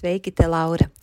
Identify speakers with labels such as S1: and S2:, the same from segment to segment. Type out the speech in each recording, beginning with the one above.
S1: Sveiki, te Laura!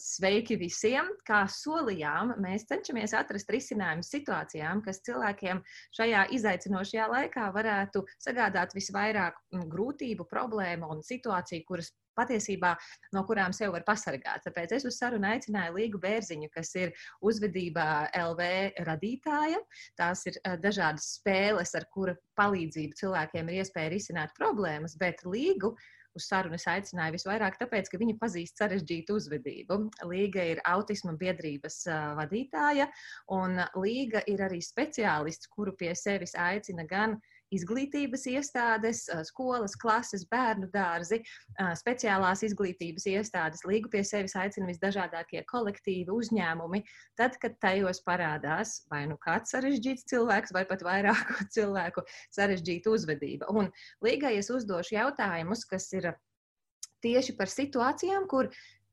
S2: Sveiki visiem! Kā solījām, mēs cenšamies atrast risinājumu situācijām, kas cilvēkiem šajā izaicinošajā laikā varētu sagādāt visvairāk grūtību, problēmu un situāciju, kuras patiesībā no kurām sev var pasargāt. Tāpēc es uz sarunu aicināju Līgu Bērziņu, kas ir uzvedībā LV radītāja. Tās ir dažādas spēles, ar kura palīdzību cilvēkiem ir iespēja risināt problēmas, bet Līgu uz sarunu es aicināju visvairāk tāpēc, ka viņa pazīst sarežģītu uzvedību. Līga ir autisma biedrības vadītāja, un Līga ir arī speciālists, kuru pie sevis aicina gan izglītības iestādes, skolas, klases, bērnu dārzi, speciālās izglītības iestādes, līgu pie sevis aicina visdažādākie kolektīvi, uzņēmumi, tad, kad tajos parādās vai nu kāds sarežģīts cilvēks, vai pat vairāku cilvēku sarežģīta uzvedība. Un līgai es uzdošu jautājumus, kas ir tieši par situācijām, kur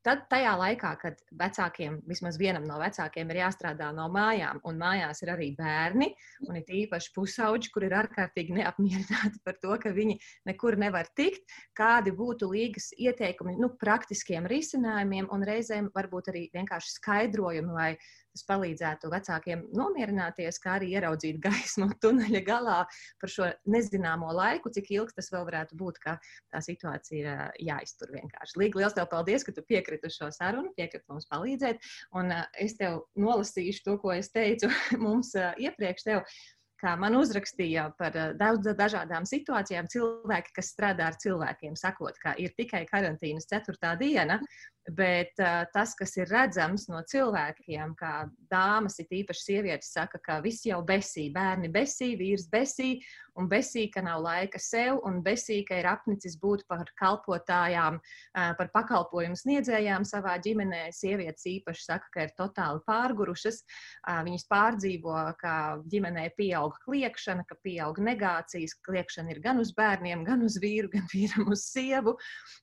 S2: Tad, tajā laikā, kad vecākiem, vismaz vienam no vecākiem, ir jāstrādā no mājām, un mājās ir arī bērni, un ir īpaši pusauģi, kur ir ārkārtīgi neapmierināti par to, ka viņi nekur nevar tikt, kādi būtu līgas ieteikumi nu, praktiskiem risinājumiem, un reizēm varbūt arī vienkārši skaidrojumi, lai tas palīdzētu vecākiem nomierināties, kā arī ieraudzīt gaismu tuneļa galā par šo nezināmo laiku, cik ilgs tas vēl varētu būt, ka tā situācija ir jāiztur vienkārši. Līga, liels tev paldies, ka tu piekriti šo sarunu, piekriti mums palīdzēt, un es tev nolasīšu to, ko es teicu mums iepriekš tev kā man uzrakstīja par daudz dažādām situācijām, cilvēki, kas strādā ar cilvēkiem, sakot, ka ir tikai karantīnas ceturtā diena, Bet uh, tas, kas ir redzams no cilvēkiem, kā dāmas, ir īpaši sievietes, saka, ka viss jau besī, bērni besī, vīrs besī, un besī, ka nav laika sev, un besī, ka ir apnicis būt par kalpotājām, uh, par pakalpojumu sniedzējām savā ģimenē. Sievietes īpaši saka, ka ir totāli pārgurušas. Uh, viņas pārdzīvo, ka ģimenē pieaug kliekšana, ka pieaug negācijas. Kliekšana ir gan uz bērniem, gan uz vīru, gan vīram uz sievu.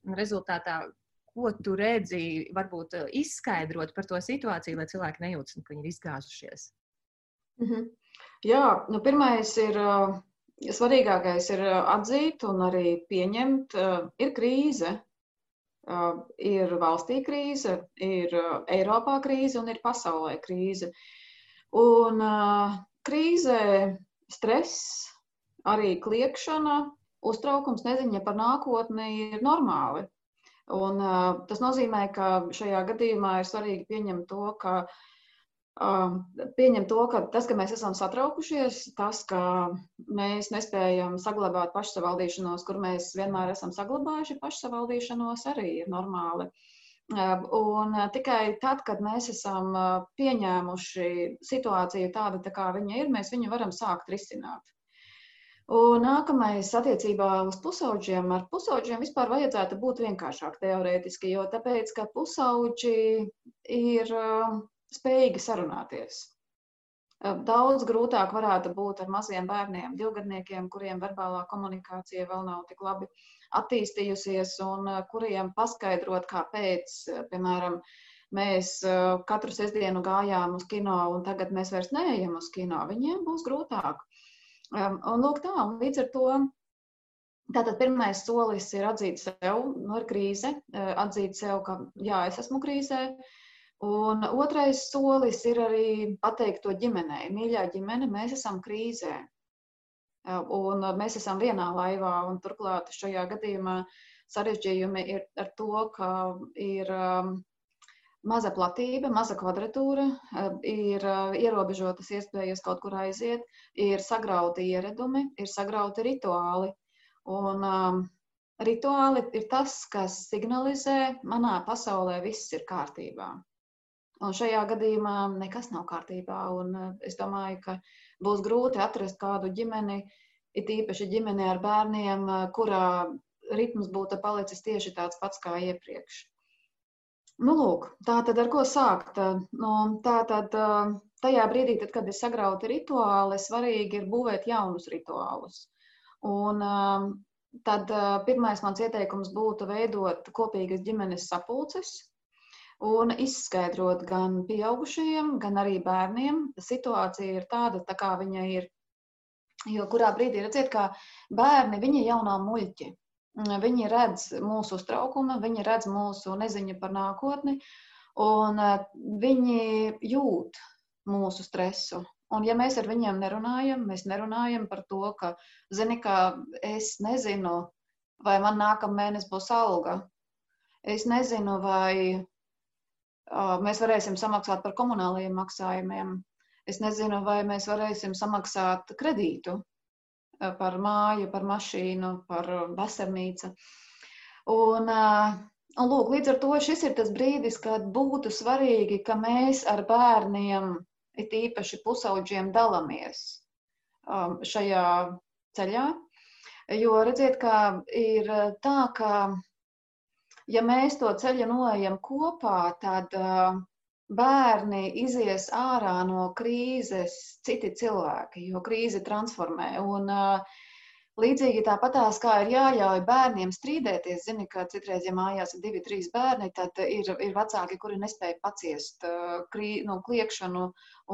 S2: Un rezultātā ko tu redzi, varbūt eh, izskaidrot par to situāciju, lai cilvēki nejūtas, ka viņi ir izgāzušies?
S3: Mm -hmm. Jā, nu, pirmais ir. Uh, svarīgākais ir eh, atzīt un arī pieņemt, ir krīze. Ir valstī krīze, ir Eiropā krīze un ir pasaulē krīze. Un krīzē stress, arī kliekšana, uztraukums, neziņa par nākotni ir normāli. Un, uh, tas nozīmē, ka šajā gadījumā ir svarīgi pieņemt to, ka, uh, pieņemt to, ka tas, ka mēs esam satraukušies, tas, ka mēs nespējam saglabāt pašsavaldīšanos, kur mēs vienmēr esam saglabājuši pašsavaldīšanos, arī ir normāli. Un tikai tad, kad mēs esam pieņēmuši situāciju tādu, tā kā viņa ir, mēs viņu varam sākt risināt. Un nākamais attiecībā uz pusauģiem. Ar pusauģiem vispār vajadzētu būt vienkāršāk teorētiski, jo tāpēc, ka pusauģi ir uh, spējīgi sarunāties. Uh, daudz grūtāk varētu būt ar maziem bērniem, divgadniekiem, kuriem verbālā komunikācija vēl nav tik labi attīstījusies, un uh, kuriem paskaidrot, kāpēc, piemēram, mēs katru sestdienu gājām uz kino, un tagad mēs vairs neejam uz kino. Viņiem būs grūtāk. Um, un lūk, tā, un līdz ar to Tātad pirmais solis ir atzīt sev, no ir krīze, atzīt sev, ka jā, es esmu krīzē. Un otrais solis ir arī pateikt to ģimenei. Mīļā ģimene, mēs esam krīzē. Un mēs esam vienā laivā, un turklāt šajā gadījumā sarežģījumi ir ar to, ka ir maza platība, maza kvadratūra, ir ierobežotas iespējas kaut kur aiziet, ir sagrauti ieradumi, ir sagrauti rituāli. Un um, rituāli ir tas, kas signalizē, manā pasaulē viss ir kārtībā. Un šajā gadījumā nekas nav kārtībā. Uh, es domāju, ka būs grūti atrast kādu ģimeni, it īpaši ģimeni ar bērniem, kurā ritms būtu palicis tieši tāds pats kā iepriekš. Nu, lūk, tā tad ar ko sākt? Nu, tā tad tajā brīdī, tad, kad ir sagrauti rituāli, svarīgi ir būvēt jaunus rituālus. Un, tad pirmais mans ieteikums būtu veidot kopīgas ģimenes sapulces un izskaidrot gan pieaugušajiem, gan arī bērniem. Situācija ir tāda, tā kā viņa ir. Jo kurā brīdī redziet, ka bērni viņi jau nav muļķi. Viņi redz mūsu uztraukumu, viņi redz mūsu neziņu par nākotni, un uh, viņi jūt mūsu stresu. Un ja mēs ar viņiem nerunājam, mēs nerunājam par to, ka, zini, ka es nezinu, vai man nākamā mēnesis būs alga. Es nezinu, vai uh, mēs varēsim samaksāt par komunālajiem maksājumiem. Es nezinu, vai mēs varēsim samaksāt kredītu par māju, par mašīnu, par veselnīcu. Un, uh, un lūk, līdz ar to šis ir tas brīdis, kad būtu svarīgi, ka mēs ar bērniem it īpaši pusauģiem dalāmies um, šajā ceļā. Jo redziet, kā ir tā, ka ja mēs to ceļu noejam kopā, tad uh, bērni izies ārā no krīzes citi cilvēki, jo krīze transformē. Un, uh, Līdzīgi tāpatās, kā ir jāļauj bērniem strīdēties, zini, ka citreiz, ja mājās ir divi, trīs bērni, tad ir, ir vecāki, kuri nespēja paciest krī, nu, kliekšanu,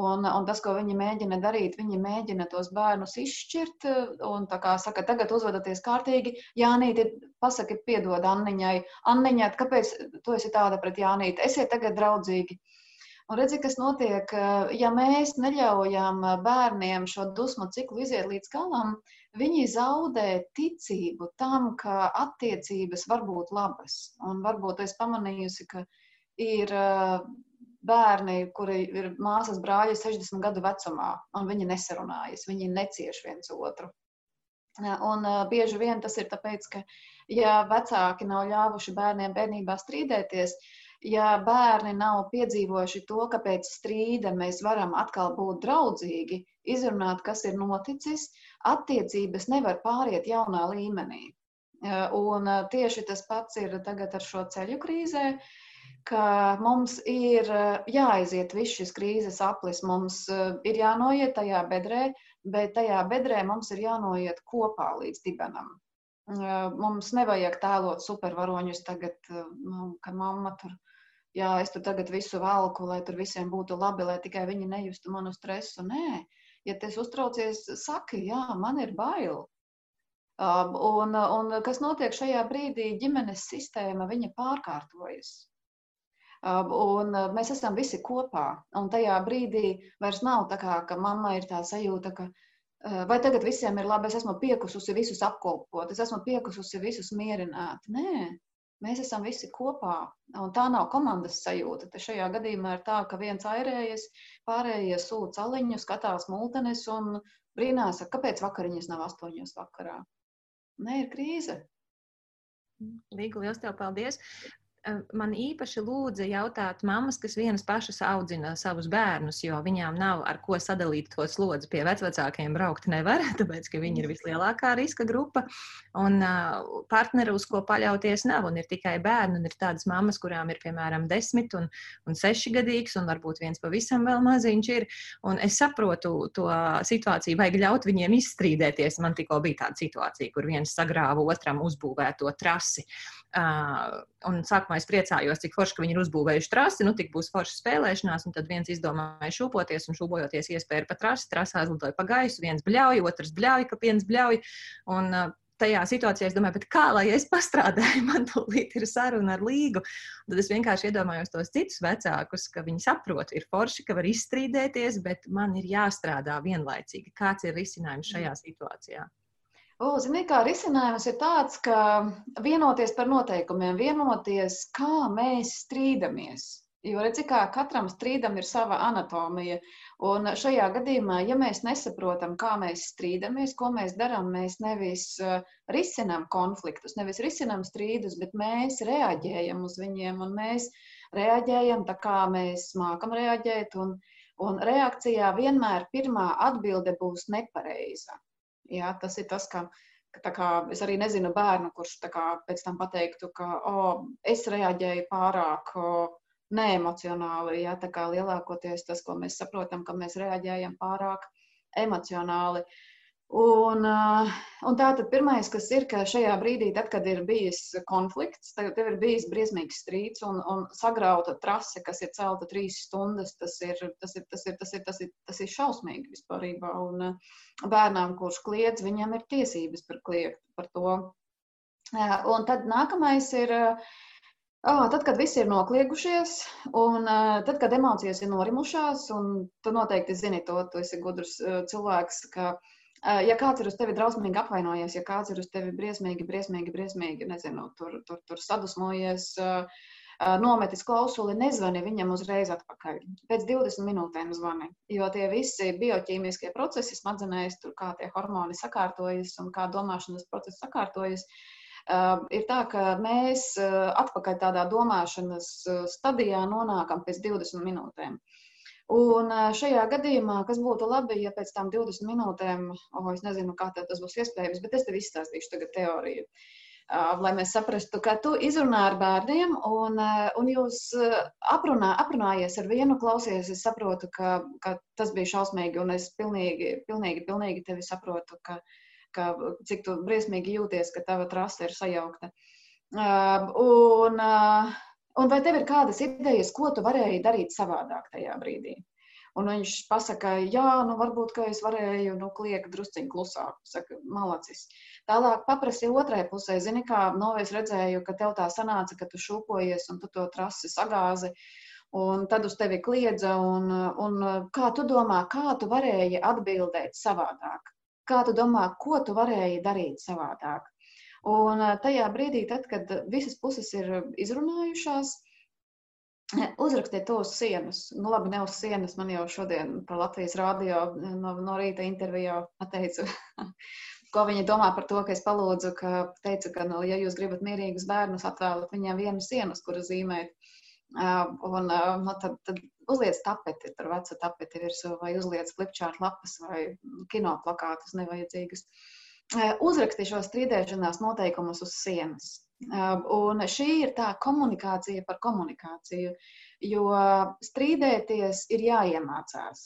S3: un, un tas, ko viņi mēģina darīt, viņi mēģina tos bērnus izšķirt, un tā kā saka, tagad uzvedaties kārtīgi, Jānīti, pasaki, piedod Anniņai, Anniņai, kāpēc tu esi tāda pret Jānīti, esiet tagad draudzīgi. Un redzi, kas notiek, ja mēs neļaujam bērniem šo dusmu ciklu iziet līdz galam, viņi zaudē ticību tam, ka attiecības var būt labas. Un varbūt es pamanījusi, ka ir bērni, kuri ir māsas brāļi 60 gadu vecumā, un viņi nesarunājas, viņi necieš viens otru. Un bieži vien tas ir tāpēc, ka, ja vecāki nav ļāvuši bērniem bērnībā strīdēties, ja bērni nav piedzīvojuši to, ka pēc strīda mēs varam atkal būt draudzīgi, izrunāt, kas ir noticis, attiecības nevar pāriet jaunā līmenī. Un tieši tas pats ir tagad ar šo ceļu krīzē, ka mums ir jāaiziet viss šis krīzes aplis, mums ir jānoiet tajā bedrē, bet tajā bedrē mums ir jānoiet kopā līdz dibenam. Mums nevajag tēlot supervaroņus tagad, nu, ka mamma tur, jā, es tur tagad visu valku, lai tur visiem būtu labi, lai tikai viņi nejustu manu stresu. Nē, ja tas uztraucies, saki, jā, man ir bail. Um, un, un kas notiek šajā brīdī? Ģimenes sistēma viņa pārkārtojas. Um, un mēs esam visi kopā. Un tajā brīdī vairs nav tā, kā, ka mamma ir tā sajūta, ka uh, vai tagad visiem ir labi, es esmu piekususi visus apkopot, es esmu piekususi visus mierināt. Nē, Mēs esam visi kopā, un tā nav komandas sajūta. Te šajā gadījumā ir tā, ka viens airējas, pārējie sūta celiņu, skatās multenes un brīnās, kāpēc vakariņas nav astoņos vakarā. Nē, ir krīze.
S2: Līga, liels tev paldies! Man īpaši lūdza jautāt mammas, kas vienas pašas audzina savus bērnus, jo viņām nav ar ko sadalīt to slodzi. Pie vecākiem braukt nevar, tāpēc, ka viņi ir vislielākā riska grupa, un partneri, uz ko paļauties, nav. Un ir tikai bērni, un ir tādas mammas, kurām ir piemēram desmit un, un seši gadīgs, un varbūt viens pavisam vēl maziņš ir. Un es saprotu to situāciju, vajag ļaut viņiem izstrīdēties. Man tikko bija tāda situācija, kur viens sagrāva otram uzbūvēto trasi. Uh, un sākumā es priecājos, cik forši, ka viņi ir uzbūvējuši trasi, nu tik būs forša spēlēšanās, un tad viens izdomāja šūpoties, un šūpojoties iespēja pa trasi, trasā izlidoja pa gaisu, viens bļauj, otrs bļauj, ka viens bļauj, un uh, tajā situācijā es domāju, kā lai es pastrādāju, man tūlīt ir saruna ar līgu. Un tad es vienkārši iedomājos tos citus vecākus, ka viņi saprot, ir forši, ka var izstrīdēties, bet man ir jāstrādā vienlaicīgi. Kāds ir risinājums šajā situācijā?
S3: O, zini, kā risinājums ir tāds, ka vienoties par noteikumiem, vienoties, kā mēs strīdamies. Jo redzi, kā katram strīdam ir sava anatomija. Un šajā gadījumā, ja mēs nesaprotam, kā mēs strīdamies, ko mēs darām, mēs nevis uh, risinām konfliktus, nevis risinām strīdus, bet mēs reaģējam uz viņiem un mēs reaģējam tā, kā mēs mākam reaģēt. Un, un reakcijā vienmēr pirmā atbilde būs nepareiza. Jā, tas ir tas, ka Tā kā es arī nezinu bērnu, kurš kā, pēc tam pateiktu, ka oh, es reaģēju pārāk neemocionāli. Ja, tā kā lielākoties tas, ko mēs saprotam, ka mēs reaģējam pārāk emocionāli. Uh, un tā tad pirmais, kas ir, ka šajā brīdī, tad, kad ir bijis konflikts, tad ir bijis briesmīgs strīds un, un sagrauta trase, kas ir celta trīs stundas, tas ir, tas ir, tas ir, tas ir, tas ir, tas ir šausmīgi vispārībā. Un uh, bērnām, kurš kliedz, viņam ir tiesības par kliegt par to. Uh, un tad nākamais ir. Oh, tad, kad viss ir nokliegušies, un tad, kad emocijas ir norimušās, un tu noteikti zini to, tu esi gudrs cilvēks, ka, uh, ja kāds ir uz tevi drausmīgi apvainojies, ja kāds ir uz tevi briesmīgi, briesmīgi, briesmīgi, nezinu, tur, tur, tur sadusmojies, uh, uh, nometis klausuli, nezvani viņam uzreiz atpakaļ. Pēc 20 minūtēm zvani, jo tie visi bioķīmiskie procesi smadzenēs, tur kā tie hormoni sakārtojas un kā domāšanas procesi sakārtojas, uh, ir tā, ka mēs eh, atpakaļ tādā domāšanas stadijā nonākam pēc 20 minūtēm. Un šajā gadījumā, kas būtu labi, ja pēc tam 20 minūtēm, oh, es nezinu, kā tas būs iespējams, bet es tev izstāstīšu tagad teoriju. Lai mēs saprastu, ka tu izrunā ar bērniem, un, un jūs aprunā, aprunājies ar vienu, klausies, es saprotu, ka, ka tas bija šausmīgi, un es pilnīgi, pilnīgi, pilnīgi tevi saprotu, ka ka, cik tu briesmīgi jūties, ka tava trase ir sajaukta. Un, un vai tev ir kādas idejas, ko tu varēji darīt savādāk tajā brīdī? Un viņš pasaka, jā, nu varbūt, ka es varēju, nu, kliegt drusciņ klusāk, saka, malacis. Tālāk paprasīja otrai pusē, zini, kā, nu, es redzēju, ka tev tā sanāca, ka tu šūpojies un tu to trasi sagāzi, un tad uz tevi kliedza, un, un kā tu domā, kā tu varēji atbildēt savādāk? Kā tu domā, ko tu varēji darīt savādāk? Un tajā brīdī, tad, kad visas puses ir izrunājušās, uzrakstiet to uz sienas. Nu, labi, ne uz sienas. Man jau šodien par Latvijas rādio no, no rīta intervijā teica, ko viņi domā par to, ka es palūdzu, ka teicu, ka, nu, ja jūs gribat mierīgus bērnus, atvēlat viņiem vienu sienu, kuru zīmēt. Un, nu, tad, tad uzliec tapeti, tur vecu tapeti virsū, vai uzliec flipchart lapas vai kino plakātus nevajadzīgus. Uzraksti šo strīdēšanās noteikumus uz sienas. Un šī ir tā komunikācija par komunikāciju, jo strīdēties ir jāiemācās.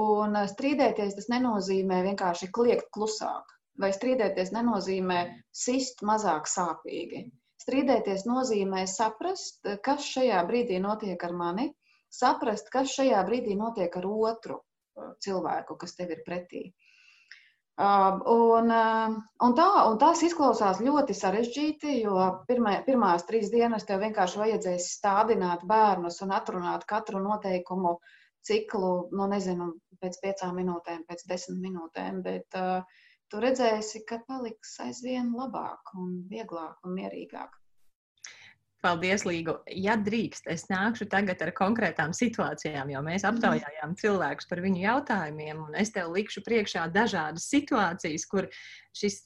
S3: Un strīdēties tas nenozīmē vienkārši kliegt klusāk, vai strīdēties nenozīmē sist mazāk sāpīgi. Strīdēties nozīmē saprast, kas šajā brīdī notiek ar mani, saprast, kas šajā brīdī notiek ar otru cilvēku, kas tev ir pretī. Un, un, tā, un tas izklausās ļoti sarežģīti, jo pirmā, pirmās trīs dienas tev vienkārši vajadzēs stādināt bērnus un atrunāt katru noteikumu ciklu, nu, nezinu, pēc piecām minūtēm, pēc desmit minūtēm. Bet, uh, tu redzēsi, ka paliks aizvien labāk un vieglāk un mierīgāk.
S2: Paldies, Līgu. Ja drīkst, es nākšu tagad ar konkrētām situācijām, jo mēs aptaujājām cilvēkus par viņu jautājumiem, un es tev likšu priekšā dažādas situācijas, kur šis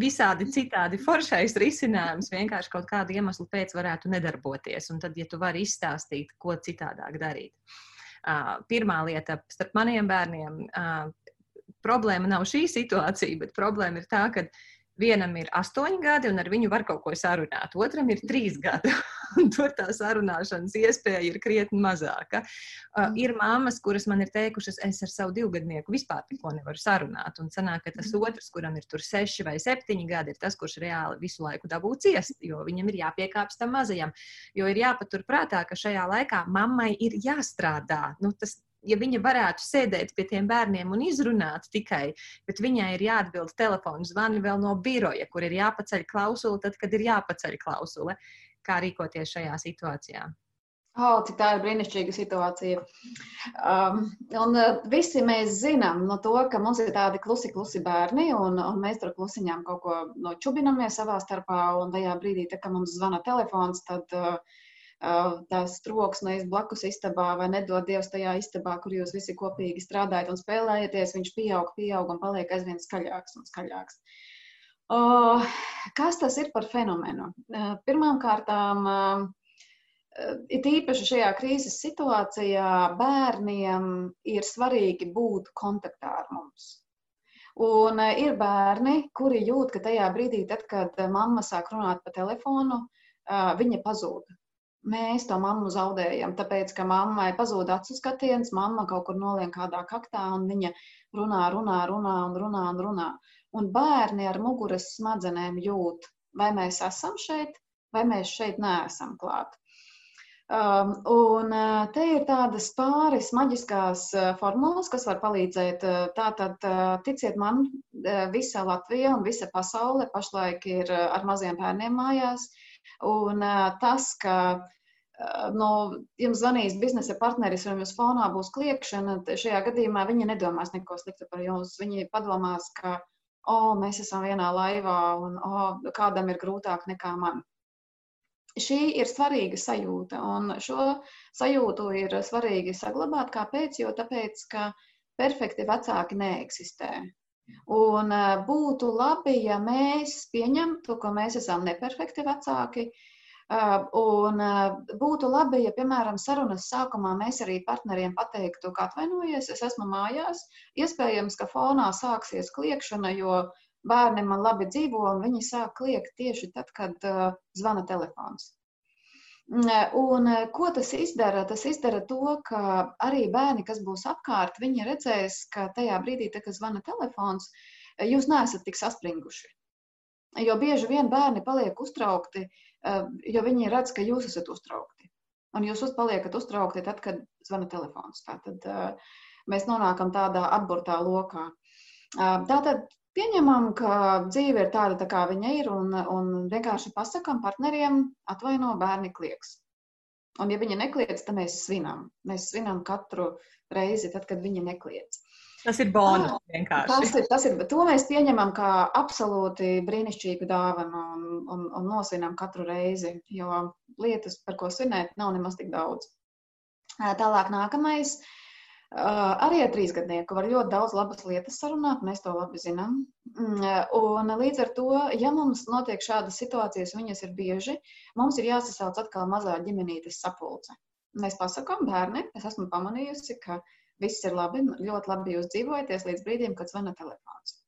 S2: visādi citādi foršais risinājums vienkārši kaut kādu iemeslu pēc varētu nedarboties. Un tad, ja tu vari izstāstīt, ko citādāk darīt. Pirmā lieta starp maniem bērniem problēma nav šī situācija, bet problēma ir tā, ka vienam ir astoņi gadi, un ar viņu var kaut ko sarunāt, otram ir trīs gadi, un tur tā sarunāšanas iespēja ir krietni mazāka. Uh, mm. ir mammas, kuras man ir teikušas, es ar savu divgadnieku vispār neko nevaru sarunāt, un sanāk, ka tas mm. otrs, kuram ir tur seši vai septiņi gadi, ir tas, kurš reāli visu laiku dabū ciest, jo viņam ir jāpiekāpst tam mazajam, jo ir jāpatur prātā, ka šajā laikā mammai ir jāstrādā. Nu, tas ja viņa varētu sēdēt pie tiem bērniem un izrunāt tikai, bet viņai ir jāatbild telefonu zvani vēl no biroja, kur ir jāpaceļ klausule, tad, kad ir jāpaceļ klausule, kā rīkoties šajā situācijā.
S3: Oh, cik tā ir brīnišķīga situācija. Um, un uh, visi mēs zinām no to, ka mums ir tādi klusi, klusi bērni, un, un mēs tur klusiņām kaut ko nočubinamies savā starpā. Un tajā brīdī, tā, kad mums zvana telefons, tad uh, tās troksnis blakus istabā, vai nedod Dievs tajā istabā, kur jūs visi kopīgi strādājat un spēlējaties, viņš pieaug, pieaug un paliek aizvien skaļāks un skaļāks. Uh, kas tas ir par fenomenu? Uh, Pirmkārt, uh, it īpaši šajā krīzes situācijā bērniem ir svarīgi būt kontaktā ar mums. Un ir bērni, kuri jūt, ka tajā brīdī, tad, kad mamma sāk runāt pa telefonu, viņa pazūd. Mēs to mammu zaudējam, tāpēc, ka mammai pazūd acu skatiens, mamma kaut kur nolien kādā kaktā, un viņa runā, runā, runā un runā un runā. Un bērni ar muguras smadzenēm jūt, vai mēs esam šeit, vai mēs šeit neesam klāt. Um, un uh, te ir tādas pāris maģiskās uh, formulas, kas var palīdzēt. Uh, tātad, ticiet man, visa Latvija un visa pasaule pašlaik ir ar maziem bērniem mājās. Un tas, ka no jums zvanīs biznesa partneris un jums fonā būs kliekšana, šajā gadījumā viņi nedomās neko sliktu par jums. Viņi padomās, ka, oh, mēs esam vienā laivā un, oh, kādam ir grūtāk nekā man šī ir svarīga sajūta, un šo sajūtu ir svarīgi saglabāt. Kāpēc? Jo tāpēc, ka perfekti vecāki neeksistē. Un e, būtu labi, ja mēs pieņemtu, ka mēs esam neperfekti vecāki. E, un e, būtu labi, ja, piemēram, sarunas sākumā mēs arī partneriem pateiktu, ka atvainojies, es esmu mājās. Iespējams, ka fonā sāksies kliekšana, jo bērni man labi dzīvo, un viņi sāk kliegt tieši tad, kad zvana telefons. Mm, un uh, ko tas izdara? Tas izdara to, ka arī bērni, kas būs apkārt, viņi redzēs, ka tajā brīdī, tā, kad zvana telefons, uh, jūs neesat tik saspringuši. Jo bieži vien bērni paliek uztraukti, jo viņi redz, ka jūs esat uztraukti. Un jūs paliekat uztraukti tad, kad zvana telefons. Tātad mēs nonākam tādā atburtā lokā. Tātad Pieņemam, ka dzīve ir tāda, tā kā viņa ir, un, un vienkārši pasakām partneriem, atvaino bērni klieks. Un, ja viņi nekliedz, tad mēs svinam. Mēs svinam katru reizi, tad, kad viņi nekliedz.
S2: Tas ir bonus vienkārši.
S3: Tas ir, tas ir, to mēs pieņemam kā absolūti brīnišķīgu dāvanu un, un, un nosvinam katru reizi, jo lietas, par ko svinēt, nav nemaz tik daudz. Tālāk nākamais. Uh, Arī ar trīsgadnieku var ļoti daudz labas lietas sarunāt, mēs to labi zinām. Mm, un līdz ar to, ja mums notiek šādas situācijas, viņas ir bieži, mums ir jāsasauc atkal mazā ģimenītes sapulce. Mēs pasakām, bērni, es esmu pamanījusi, ka viss ir labi, ļoti labi jūs dzīvojaties līdz brīdim, kad zvana telefons.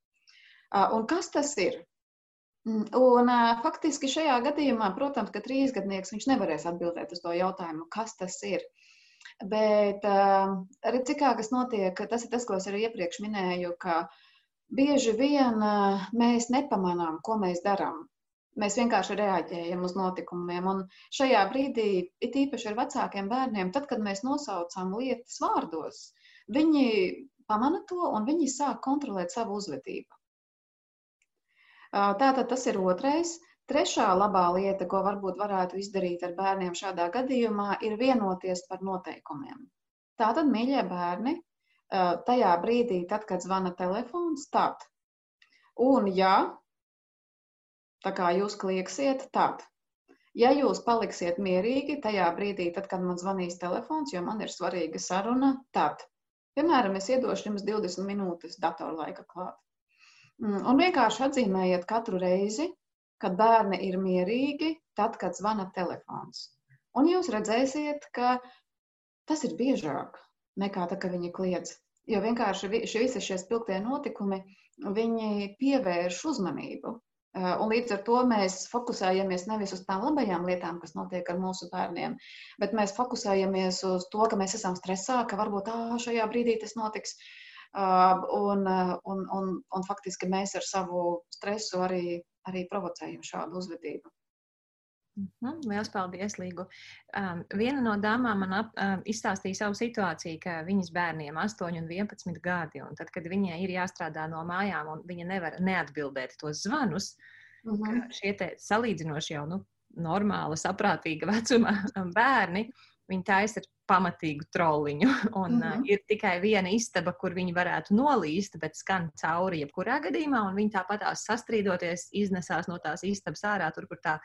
S3: Un kas tas ir? Mm, un, faktiski šajā gadījumā, protams, ka trīsgadnieks nevarēs atbildēt uz to jautājumu, kas tas ir. Bet cik kā kas notiek, tas ir tas, ko es arī iepriekš minēju, ka bieži vien mēs nepamanām, ko mēs darām. Mēs vienkārši reaģējam uz notikumiem. Un šajā brīdī, it īpaši ar vecākiem bērniem, tad, kad mēs nosaucam lietas vārdos, viņi pamana to un viņi sāk kontrolēt savu uzvedību. Tātad tas ir otrais. Trešā labā lieta, ko varbūt varētu izdarīt ar bērniem šādā gadījumā, ir vienoties par noteikumiem. Tātad, mīļie bērni, tajā brīdī, tad, kad zvana telefons, tad. Un, ja tā kā jūs klieksiet, tad. Ja jūs paliksiet mierīgi tajā brīdī, tad, kad man zvanīs telefons, jo man ir svarīga saruna, tad, piemēram, es iedošu jums 20 minūtes datorlaika klāt. Mm, un vienkārši atzīmējiet katru reizi, kad bērni ir mierīgi, tad, kad zvana telefons. Un jūs redzēsiet, ka tas ir biežāk nekā tā, ka viņi kliedz. Jo vienkārši visi šie spilgtie notikumi, viņi pievērš uzmanību. Eh, un līdz ar to mēs fokusējamies nevis uz tām labajām lietām, kas notiek ar mūsu bērniem, bet mēs fokusējamies uz to, ka mēs esam stresā, ka varbūt tā, šajā brīdī tas notiks. Un, un, un, un faktiski mēs ar savu stresu arī arī provocējam šādu uzvedību.
S2: Mhm, Lielas paldies, Līgu. Um, viena no dāmām man ap, um, izstāstīja savu situāciju, ka viņas bērniem 8 un 11 gadi, un tad, kad viņai ir jāstrādā no mājām, un viņa nevar neatbildēt tos zvanus, uh -huh. šie salīdzinoši jau nu, normāla, saprātīga vecuma bērni, viņi taisa pamatīgu troliņu. Un, mm -hmm. uh, ir tikai viena istaba, kur viņi varētu nolīst, bet skan cauri jebkurā gadījumā. Viņi tāpat sastrīdoties, iznesās no tās istabas ārā, tur, kur tā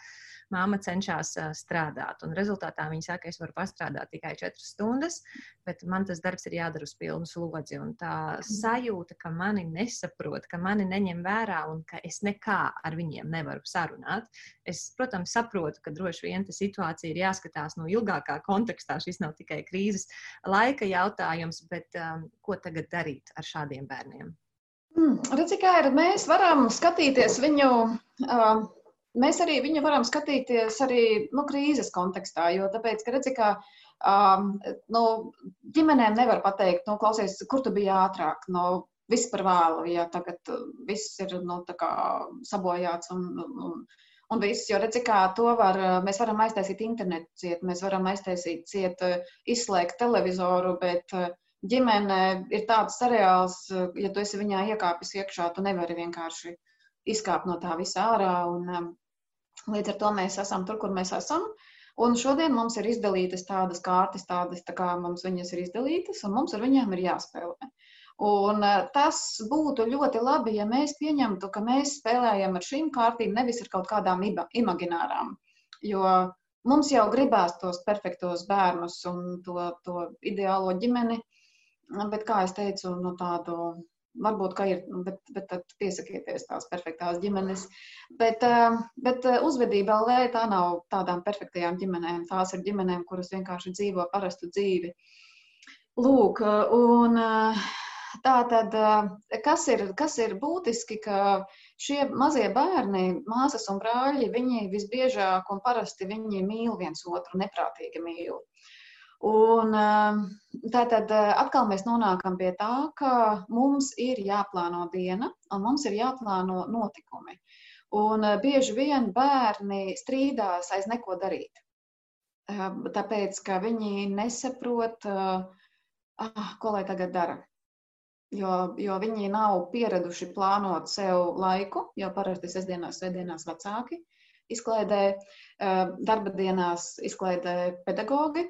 S2: māma cenšas strādāt. Un rezultātā viņa saka, es varu pastrādāt tikai četras stundas, bet man tas darbs ir jādara uz pilnu slodzi. Un tā mhm. sajūta, ka mani nesaprot, ka mani neņem vērā un ka es nekā ar viņiem nevaru sarunāt. Es, protams, saprotu, ka droši vien tā situācija ir jāskatās no ilgākā kontekstā. Šis nav tikai krīzes laika jautājums, bet um, ko tagad darīt ar šādiem bērniem?
S3: Hmm, redzi, kā ir, mēs varam skatīties viņu uh, mēs arī viņu varam skatīties arī nu, krīzes kontekstā, jo tāpēc, ka redzi, ka um, nu, ģimenēm nevar pateikt, nu, klausies, kur tu biji ātrāk, nu, viss par vēlu, ja tagad viss ir nu, sabojāts un, un, un viss, jo redzi, kā to var, mēs varam aiztaisīt internetu ciet, mēs varam aiztaisīt ciet, izslēgt televizoru, bet ģimene ir tāds seriāls, ja tu esi viņā iekāpis iekšā, tu nevari vienkārši izkāpt no tā visa ārā. Un, Līdz ar to mēs esam tur, kur mēs esam. Un šodien mums ir izdalītas tādas kārtas, tādas tā kā mums viņas ir izdalītas, un mums ar viņām ir jāspēlē. Un eh, tas būtu ļoti labi, ja mēs pieņemtu, ka mēs spēlējam ar šīm kārtīm, nevis ar kaut kādām imaginārām. Jo mums jau gribās tos perfektos bērnus un to, to ideālo ģimeni, bet, kā jau teicu, no tādu Varbūt, ka ir, nu, bet, bet tad piesakieties tās perfektās ģimenes. Bet, eh, bet eh, uzvedība LV tā nav tādām perfektajām ģimenēm. Tās ir ģimenēm, kuras vienkārši dzīvo parastu dzīvi. Lūk, un eh, tā tad, kas ir, kas ir būtiski, ka šie mazie bērni, māsas un brāļi, viņi visbiežāk un parasti viņi mīl viens otru, neprātīgi mīl. Un ehm, tātad eh, atkal mēs nonākam pie tā, ka mums ir jāplāno diena un mums ir jāplāno notikumi. Un eh, bieži vien bērni strīdās aiz neko darīt. Tāpēc, ka viņi nesaprot, eh, ah, ko lai tagad dara. Jo, jo viņi nav pieraduši plānot sev laiku, jo parasti sestdienās, svētdienās vecāki izklaidē, darba dienās izklaidē pedagogi,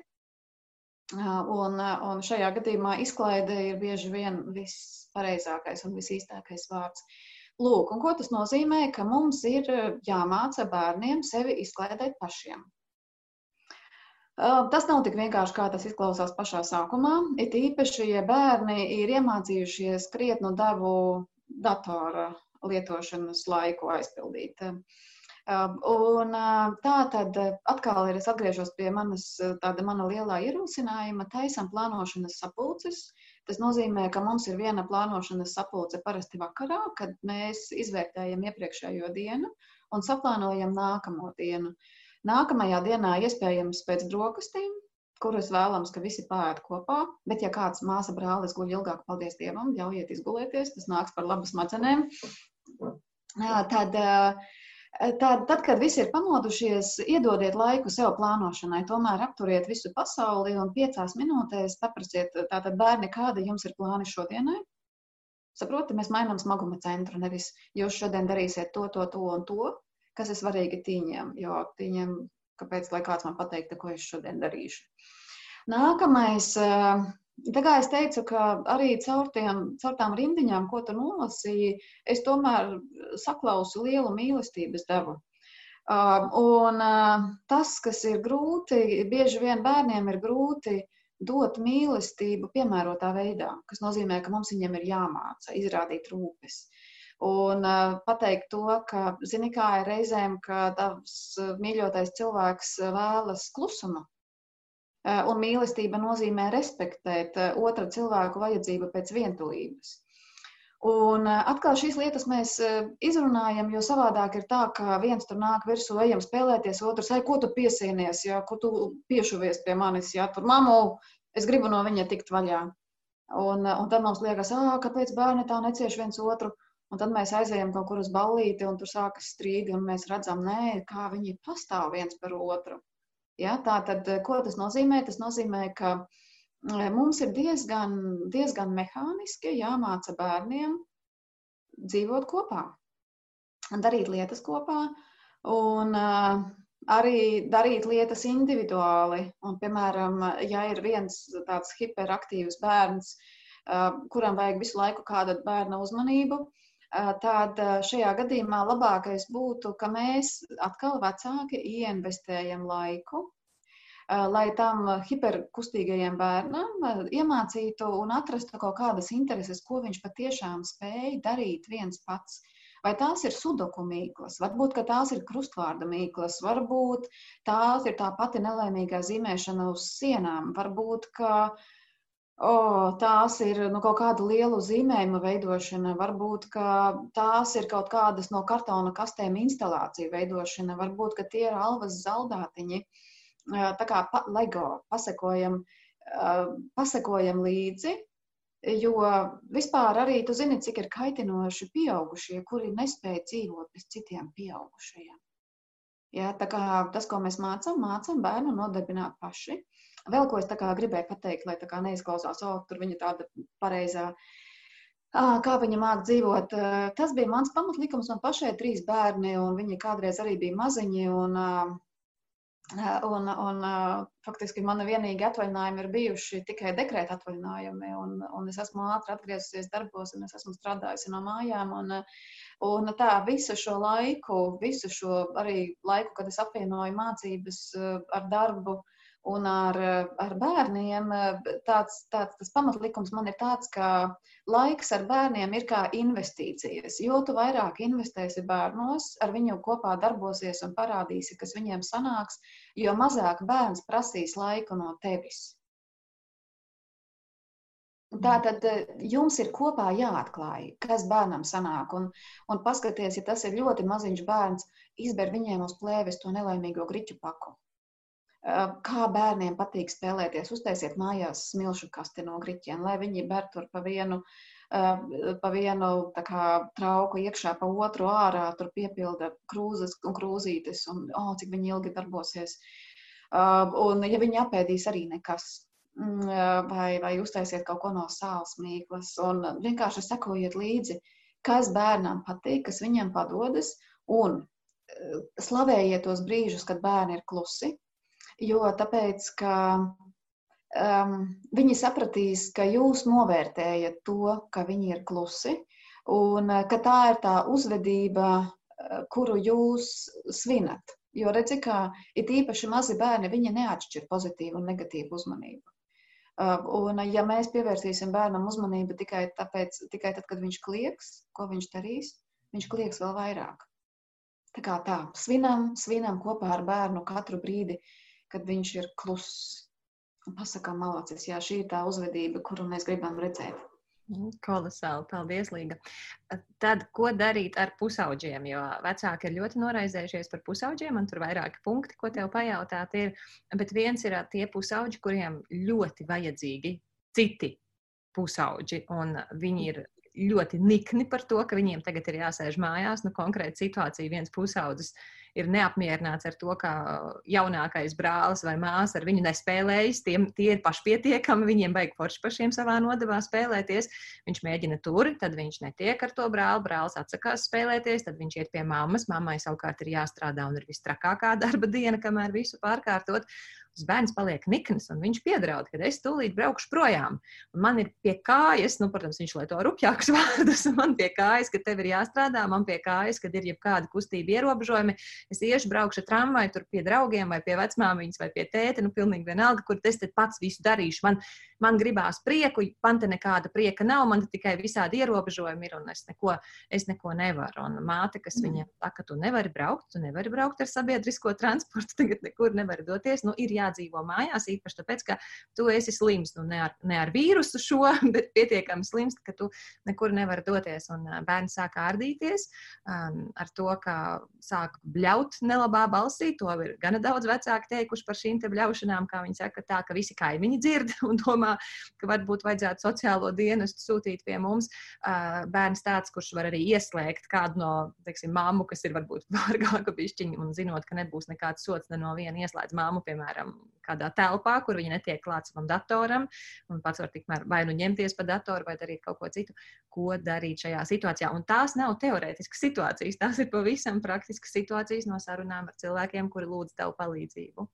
S3: Un, un šajā gadījumā izklaide ir bieži vien vispareizākais un visīstākais vārds. Lūk, un ko tas nozīmē? Ka mums ir jāmāca bērniem sevi izklaidēt pašiem. Tas nav tik vienkārši, kā tas izklausās pašā sākumā. It īpaši, ja bērni ir iemācījušies krietnu devu datora lietošanas laiku aizpildīt. Uh, un uh, tā tad uh, atkal ir, es atgriežos pie manas, uh, tāda mana lielā ierosinājuma, taisam plānošanas sapulces. Tas nozīmē, ka mums ir viena plānošanas sapulce parasti vakarā, kad mēs izvērtējam iepriekšējo dienu un saplānojam nākamo dienu. Nākamajā dienā iespējams pēc brokastīm, kuras vēlams, ka visi pāriet kopā. Bet, ja kāds māsa brālis guļ ilgāk, paldies Dievam, ļaujiet izgulēties, tas nāks par labu smadzenēm. Tad Tad, tad, kad visi ir pamodušies, iedodiet laiku sev plānošanai, tomēr apturiet visu pasauli un piecās minūtēs paprasiet, tātad bērni, kāda jums ir plāni šodienai. Saprotiet, mēs mainām smaguma centru. Nevis jūs šodien darīsiet to, to, to un to, kas ir svarīgi tīņiem. Jo tīņiem, kāpēc lai kāds man pateiktu, ko es šodien darīšu. Nākamais Tā kā es teicu, ka arī caur, tiem, caur tām rindiņām, ko tu nolasīji, es tomēr saklausu lielu mīlestības devu. Un tas, kas ir grūti, bieži vien bērniem ir grūti dot mīlestību piemērotā veidā, kas nozīmē, ka mums viņiem ir jāmāca izrādīt rūpes. Un pateikt to, ka, zini, kā ir reizēm, ka tavs mīļotais cilvēks vēlas klusumu, un mīlestība nozīmē respektēt eh, otra cilvēku vajadzību pēc vientulības. Un eh, atkal šīs lietas mēs izrunājam, jo savādāk ir tā, ka viens tur nāk virsū, ejam spēlēties, otrs, ai, ko tu piesienies, ja, ko tu piešuvies pie manis, ja, tur mamu, es gribu no viņa tikt vaļā. Un, un tad mums liekas, ah, kāpēc bērni tā necieš viens otru. Un tad mēs aizējām kaut kur uz ballīti, un tur sākas strīdi, un mēs redzam, nē, kā viņi pastāv viens par otru. Ja, tā tad, ko tas nozīmē? Tas nozīmē, ka mums ir diezgan, diezgan mehāniski jāmāca bērniem dzīvot kopā, darīt lietas kopā un uh, arī darīt lietas individuāli. Un, piemēram, ja ir viens tāds hiperaktīvs bērns, kuram vajag visu laiku kādu bērna uzmanību, tad šajā gadījumā labākais būtu, ka mēs atkal vecāki ieinvestējam laiku lai tam hiperkustīgajam bērnam iemācītu un atrastu kaut kādas intereses, ko viņš patiešām spēj darīt viens pats. Vai tās ir sudoku mīklas, varbūt tās ir krustvārda mīklas, varbūt tās ir tā pati nelaimīgā zīmēšana uz sienām, varbūt oh, tās ir nu, kaut kāda liela zīmējuma veidošana, varbūt tās ir kaut kādas no kartona kastēm instalācija veidošana, varbūt tie ir alvas zaldātiņi. Uh, tā kā pa, LEGO pasakojam, pasakojam līdzi, jo vispār arī tu zini, cik ir kaitinoši pieaugušie, kuri nespēja dzīvot bez citiem pieaugušajiem. Ja, tā kā tas, ko mēs mācām, mācām bērnu nodarbināt paši. Vēl ko es gribēju pateikt, lai neizklausās, o, tur viņa tāda pareizā, kā viņa māk dzīvot. Tas bija mans pamatlikums, man pašai trīs bērni, un viņi kādreiz arī bija maziņi, un Un, un faktiski mana vienīgā atvaļinājuma ir bijuši tikai dekrēta atvaļinājumi. Un, un es esmu ātri atgriezusies darbos, un es esmu strādājusi no mājām. Un, un tā visu šo laiku, visu šo arī laiku, kad es apvienoju mācības ar darbu, uh, Un ar, ar bērniem tāds, tāds, tas pamatlikums man ir tāds, ka laiks ar bērniem ir kā investīcijas. Jo tu vairāk investēsi bērnos, ar viņu kopā darbosies un parādīsi, kas viņiem sanāks, jo mazāk bērns prasīs laiku no tevis. Tātad jums ir kopā jāatklāj, kas bērnam sanāk. Un, un paskaties, ja tas ir ļoti maziņš bērns, izber viņiem uz plēves to nelaimīgo griķu paku kā bērniem patīk spēlēties. Uztaisiet mājās smilšu kasti no griķiem, lai viņi ber tur pa vienu, pa vienu kā, trauku iekšā, pa otru ārā, tur piepilda krūzes un krūzītes, un oh, cik viņi ilgi darbosies. Un, ja viņi apēdīs arī nekas, mm, vai, vai uztaisiet kaut ko no sāls mīklas, un vienkārši sekojiet līdzi, kas bērnam patīk, kas viņam padodas, un slavējiet tos brīžus, kad bērni ir klusi, jo tāpēc, ka um, viņi sapratīs, ka jūs novērtējat to, ka viņi ir klusi, un uh, ka tā ir tā uzvedība, uh, kuru jūs svinat. Jo redzi, ka ir īpaši mazi bērni, viņi neatšķir pozitīvu un negatīvu uzmanību. Uh, un, ja mēs pievērsīsim bērnam uzmanību tikai, tāpēc, tikai tad, kad viņš klieks, ko viņš darīs, viņš klieks vēl vairāk. Tā kā tā, svinam, svinam kopā ar bērnu katru brīdi, uh, kad viņš ir kluss. Un pasakām, malacis, jā, šī ir tā uzvedība, kuru mēs gribam redzēt.
S2: Mm, kolosāli, paldies, Līga. Tad, ko darīt ar pusauģiem? Jo vecāki ir ļoti noraizējušies par pusauģiem, man tur vairāki punkti, ko tev pajautāt ir. Bet viens ir tie pusauģi, kuriem ļoti vajadzīgi citi pusauģi, un viņi ir ļoti nikni par to, ka viņiem tagad ir jāsēž mājās. Nu, konkrēti situācija viens pusaudzis ir neapmierināts ar to, ka jaunākais brālis vai māsa ar viņu nespēlējas. Tiem, tie ir pašpietiekami, viņiem vajag forši pašiem savā nodevā spēlēties. Viņš mēģina tur, tad viņš netiek ar to brāli. Brālis atsakās spēlēties, tad viņš iet pie mammas. Mammai savukārt ir jāstrādā un ir vistrakākā darba diena, kamēr visu pārkārtot tas bērns paliek nikns un viņš piedraud, ka es tūlīt braukšu projām. Un man ir pie kājas, nu, protams, viņš lieto rupjākus vārdus, un man pie kājas, ka tev ir jāstrādā, man pie kājas, kad ir jebkāda kustība ierobežojumi. Es iešu, braukšu tramvaju tur pie draugiem vai pie vecmāmiņas vai pie tēta, nu, pilnīgi vienalga, kur es te pats visu darīšu. Man, man gribās prieku, man te nekāda prieka nav, man tikai visādi ierobežojumi ir, un es neko, es neko nevaru. Un māte, kas mm. viņiem saka, tu nevari braukt, tu nevari braukt ar sabiedrisko transportu, tagad nekur nevari doties, nu, ir jā jādzīvo mājās, īpaši tāpēc, ka tu esi slims. Nu, ne, ar, ne ar vīrusu šo, bet pietiekami slims, ka tu nekur nevari doties. Un bērni sāk ārdīties um, ar to, ka sāk bļaut nelabā balsī. To ir gana daudz vecāki teikuši par šīm te bļaušanām, kā viņi saka, tā, ka visi kaimiņi dzird un domā, ka varbūt vajadzētu sociālo dienestu sūtīt pie mums. Bērns tāds, kurš var arī ieslēgt kādu no, teiksim, māmu, kas ir varbūt vārgāka pišķiņa un zinot, ka nebūs nekāds sots ne no viena ieslēdz māmu, piemēram, kādā telpā, kur viņa netiek klāts savam datoram, un pats var tikmēr vai nu ņemties pa datoru, vai darīt kaut ko citu, ko darīt šajā situācijā. Un tās nav teorētiskas situācijas, tās ir pavisam praktiskas situācijas no sarunām ar cilvēkiem, kuri lūdz tev palīdzību.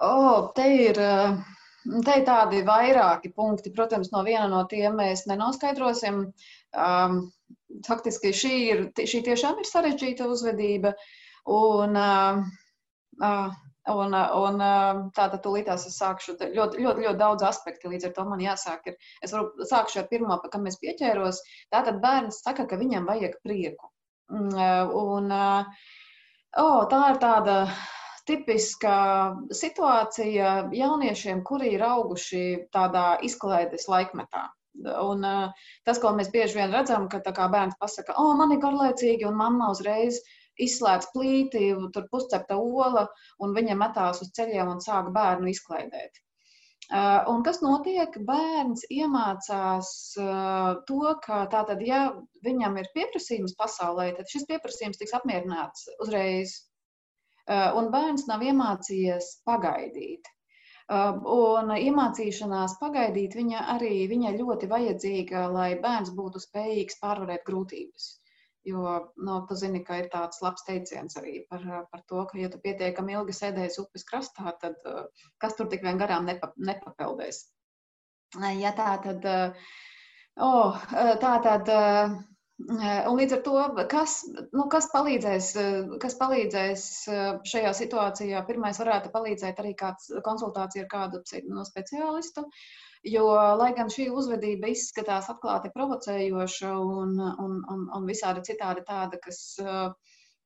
S3: Oh, te ir. Te ir tādi vairāki punkti. Protams, no viena no tiem mēs nenoskaidrosim. Um, faktiski šī, ir, šī tiešām ir sarežģīta uzvedība. Un, uh, uh, Un, un tātad tūlītās es sākšu ļoti, ļoti, ļoti daudz aspektu, līdz ar to man jāsāk ir. Es varu sākšu ar pirmo, kam es pieķēros. Tātad bērns saka, ka viņam vajag prieku. Mm, un, oh, tā ir tāda tipiska situācija jauniešiem, kuri ir auguši tādā izklaides laikmetā. Un, uh, tas, ko mēs bieži vien redzam, ka bērns pasakā, o, oh, man ir garlaicīgi, un mamma uzreiz izslēdz plīti, tur puscepta ola, un viņa metās uz ceļiem un sāk bērnu izklaidēt. Uh, un kas notiek? Bērns iemācās uh, to, ka tātad, ja viņam ir pieprasījums pasaulē, tad šis pieprasījums tiks apmierināts uzreiz. Uh, un bērns nav iemācījies pagaidīt. Un iemācīšanās pagaidīt viņa arī viņa ļoti vajadzīga, lai bērns būtu spējīgs pārvarēt grūtības. Jo nu, tu zini, ka ir tāds labs teiciens arī par, par to, ka, ja tu pietiekami ilgi sēdēsi upes krastā, tad kas tur tik vien garām nepa, nepapeldēs. Ja tā tad, oh, tā tad, un līdz ar to, kas, nu, kas, palīdzēs, kas palīdzēs šajā situācijā, pirmais varētu palīdzēt arī kāds konsultācija ar kādu no speciālistu. Uh, Jo, lai gan šī uzvedība izskatās atklāti provocējoša un, un, un, un visādi citādi tāda, kas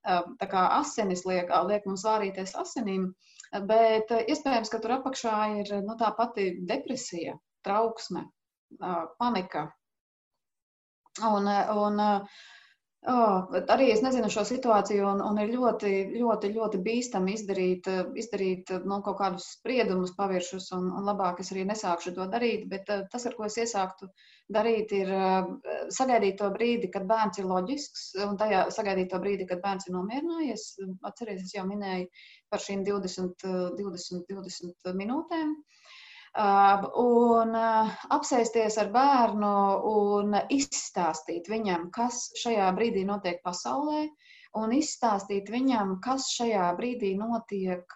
S3: tā kā asinis liek, liek mums vārīties asinīm, bet iespējams, ka tur apakšā ir nu, tā pati depresija, trauksme, panika. Un, un, Oh, arī es nezinu šo situāciju, un, un ir ļoti, ļoti, ļoti bīstami izdarīt, izdarīt no, kaut kādus spriedumus paviršus, un, un labāk es arī nesākšu to darīt. Bet tas, ar ko es iesāktu darīt, ir sagaidīt to brīdi, kad bērns ir loģisks, un tajā sagaidīt to brīdi, kad bērns ir nomierinājies. Atcerieties, es jau minēju par šīm 20, 20, 20 minūtēm. Uh, un apsēsties ar bērnu un izstāstīt viņam, kas šajā brīdī notiek pasaulē, un izstāstīt viņam, kas šajā brīdī notiek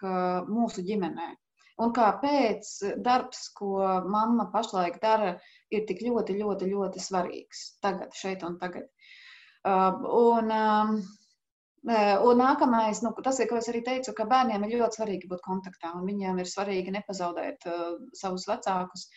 S3: mūsu ģimenē. Un kāpēc darbs, ko mamma pašlaik dara, ir tik ļoti, ļoti, ļoti svarīgs tagad, šeit un tagad. Un, Un nākamais, nu, tas ir, ko es arī teicu, ka bērniem ir ļoti svarīgi būt kontaktā, un viņiem ir svarīgi nepazaudēt uh, savus vecākus.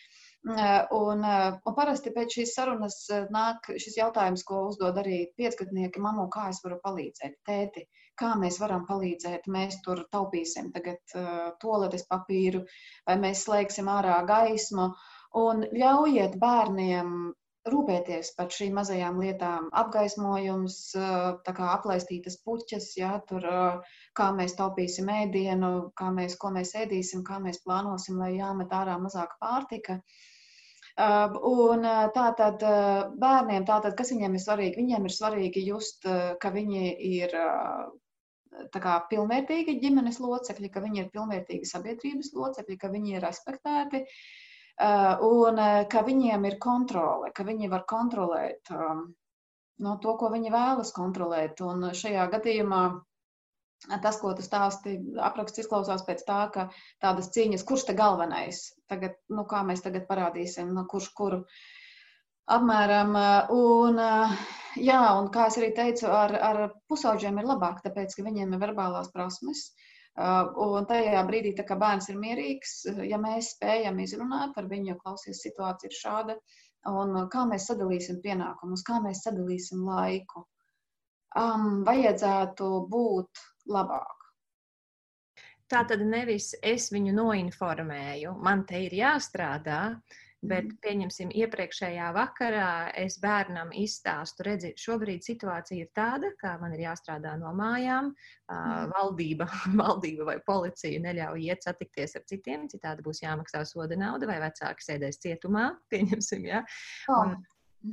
S3: Un, un parasti pēc šīs sarunas nāk šis jautājums, ko uzdod arī piecgadnieki. Mamu, kā es varu palīdzēt? Tēti, kā mēs varam palīdzēt? Mēs tur taupīsim tagad uh, toaletes papīru, vai mēs slēgsim ārā gaismu. Un ļaujiet bērniem rūpēties par šīm mazajām lietām, apgaismojums, kā aplaistītas puķas, ja, tur, kā mēs taupīsim ēdienu, kā mēs, ko mēs ēdīsim, kā mēs plānosim, lai jāmet ārā mazāk pārtika. Un tā tad bērniem, tātad, kas viņiem ir svarīgi? Viņiem ir svarīgi just, ka viņi ir kā, pilnvērtīgi ģimenes locekļi, ka viņi ir pilnvērtīgi sabiedrības locekļi, ka viņi ir respektēti, uh, Eh, un eh, ka viņiem ir kontrole, ka viņi var kontrolēt um, no to, ko viņi vēlas kontrolēt. Un šajā gadījumā tas, ko tu stāsti, apraksts izklausās pēc tā, ka tādas cīņas, kurš te galvenais, tagad, nu, kā mēs tagad parādīsim, nu, kurš kuru apmēram. Eh, un, jā, un kā es arī teicu, ar, ar pusauģiem ir labāk, tāpēc, ka viņiem ir verbālās prasmes. Uh, un tajā brīdī, kā bērns ir mierīgs, ja mēs spējam izrunāt ar viņu, klausies, situācija ir šāda, un kā mēs sadalīsim pienākumus, kā mēs sadalīsim laiku, um, vajadzētu būt labāk.
S2: Tā tad nevis es viņu noinformēju, man te ir jāstrādā, Bet, mm. pieņemsim, iepriekšējā vakarā es bērnam izstāstu, redzi, šobrīd situācija ir tāda, ka man ir jāstrādā no mājām. Mm. Valdība, valdība vai policija neļauj iet satikties ar citiem, citādi būs jāmaksā soda nauda, vai vecāki sēdēs cietumā. Pieņemsim, ja? Un,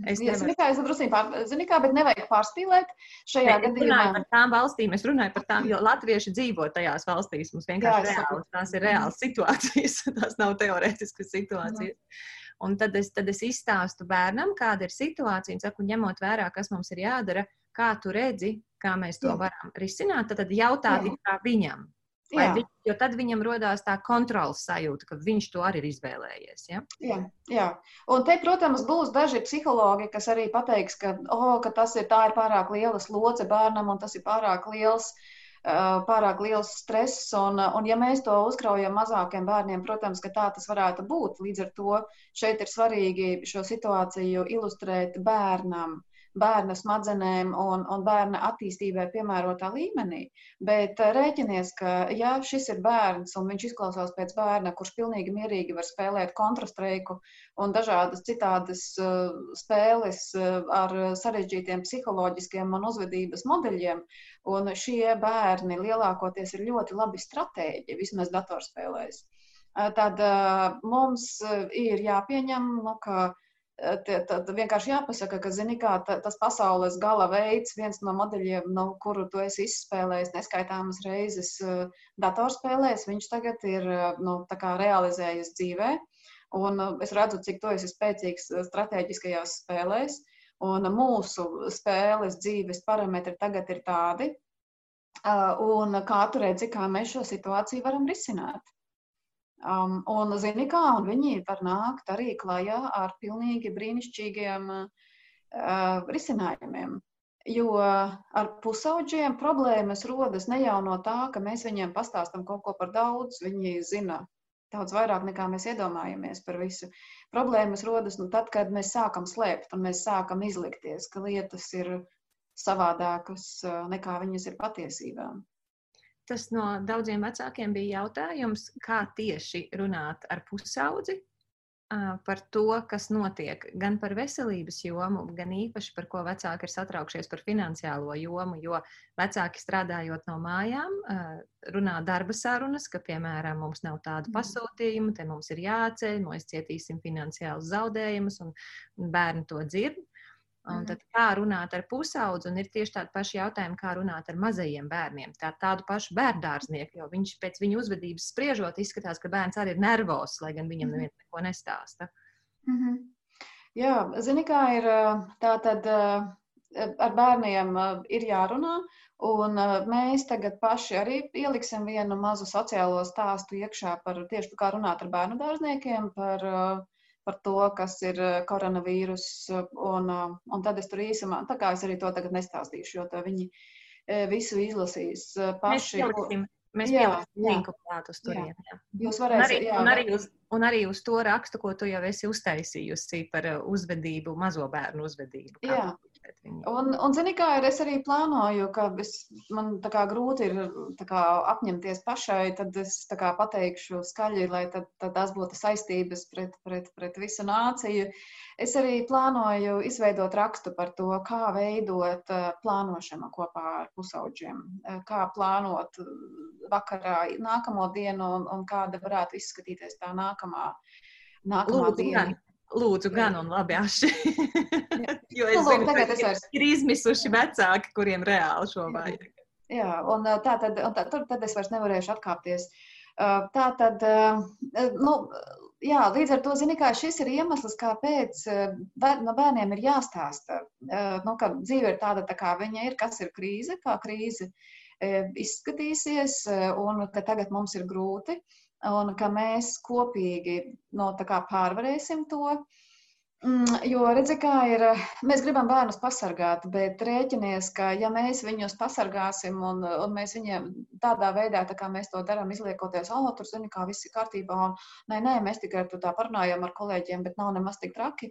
S3: Es ja, zinu, kā es drusku pār, zinu, kā, bet nevajag pārspīlēt šajā
S2: ne, gadījumā. Runāju par tām valstīm, es runāju par tām, jo latvieši dzīvo tajās valstīs. Mums vienkārši Jā, reāli, tās ir reālas situācijas, tās nav teorētiskas situācijas. Jā. Un tad es, tad es izstāstu bērnam, kāda ir situācija, un saku, ņemot vērā, kas mums ir jādara, kā tu redzi, kā mēs to varam risināt, tad, tad jautāt viņam. Viņ, jo tad viņam radās tā kontrols sajūta, ka viņš to arī ir izvēlējies. Ja?
S3: Jā, jā. Un te, protams, būs daži psihologi, kas arī pateiks, ka, oh, ka tas ir, ir pārāk liela slodze bērnam un tas ir pārāk liels. Pārāk liels stress, un, un ja mēs to uzkraujam mazākiem bērniem, protams, ka tā tas varētu būt. Līdz ar to šeit ir svarīgi šo situāciju ilustrēt bērnam, bērna smadzenēm un, un bērna attīstībai piemērotā līmenī. Bet eh, rēķinies, ka ja šis ir bērns un viņš izklausās pēc bērna, kurš pilnīgi mierīgi var spēlēt kontrastreiku un dažādas citādas uh, spēles uh, ar sarežģītiem psiholoģiskiem un uzvedības modeļiem, un šie bērni lielākoties ir ļoti labi stratēģi, vismaz datorspēlēs. Tad mums ir jāpieņem, nu, ka tad vienkārši jāpasaka, ka, zini, kā tas pasaules gala veids, viens no modeļiem, no kuru tu esi izspēlējis neskaitāmas reizes datorspēlēs, viņš tagad ir nu, realizējies dzīvē. Un es redzu, cik tu esi spēcīgs strateģiskajās spēlēs. Un mūsu spēles dzīves parametri tagad ir tādi, un kā tu redzi, kā mēs šo situāciju varam risināt. Um, un, zini, kā, un viņi var nākt arī klajā ar pilnīgi brīnišķīgiem uh, risinājumiem. Jo ar pusauģiem problēmas rodas ne jau no tā, ka mēs viņiem pastāstam kaut ko par daudz, viņi zina daudz vairāk nekā mēs iedomājamies par visu. Problēmas rodas nu, tad, kad mēs sākam slēpt un mēs sākam izlikties, ka lietas ir savādākas uh, nekā viņas ir patiesībā
S2: tas no daudziem vecākiem bija jautājums, kā tieši runāt ar pusaudzi par to, kas notiek gan par veselības jomu, gan īpaši par ko vecāki ir satraukšies par finansiālo jomu. Jo vecāki strādājot no mājām, runā darba sarunas, ka, piemēram, mums nav tādu mm. pasūtījumu, te mums ir jāceļ, mēs cietīsim finansiālus zaudējumus, un bērni to dzird. Un tad kā runāt ar pusaudzi, un ir tieši tādi paši jautājumi, kā runāt ar mazajiem bērniem. Tā, tādu pašu bērndārznieku, jo viņš pēc viņa uzvedības spriežot, izskatās, ka bērns arī ir nervos, lai gan viņam neviens neko nestāsta.
S3: Mm -hmm. Jā, zini, kā ir tā tad ar bērniem ir jārunā, un mēs tagad paši arī ieliksim vienu mazu sociālo stāstu iekšā par tieši kā runāt ar bērnu dārzniekiem, par uh, par to, kas ir eh, koronavīrus. Un, eh, un tad es tur īsumā, tā kā es arī to tagad nestāstīšu, jo viņi eh, visu izlasīs paši.
S2: Mēs pieliksim, mēs pieliksim linku klāt uz turieni.
S3: Jūs varēsiet, un arī,
S2: jā, un arī uz, un arī uz to rakstu, ko tu jau esi uztaisījusi par uzvedību, mazo bērnu uzvedību.
S3: Jā, Un, un zini, kā ir, es arī plānoju, ka es, man tā kā grūti ir kā, apņemties pašai, tad es kā, pateikšu skaļi, lai tad, tad tās būtu saistības pret, pret, pret visu nāciju. Es arī plānoju izveidot rakstu par to, kā veidot plānošanu kopā ar pusauģiem, kā plānot vakarā nākamo dienu un, un kāda varētu izskatīties tā nākamā, nākamā
S2: Lūdzu, diena. Jā. Lūdzu, gan un labi aši. jo es zinu, ka es vairs... ir izmisuši vecāki, kuriem reāli šo vajag.
S3: Jā, un tā tad, un tā, tur tad es vairs nevarēšu atkāpties. Tā tad, nu, jā, līdz ar to, zini, kā šis ir iemesls, kāpēc no bērniem ir jāstāsta, nu, ka dzīve ir tāda, tā kā viņa ir, kas ir krīze, kā krīze izskatīsies, un ka tagad mums ir grūti un ka mēs kopīgi no, kā, pārvarēsim to. Mm, jo, redzi, kā ir, mēs gribam bērnus pasargāt, bet rēķinies, ka ja mēs viņus pasargāsim un, un mēs viņiem tādā veidā, tā kā mēs to darām, izliekoties, oh, tur zini, kā viss ir kārtībā, un nē, nē, mēs tikai tur tā parunājam ar kolēģiem, bet nav nemaz tik traki.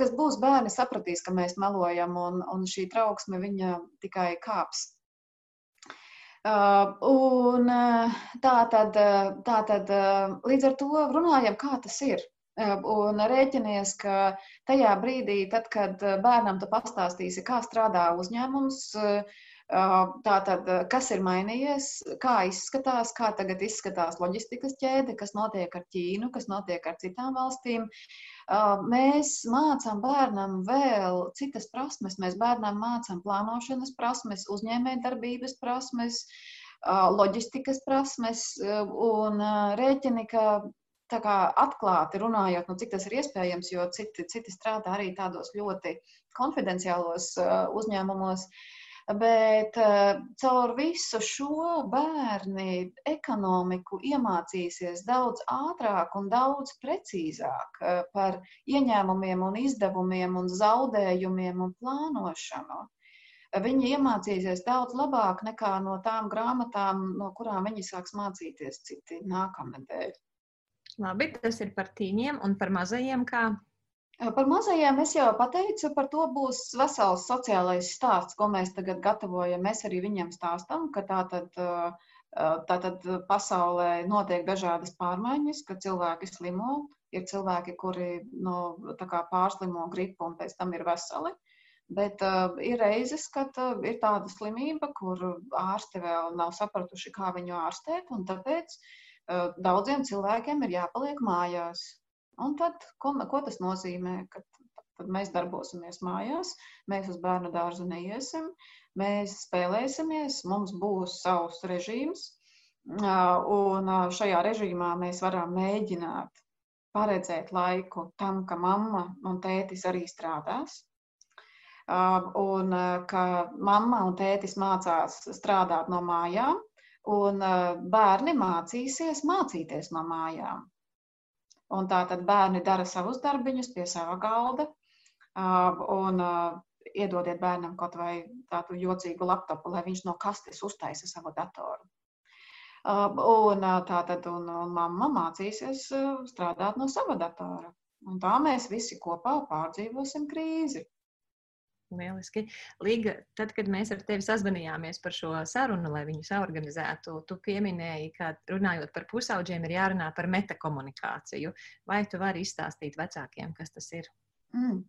S3: Kas būs bērni sapratīs, ka mēs melojam, un, un šī trauksme viņa tikai kāps. Uh, un uh, tā tad, uh, tā tad līdz ar to runājam, kā tas ir. Un rēķinies, ka tajā brīdī, tad, kad bērnam tu pastāstīsi, kā strādā uzņēmums, Tātad, kas ir mainījies, kā izskatās, kā tagad izskatās loģistikas ķēde, kas notiek ar Ķīnu, kas notiek ar citām valstīm. Mēs mācām bērnam vēl citas prasmes. Mēs bērnam mācām plānošanas prasmes, uzņēmējdarbības prasmes, loģistikas prasmes un rēķini, ka tā kā atklāti runājot, nu, cik tas ir iespējams, jo citi, citi strādā arī tādos ļoti konfidenciālos uzņēmumos. Uh, Bet uh, caur visu šo bērni ekonomiku iemācīsies daudz ātrāk un daudz precīzāk uh, par ieņēmumiem un izdevumiem un zaudējumiem un plānošanu. Viņi iemācīsies daudz labāk nekā no tām grāmatām, no kurām viņi sāks mācīties citi nākamnedēļ.
S2: Labi, tas ir par tīņiem un par mazajiem kā
S3: Par mazajiem es jau pateicu, par to būs vesels sociālais stāsts, ko mēs tagad gatavojam. Mēs arī viņiem stāstam, ka tā tad, tā tad pasaulē notiek dažādas pārmaiņas, ka cilvēki slimo, ir cilvēki, kuri nu, pārslimo gripu un pēc tam ir veseli. Bet uh, ir reizes, kad uh, ir tāda slimība, kur ārsti vēl nav sapratuši, kā viņu ārstēt, un tāpēc uh, daudziem cilvēkiem ir jāpaliek mājās. Un tad, ko, ko tas nozīmē? Kad, tad mēs darbosimies mājās, mēs uz bērnu dārzu neiesim, mēs spēlēsimies, mums būs savs režīms, un šajā režīmā mēs varam mēģināt paredzēt laiku tam, ka mamma un tētis arī strādās. Un ka mamma un tētis mācās strādāt no mājām, un bērni mācīsies mācīties no mājām. Un tā tad bērni dara savus darbiņus pie sava galda. Un iedodiet bērnam kaut vai tādu jocīgu laptopu, lai viņš no kastes uztaisa savu datoru. Un tā tad un, un mamma mācīsies strādāt no sava datora. Un tā mēs visi kopā pārdzīvosim krīzi.
S2: Lieliski. Līga, tad, kad mēs ar tevi sazvanījāmies par šo sarunu, lai viņu saorganizētu, tu pieminēji, ka runājot par pusauģiem, ir jārunā par metakomunikāciju. Vai tu vari izstāstīt vecākiem, kas tas ir?
S3: Mm.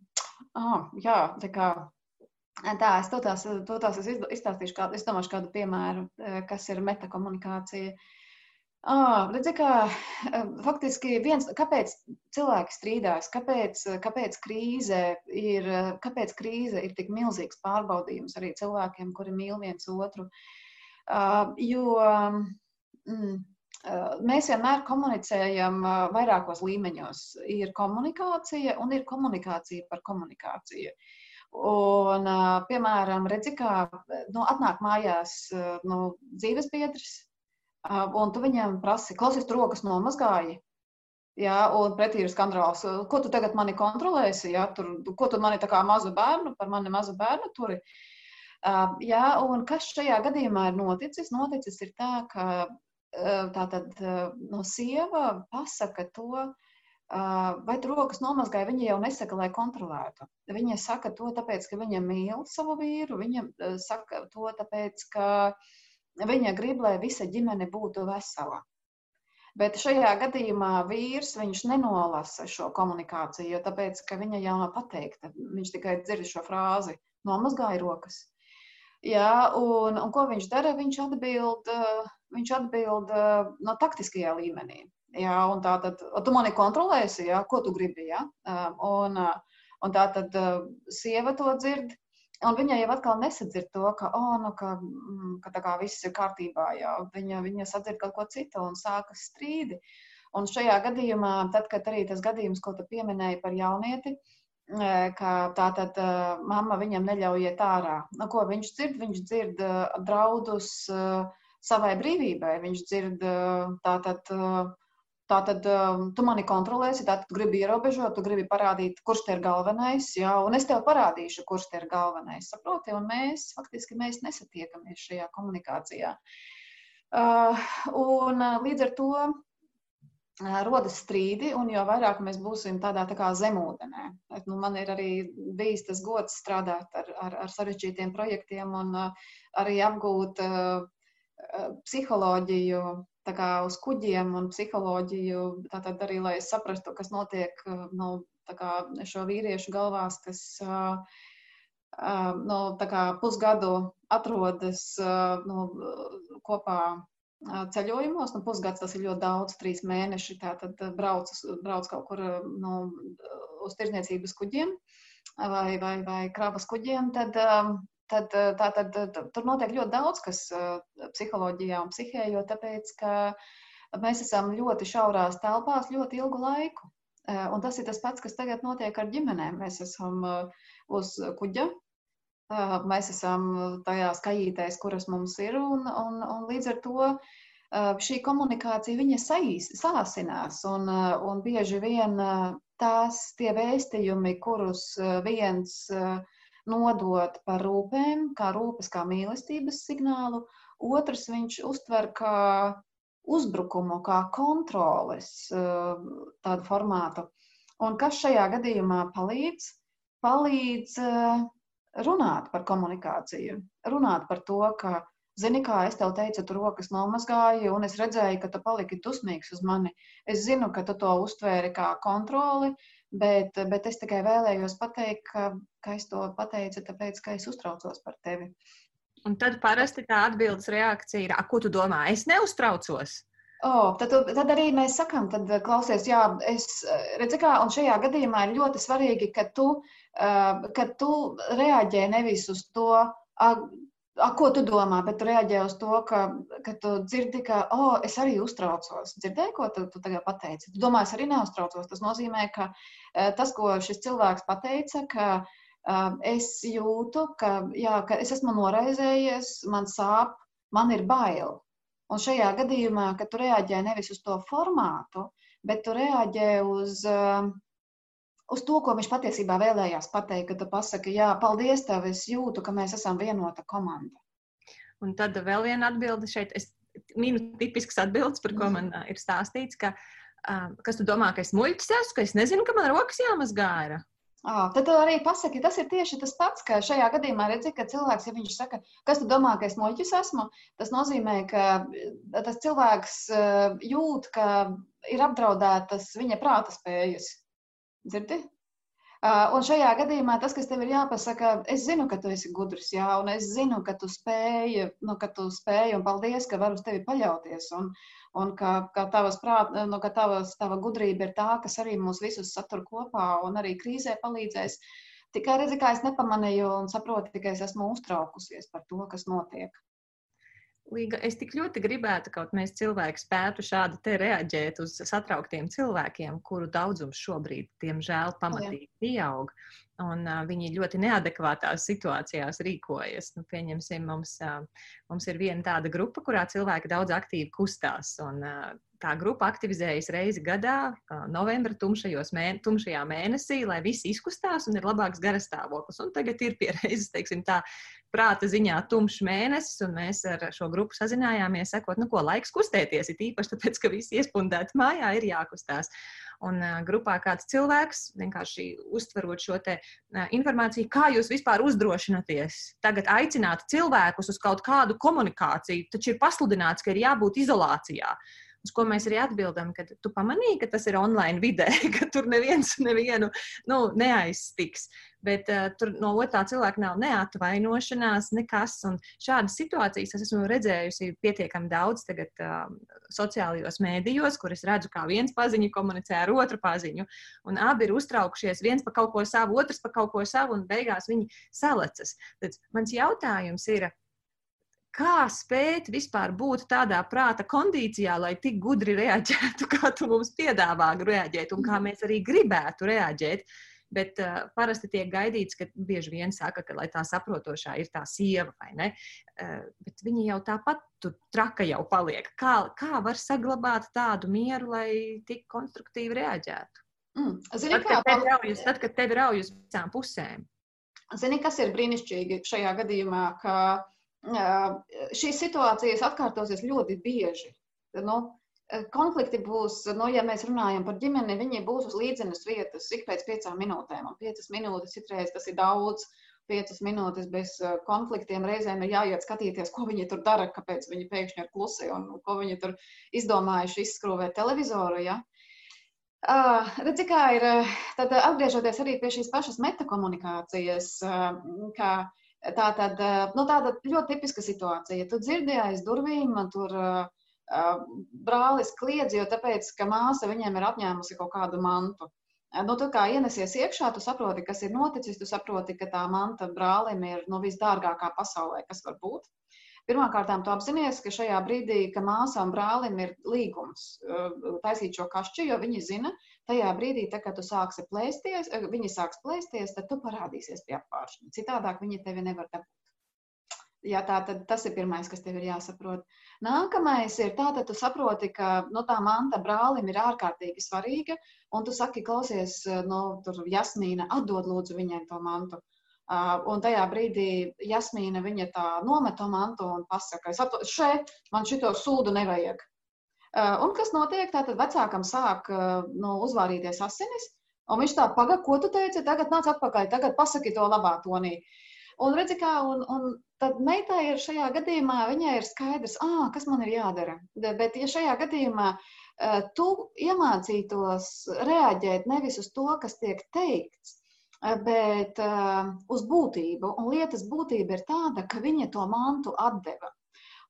S3: Oh, jā, tā kā Tā, es to tās, to tās es izstāstīšu, kā, es domāšu kādu piemēru, eh, kas ir metakomunikācija. Uh, Oh, redzi, kā faktiski viens, kāpēc cilvēki strīdās, kāpēc, kāpēc, krīze ir, kāpēc krīze ir tik milzīgs pārbaudījums arī cilvēkiem, kuri mīl viens otru. Uh, jo mm, mēs vienmēr komunicējam vairākos līmeņos. Ir komunikācija un ir komunikācija par komunikāciju. Un, piemēram, redzi, kā nu, atnāk mājās nu, dzīvesbiedrs, un tu viņam prasi, klausies, tu rokas nomazgāji. Jā, un pretī ir skandāls. Ko tu tagad mani kontrolēsi? Jā, tur, ko tu mani tā kā mazu bērnu, par mani mazu bērnu turi? Uh, jā, un kas šajā gadījumā ir noticis? Noticis ir tā, ka uh, tā tad uh, no sieva pasaka to, vai tu rokas nomazgāji, viņa jau nesaka, lai kontrolētu. Viņa saka to tāpēc, ka viņa mīl savu vīru, viņa saka to tāpēc, ka uh, Viņa grib, lai visa ģimene būtu vesela. Bet šajā gadījumā vīrs nenolasa šo komunikāciju, jo tāpēc, viņa jau nav pateikta. Viņš tikai dzird šo frāzi, nomazgāja rokas. Jā, un, un ko viņš dara? Viņš atbild, viņš atbild no taktiskajā līmenī. Jā, un tā tad, tu mani kontrolēsi, jā, ko tu gribi. Jā? Un, un tā tad sieva to dzird, Un viņa jau atkal nesadzird to, ka, oh, nu, ka, mm, ka tā kā viss ir kārtībā. Jā. Viņa, viņa sadzird kaut ko citu un sākas strīdi. Un šajā gadījumā, tad, kad arī tas gadījums, ko tu pieminēji par jaunieti, e, ka tā tad e, mamma viņam neļauj iet ārā. Nu, ko viņš dzird? Viņš dzird e, draudus savai brīvībai. Viņš dzird tātad Tātad um, tu mani kontrolēsi, tad tu gribi ierobežot, tu gribi parādīt, kurš te ir galvenais, jā, un es tev parādīšu, kurš te ir galvenais. Saproti, un mēs faktiski mēs nesatiekamies šajā komunikācijā. Uh, un uh, līdz ar to uh, rodas strīdi, un jo vairāk mēs būsim tādā tā kā zemūdenē. Nu, man ir arī bijis tas gods strādāt ar, ar, ar sarežģītiem projektiem un uh, arī apgūt uh, psiholoģiju uz kuģiem un psiholoģiju, tātad arī, lai saprastu, kas notiek nu, kā, šo vīriešu galvās, kas nu, pusgadu atrodas nu, kopā ceļojumos. Nu, pusgads tas ir ļoti daudz, trīs mēneši. Tātad brauc, brauc kaut kur nu, uz tirzniecības kuģiem vai, vai, vai kravas kuģiem. Tad, tad, tā, tad, tur notiek ļoti daudz kas psiholoģijā un psihē, jo tāpēc, ka mēs esam ļoti šaurās telpās ļoti ilgu laiku. Un tas ir tas pats, kas tagad notiek ar ģimenēm. Mēs esam uz kuģa, mēs esam tajās kajītēs, kuras mums ir, un, un, un līdz ar to šī komunikācija saīs, sāsinās. Un, un bieži vien tās tie vēstījumi, kurus viens nodod par rūpēm, kā rūpes, kā mīlestības signālu, otrs viņš uztver kā uzbrukumu, kā kontroles tādu formātu. Un kas šajā gadījumā palīdz? Palīdz runāt par komunikāciju, runāt par to, ka Zini, kā es tev teicu, tu rokas nomazgāji, un es redzēju, ka tu paliki dusmīgs uz mani. Es zinu, ka tu to uztvēri kā kontroli, bet, bet es tikai vēlējos pateikt, ka, ka es to pateicu, tāpēc, ka es uztraucos par tevi.
S2: Un tad parasti tā atbildes reakcija ir, ko tu domā? Es neuztraucos.
S3: Oh, tad, tad arī mēs sakām, tad klausies, jā, es redzu, kā, un šajā gadījumā ir ļoti svarīgi, ka tu, uh, ka tu reaģē nevis uz to, A, ko tu domā, bet reaģē uz to, ka, ka tu dzirdi, ka, oh, es arī uztraucos. Dzirdēji, ko tu, tu tagad pateici? Tu domā, es arī neuztraucos. Tas nozīmē, ka tas, ko šis cilvēks pateica, ka es jūtu, ka, jā, ka es esmu noraizējies, man sāp, man ir bail. Un šajā gadījumā, kad tu reaģē nevis uz to formātu, bet tu reaģē uz uh, uz to, ko viņš patiesībā vēlējās pateikt, kad tu pasaki, jā, paldies tev, es jūtu, ka mēs esam vienota komanda.
S2: Un tad vēl viena atbilde šeit, es minu tipisks atbildes, par ko mhm. man uh, ir stāstīts, ka, uh, kas tu domā, ka es muļķis esmu, ka es nezinu, ka man rokas jāmazgā ir.
S3: Ah, tad arī pasaki, tas ir tieši tas pats, ka šajā gadījumā redzi, ka cilvēks, ja viņš saka, kas tu domā, ka es muļķis esmu, tas nozīmē, ka tas cilvēks jūt, ka ir apdraudētas viņa prāta spējas. Dzirdi? Uh, un šajā gadījumā tas, kas tev ir jāpasaka, es zinu, ka tu esi gudrs, jā, un es zinu, ka tu spēji, nu, ka tu spēji, un paldies, ka varu uz tevi paļauties, un, un ka, ka, tavas prāt, nu, ka tavas, tava gudrība ir tā, kas arī mūs visus satur kopā un arī krīzē palīdzēs. Tikai redzi, kā es nepamanīju un saprotu, tikai es esmu uztraukusies par to, kas notiek.
S2: Līga, es tik ļoti gribētu, ka mēs cilvēki spētu šādi te reaģēt uz satrauktiem cilvēkiem, kuru daudzums šobrīd, diemžēl, pamatīgi pieaug. Un uh, viņi ļoti neadekvātās situācijās rīkojas. Nu, pieņemsim, mums, uh, mums ir viena tāda grupa, kurā cilvēki daudz aktīvi kustās. Un, uh, tā grupa aktivizējas reizi gadā, novembra mēne, tumšajā mēnesī, lai visi izkustās un ir labāks garastāvoklis. Un tagad ir pie reizes, teiksim, tā prāta ziņā tumšs mēnesis, un mēs ar šo grupu sazinājāmies, sakot, nu ko, laiks kustēties, ir īpaši tāpēc, ka visi iespundēti mājā ir jākustās. Un grupā kāds cilvēks vienkārši uztverot šo te, informāciju, kā jūs vispār uzdrošināties tagad aicināt cilvēkus uz kaut kādu komunikāciju, taču ir pasludināts, ka ir jābūt izolācijā. Uh, Uz ko mēs arī atbildam, ka tu pamanīji, ka tas ir online vidē, ka tur neviens nevienu nu, neaizstiks. Bet uh, tur no otrā cilvēka nav neatvainošanās, nekas. Un šādas situācijas es esmu redzējusi pietiekami daudz tagad uh, sociālajos mēdījos, kur es redzu, kā viens paziņu komunicē ar otru paziņu. Un abi ir uztraukušies, viens par kaut ko savu, otrs par kaut ko savu, un beigās viņi salecas. Tad mans jautājums ir, kā spēt vispār būt tādā prāta kondīcijā, lai tik gudri reaģētu, kā tu mums piedāvā reaģēt, un kā mhm. mēs arī gribētu reaģēt. Bet uh, parasti tiek gaidīts, ka bieži vien saka, ka tā saprotošā ir tā sieva, vai ne? Uh, bet viņi jau tāpat tur traka jau paliek. Kā, kā var saglabāt tādu mieru, lai tik konstruktīvi reaģētu?
S3: Mm. Zini,
S2: tad, kad tevi rauj uz, tad, kad tevi rauj uz visām pusēm.
S3: Zini, kas ir brīnišķīgi šajā gadījumā, ka šīs situācijas atkārtosies ļoti bieži. Nu, konflikti būs, nu, ja mēs runājam par ģimeni, viņi būs uz līdzenas vietas ik pēc piecām minūtēm. Un piecas minūtes citreiz tas ir daudz. piecas minūtes bez konfliktiem. Reizēm ir jāiet skatīties, ko viņi tur dara, kāpēc viņi pēkšņi ir klusi un ko viņi tur izdomājuši izskrūvēt televizoru. Ja? Uh, redzi, kā ir, tad atgriežoties arī pie šīs pašas metakomunikācijas, uh, kā tā tad, nu, tāda ļoti tipiska situācija. Tu dzirdēji aiz durvīm, tur uh, brālis kliedz, jo tāpēc, ka māsa viņiem ir apņēmusi kaut kādu mantu. Nu, tu kā ienesies iekšā, tu saproti, kas ir noticis, tu saproti, ka tā manta brālim ir nu, visdārgākā pasaulē, kas var būt. Pirmkārt, tu apzinājies, ka šajā brīdī, ka māsām brālim ir līgums taisīt šo kašķi, jo viņi zina, tajā brīdī, tā, kad tu sāksi plēsties, viņi sāks plēsties, tad tu parādīsies pie apgāršņa. Citādāk viņi tevi nevar dabūt. Jā, tā tad tas ir pirmais, kas tev ir jāsaprot. Nākamais ir tā, ka tu saproti, ka nu, tā manta brālim ir ārkārtīgi svarīga, un tu saki, klausies, nu, tur Jasmīna, atdod lūdzu viņai to mantu. Uh, un tajā brīdī Jasmīna viņa tā nomet to mantu un pasaka, es atdodu šeit, man šito sūdu nevajag. Uh, un kas notiek? Tātad vecākam sāk uh, nu, uzvārīties asinis, un viņš tā, paga, ko tu teici, tagad nāc atpakaļ, tagad pasaki to labā tonī. Un redzi, kā, un, un tad meitai ir šajā gadījumā, viņai ir skaidrs, ah, kas man ir jādara. Bet, ja šajā gadījumā uh, tu iemācītos reaģēt nevis uz to, kas tiek teikts, uh, bet uh, uz būtību, un lietas būtība ir tāda, ka viņa to mantu atdeva.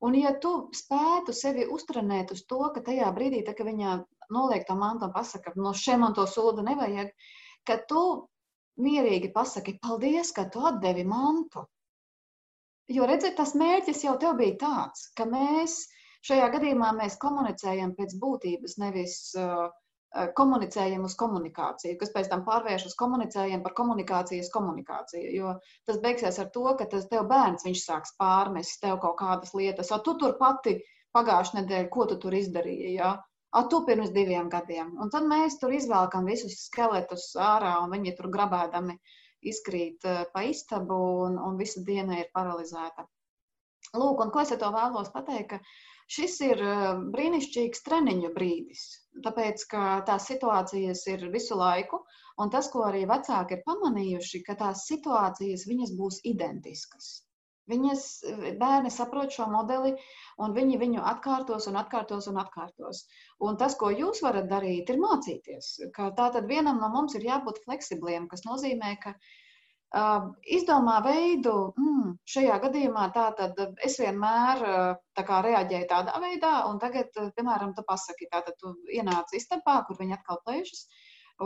S3: Un, ja tu spētu sevi uztrenēt uz to, ka tajā brīdī, tā, kad viņa noliek to mantu un pasaka, no šiem man to sūdu nevajag, ka tu mierīgi pasaki, paldies, ka tu atdevi mantu. Jo, redziet, tas mērķis jau tev bija tāds, ka mēs šajā gadījumā mēs komunicējam pēc būtības, nevis uh, uh komunicējam uz komunikāciju, kas pēc tam pārvēršas komunicējam par komunikācijas komunikāciju. Jo tas beigsies ar to, ka tas tev bērns sāks pārmest tev kaut kādas lietas. O, tu tur pati pagājušajā nedēļā, ko tu tur izdarīji? Ja? A, tu pirms diviem gadiem. Un tad mēs tur izvelkam visus skeletus ārā un viņi tur grabēdami izkrīt eh, pa istabu un, un visa diena ir paralizēta. Lūk, un ko es ar to vēlos pateikt, ka šis ir eh, brīnišķīgs treniņu brīdis, tāpēc, ka tās situācijas ir visu laiku, un tas, ko arī vecāki ir pamanījuši, ka tās situācijas viņas būs identiskas. Viņas bērni saprot šo modeli, un viņi viņu atkārtos un atkārtos un atkārtos. Un tas, ko jūs varat darīt, ir mācīties. Tātad vienam no mums ir jābūt fleksibliem, kas nozīmē, ka uh, izdomā veidu, mm, šajā gadījumā tātad es vienmēr uh, tā kā reaģēju tādā veidā, un tagad, piemēram, tu pasaki, tātad tu ienāc istabā, kur viņi atkal plēšas.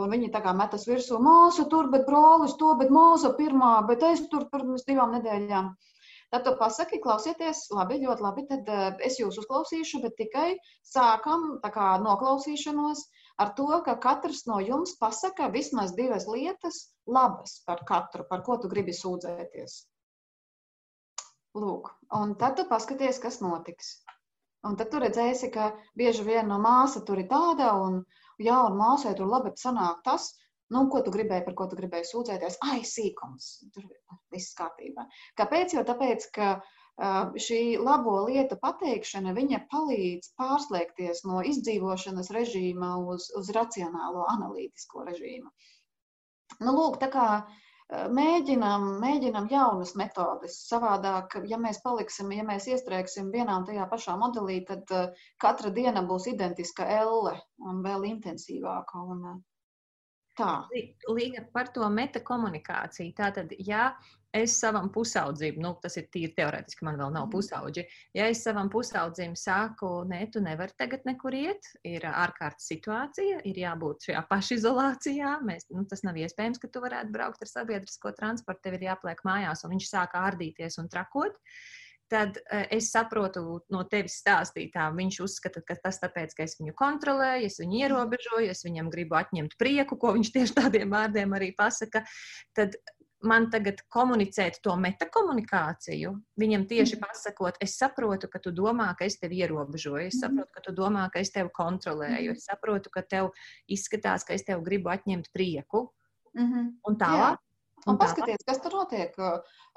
S3: Un viņi tā kā metas virsū, māsa tur, bet brolis to, bet māsa pirmā, bet es tur pirms divām nedēļām. Uh, Tad tu pasaki, klausieties, labi, ļoti labi, tad uh, es jūs uzklausīšu, bet tikai sākam kā, noklausīšanos ar to, ka katrs no jums pasaka vismaz divas lietas labas par katru, par ko tu gribi sūdzēties. Lūk, un tad tu paskaties, kas notiks. Un tad tu redzēsi, ka bieži vien no māsa tur ir tāda, un jā, un māsai tur labi sanāk tas, Nu, ko tu gribēji, par ko tu gribēji sūdzēties? Ai, sīkums. Tur viss kārtībā. Kāpēc? Jo tāpēc, ka šī labo lietu pateikšana, viņa palīdz pārslēgties no izdzīvošanas režīma uz, uz racionālo, analītisko režīmu. Nu, lūk, tā kā mēģinam, mēģinam jaunas metodes. Savādāk, ja mēs paliksim, ja mēs iestrēgsim vienā un tajā pašā modelī, tad katra diena būs identiska elle un vēl intensīvāka. Un,
S2: Tā. Līga par to metakomunikāciju. Tātad, ja es savam pusaudzim, nu, tas ir tīri teorētiski, man vēl nav mhm. pusauģi, ja es savam pusaudzim saku, nē, tu nevari tagad nekur iet, ir ārkārtas situācija, ir jābūt šajā pašizolācijā, mēs, nu, tas nav iespējams, ka tu varētu braukt ar sabiedrisko transportu, tev ir jāpliek mājās, un viņš sāk ārdīties un trakot. Uh, tad uh, es saprotu no tevis stāstītā, viņš uzskata, ka tas tāpēc, ka es viņu kontrolēju, es viņu ierobežoju, es viņam gribu atņemt prieku, ko viņš tieši tādiem vārdiem arī pasaka. Tad man tagad komunicēt to metakomunikāciju, viņam tieši mhm. pasakot, es saprotu, ka tu domā, ka es tevi ierobežoju, es mhm. saprotu, ka tu domā, ka es tevi kontrolēju, es saprotu, ka tev izskatās, ka es tev gribu atņemt prieku. Mm -hmm. Un tālāk.
S3: Un paskatieties, kas tur notiek.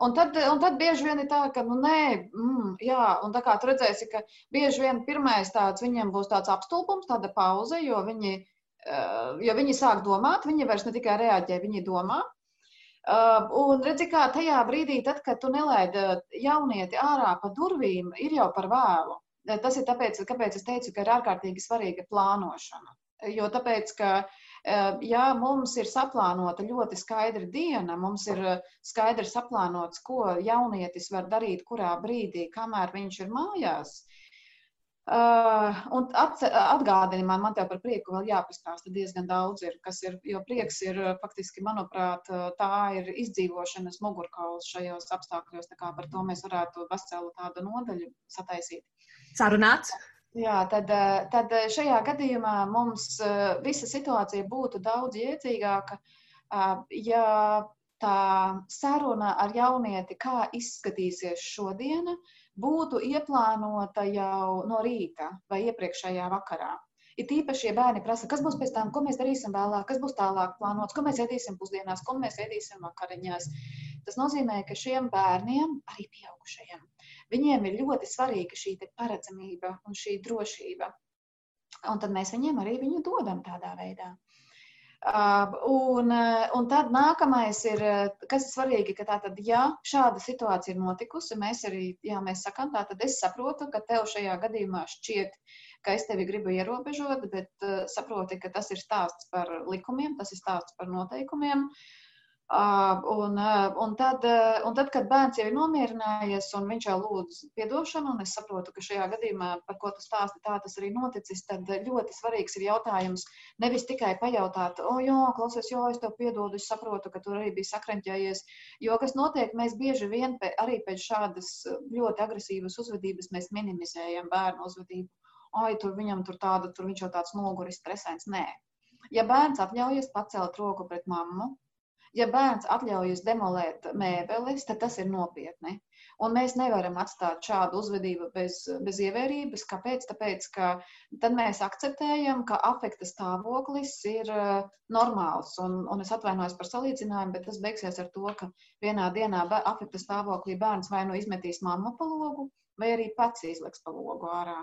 S3: Un tad, un tad bieži vien ir tā, ka, nu, nē, mm, jā, un tā kā tu redzēsi, ka bieži vien pirmais tāds viņiem būs tāds apstulbums, tāda pauze, jo viņi, jo viņi sāk domāt, viņi vairs ne tikai reaģē, viņi domā. Uh, un redzi, kā tajā brīdī, tad, kad tu nelaidi jaunieti ārā pa durvīm, ir jau par vēlu. Tas ir tāpēc, kāpēc es teicu, ka ir ārkārtīgi svarīga plānošana. Jo tāpēc, ka ja mums ir saplānota ļoti skaidra diena, mums ir skaidri saplānots, ko jaunietis var darīt, kurā brīdī, kamēr viņš ir mājās, Uh, un atgādini man, man te par prieku vēl jāpastāsta diezgan daudz, ir, kas ir, jo prieks ir faktiski, manuprāt, tā ir izdzīvošanas mugurkauls šajos apstākļos, tā kā par to mēs varētu veselu tādu nodaļu sataisīt.
S2: Sarunāts.
S3: Jā, tad, tad šajā gadījumā mums visa situācija būtu daudz iedzīgāka, ja tā saruna ar jaunieti, kā izskatīsies šodiena, būtu ieplānota jau no rīta vai iepriekšējā vakarā. Ir tīpaši, ja bērni prasa, kas būs pēc tam, ko mēs darīsim vēlāk, kas būs tālāk plānots, ko mēs ēdīsim pusdienās, ko mēs ēdīsim vakariņās. Tas nozīmē, ka šiem bērniem, arī pieaugušajiem, viņiem ir ļoti svarīga šī paredzamība un šī drošība. Un tad mēs viņiem arī viņu dodam tādā veidā. Un, un tad nākamais ir, kas ir svarīgi, ka tātad, ja šāda situācija ir notikusi, mēs arī, jā, mēs sakām, tātad es saprotu, ka tev šajā gadījumā šķiet, ka es tevi gribu ierobežot, bet saproti, ka tas ir stāsts par likumiem, tas ir stāsts par noteikumiem. Uh, Un, un, tad, un tad, kad bērns jau ir nomierinājies un viņš jau lūdz atdošanu, un es saprotu, ka šajā gadījumā, par ko tu stāsti, tā tas arī noticis, tad ļoti svarīgs ir jautājums nevis tikai pajautāt, o, jā, klausies, jo es tev piedodu, es saprotu, ka tur arī bija sakranķējies. Jo kas notiek, mēs bieži vien pē, arī pēc šādas ļoti agresīvas uzvedības mēs minimizējam bērnu uzvedību. Ai, tur viņam tur tāda, tur viņš jau tāds noguris, stresēns. Nē. Ja bērns atļaujas pacelt roku pret mammu, ja bērns atļaujas demolēt mēbeles, tad tas ir nopietni. Un mēs nevaram atstāt šādu uzvedību bez, bez ievērības. Kāpēc? Tāpēc, ka tad mēs akceptējam, ka afekta stāvoklis ir uh, normāls. Un, un es atvainojos par salīdzinājumu, bet tas beigsies ar to, ka vienā dienā afekta stāvoklī bērns vai nu izmetīs mammu pa logu, vai arī pats izliks pa logu ārā.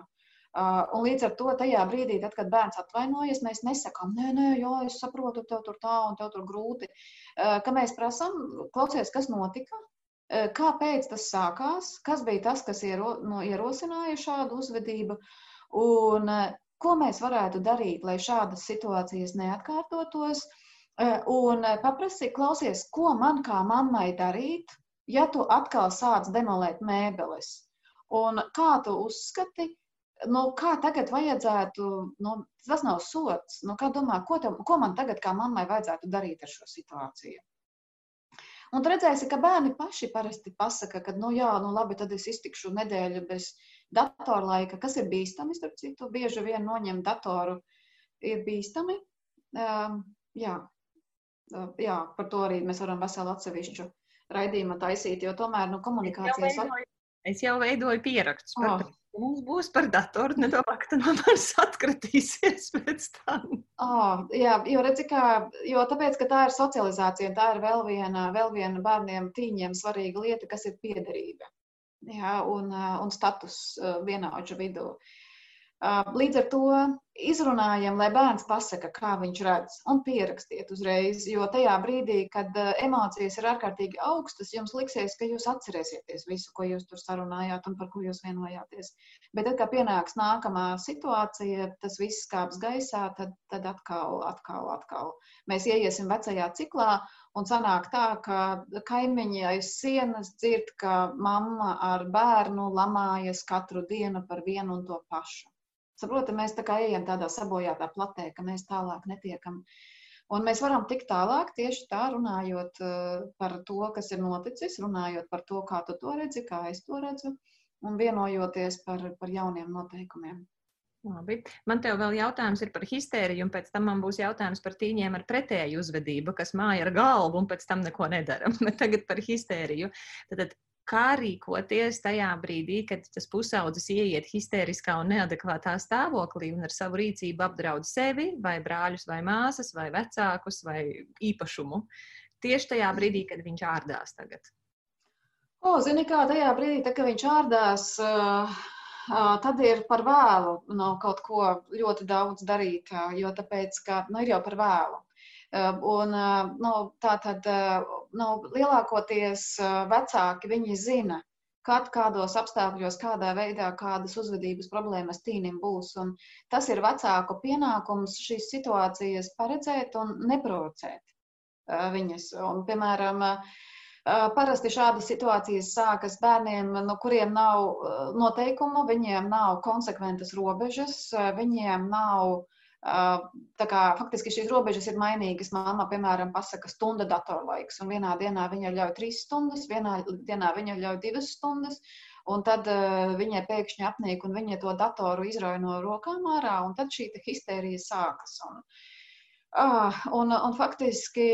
S3: Un līdz ar to tajā brīdī, tad, kad bērns atvainojas, mēs nesakām, nē, nē, jo es saprotu, tev tur tā un tev tur grūti. Ka mēs prasām, klausies, kas notika, kāpēc tas sākās, kas bija tas, kas iero, no, ierosināja šādu uzvedību, un ko mēs varētu darīt, lai šādas situācijas neatkārtotos. Un paprasīt, klausies, ko man kā mammai darīt, ja tu atkal sāc demolēt mēbeles. Un kā tu uzskati, nu, kā tagad vajadzētu, nu, tas nav sots. Nu, kā domā, ko, tev, ko man tagad kā mammai vajadzētu darīt ar šo situāciju? Un tu redzēsi, ka bērni paši parasti pasaka, ka, nu, jā, nu, labi, tad es iztikšu nedēļu bez datorlaika, kas ir bīstami, starp citu, bieži vien noņemt datoru ir bīstami. Um, jā. Uh, jā, par to arī mēs varam veselu atsevišķu raidījumu taisīt, jo tomēr, nu, komunikācijas...
S2: Es jau veidoju, es jau veidoju pierakstus par oh. to mums būs par datoru, nedomā, ka tu no manis atkratīsies pēc tam.
S3: Oh, jā, jo redzi, kā, jo tāpēc, ka tā ir socializācija, tā ir vēl viena, vēl viena bērniem, tīņiem svarīga lieta, kas ir piederība. Jā, un, un status vienaudžu vidū. Uh, Līdz ar to izrunājam, lai bērns pasaka, kā viņš redz, un pierakstiet uzreiz. Jo tajā brīdī, kad emocijas ir ārkārtīgi augstas, jums liksies, ka jūs atcerēsieties visu, ko jūs tur sarunājāt un par ko jūs vienojāties. Bet tad, kad pienāks nākamā situācija, tas viss kāps gaisā, tad, tad atkal, atkal, atkal mēs ieiesim vecajā ciklā. Un sanāk tā, ka kaimiņi aiz sienas dzird, ka mamma ar bērnu lamājas katru dienu par vienu un to pašu. Saprotam, mēs tā kā ejam tādā sabojātā platē, ka mēs tālāk netiekam. Un mēs varam tikt tālāk tieši tā, runājot eh, par to, kas ir noticis, runājot par to, kā tu to redzi, kā es to redzu, un vienojoties par, par jauniem noteikumiem.
S2: Labi. Man te vēl jautājums ir par histēriju, un pēc tam man būs jautājums par tīņiem ar pretēju uzvedību, kas māja ar galvu un pēc tam neko nedara. Tagad par histēriju. Tad kā rīkoties tajā brīdī, kad tas pusaudzis ieiet histēriskā un neadekvātā stāvoklī un ar savu rīcību apdraud sevi, vai brāļus, vai māsas, vai vecākus, vai īpašumu. Tieši tajā brīdī, kad viņš ārdās tagad.
S3: O, zini, kā tajā brīdī, tā, kad viņš ārdās, tad ir par vēlu no kaut ko ļoti daudz darīt, jo tāpēc, ka nu, ir jau par vēlu. Un, nu, tā tad nu, lielākoties vecāki viņi zina, kad, kādos apstākļos, kādā veidā, kādas uzvedības problēmas tīnim būs. Un tas ir vecāku pienākums šīs situācijas paredzēt un neprovocēt viņas. Un, piemēram, Parasti šādas situācijas sākas bērniem, no kuriem nav noteikumu, viņiem nav konsekventas robežas, viņiem nav Tā kā faktiski šīs robežas ir mainīgas. Māma, piemēram, pasaka stunda datorlaiks, un vienā dienā viņa ļauj trīs stundas, vienā dienā viņa ļauj divas stundas, un tad uh, viņai pēkšņi apnīk, un viņa to datoru izrauj no rokām ārā, un tad šī histērija sākas. Un, uh, Ah, un, un faktiski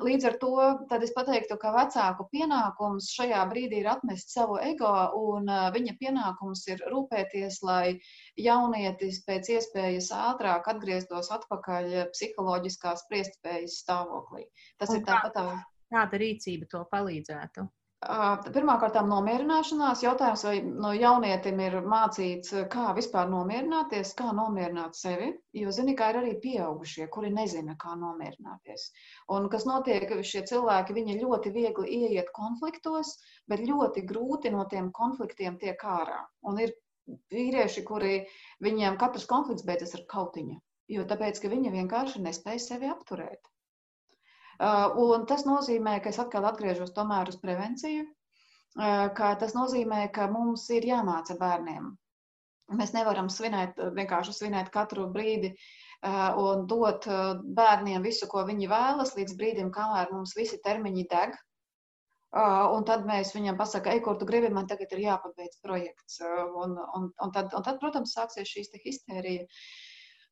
S3: līdz ar to es pateiktu, ka vecāku pienākums šajā brīdī ir atmest savu ego, un uh, viņa pienākums ir rūpēties, lai jaunietis pēc iespējas ātrāk atgrieztos atpakaļ psiholoģiskās spriestspējas stāvoklī. Tas un ir tāpat. Tā,
S2: kāda rīcība to palīdzētu?
S3: Pirmkārt, nomierināšanās jautājums, vai no jaunietim ir mācīts, kā vispār nomierināties, kā nomierināt sevi. Jo, zini, kā ir arī pieaugušie, kuri nezina, kā nomierināties. Un kas notiek, šie cilvēki, viņi ļoti viegli ieiet konfliktos, bet ļoti grūti no tiem konfliktiem tiek ārā. Un ir vīrieši, kuri viņiem katrs konflikts beidzas ar kautiņu, jo tāpēc, ka viņi vienkārši nespēja sevi apturēt. Uh, un tas nozīmē, ka es atkal atgriežos tomēr uz prevenciju, uh, ka tas nozīmē, ka mums ir jāmāca bērniem. Mēs nevaram svinēt, vienkārši svinēt katru brīdi uh, un dot bērniem visu, ko viņi vēlas, līdz brīdim, kamēr mums visi termiņi deg. Un tad mēs viņam pasakām, ej, kur tu gribi, man tagad ir jāpabeidz projekts. Un, un, un, tad, un tad, protams, sāksies šīs histērija.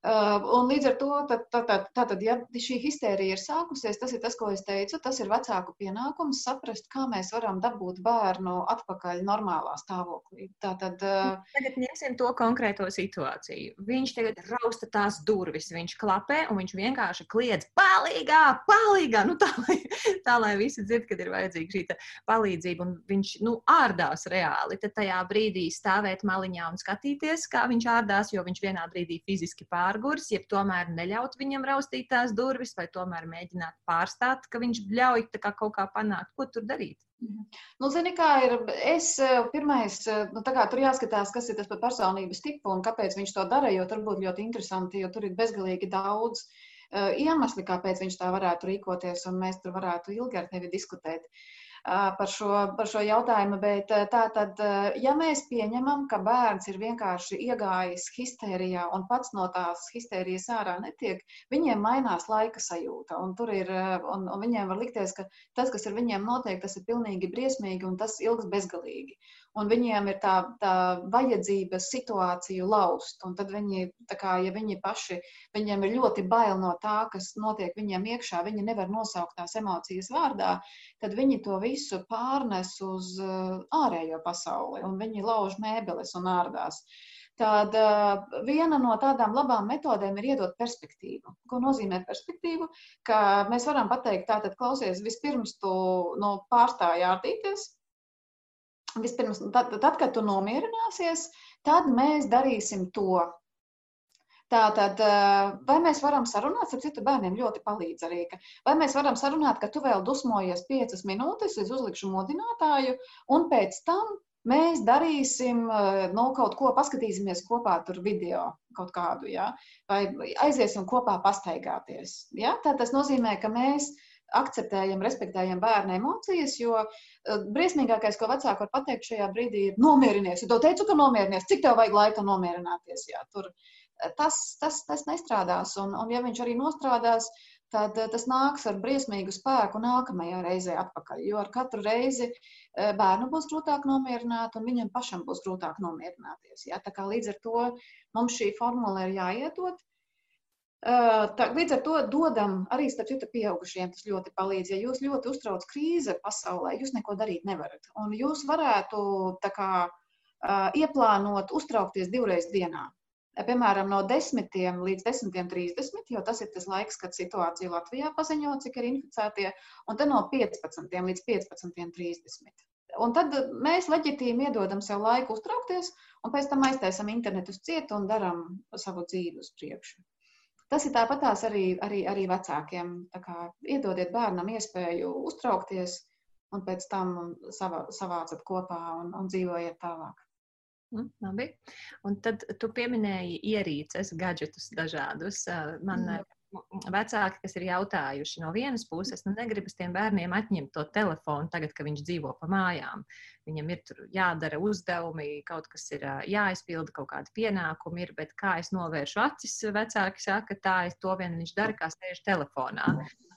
S3: Un līdz ar to, tad, tad, tad, tad, ja šī histērija ir sākusies, tas ir tas, ko es teicu, tas ir vecāku pienākums saprast, kā mēs varam dabūt bērnu atpakaļ normālā stāvoklī. Tātad, uh,
S2: tagad ņemsim to konkrēto situāciju. Viņš tagad rausta tās durvis, viņš klapē un viņš vienkārši kliedz palīgā, palīgā, nu tā, lai, tā, lai visi dzird, kad ir vajadzīga šī palīdzība un viņš, nu, ārdās reāli. Tad tajā brīdī stāvēt maliņā un skatīties, kā viņš ārdās, jo viņš vienā brīdī fiziski pār pārgurs, ja tomēr neļaut viņam raustīt tās durvis, vai tomēr mēģināt pārstāt, ka viņš ļauj kā kaut kā panākt, ko tur darīt.
S3: Mhm. Nu, zini, kā ir. Es eh, pirmais, eh, nu, tā kā tur jāskatās, kas ir tas par personības tipu un kāpēc viņš to dara, jo tur būtu ļoti interesanti, jo tur ir bezgalīgi daudz uh, iemesli, kāpēc viņš tā varētu rīkoties, un mēs tur varētu ilgi ar tevi diskutēt. Uh, par šo, par šo jautājumu. Bet tā tad, ja mēs pieņemam, ka bērns ir vienkārši iegājis histērijā un pats no tās histērijas ārā netiek, viņiem mainās laika sajūta. Un, ir, un, un viņiem var likties, ka tas, kas ar viņiem notiek, tas ir pilnīgi briesmīgi un tas ilgs bezgalīgi un viņiem ir tā, tā vajadzība situāciju laust. Un tad viņi, kā, ja viņi paši, viņiem ir ļoti bail no tā, kas notiek viņiem iekšā, viņi nevar nosaukt tās emocijas vārdā, tad viņi to visu pārnes uz uh, ārējo pasauli, un viņi lauž mēbeles un ārdās. Tad uh, viena no tādām labām metodēm ir iedot perspektīvu. Ko nozīmē perspektīvu? Ka mēs varam pateikt, tātad, klausies, vispirms tu no, pārstāji ārdīties, Vispirms, tad, tad, kad tu nomierināsies, tad mēs darīsim to. Tātad, eh, vai mēs varam sarunāt, ar citu bērniem ļoti palīdz arī, ka, vai mēs varam sarunāt, ka tu vēl dusmojies piecas minūtes, es uzlikšu modinātāju, un pēc tam mēs darīsim, nu, kaut ko, paskatīsimies kopā tur video kaut kādu, ja? vai aiziesim kopā pastaigāties. Ja? Tā tas nozīmē, ka mēs akceptējam, respektējam bērnu emocijas, jo uh, briesmīgākais, ko vecāki var pateikt šajā brīdī, ir nomierinies. Ja tev teicu, ka nomierinies, cik tev vajag laika nomierināties? Jā, tur, uh, tas, tas, tas nestrādās, un, un ja viņš arī nostrādās, tad uh, tas nāks ar briesmīgu spēku nākamajā reizē atpakaļ. Jo ar katru reizi bērnu būs grūtāk nomierināt, un viņam pašam būs grūtāk nomierināties. Ja? Tā kā līdz ar to mums šī formula ir jāiedod. Tā, līdz ar to dodam arī starp citu pieaugušiem. Tas ļoti palīdz. Ja jūs ļoti uztrauc krīze pasaulē, jūs neko darīt nevarat. Un jūs varētu kā, ieplānot uztraukties divreiz dienā. Piemēram, no 10 līdz 10.30, jo tas ir tas laiks, kad situācija Latvijā paziņo, cik ir inficētie, un tad no 15 līdz 15.30. Un tad mēs leģitīmi iedodam sev laiku uztraukties, un pēc tam aiztaisam internetu uz cietu un darām savu dzīvi uz priekšu. Tas ir tāpatās arī, arī, arī vecākiem. Kā, iedodiet bērnam iespēju uztraukties, un pēc tam savā, savācat kopā un, un dzīvojiet tālāk.
S2: Mm, labi. Un tad tu pieminēji ierīces, gadgetus dažādus. Man mm vecāki, kas ir jautājuši no vienas puses, nu, negribas tiem bērniem atņemt to telefonu tagad, kad viņš dzīvo pa mājām. Viņam ir jādara uzdevumi, kaut kas ir jāizpilda, kaut kādi pienākumi ir, bet kā es novēršu acis, vecāki saka, tā es to vien viņš dara, kā sēž telefonā.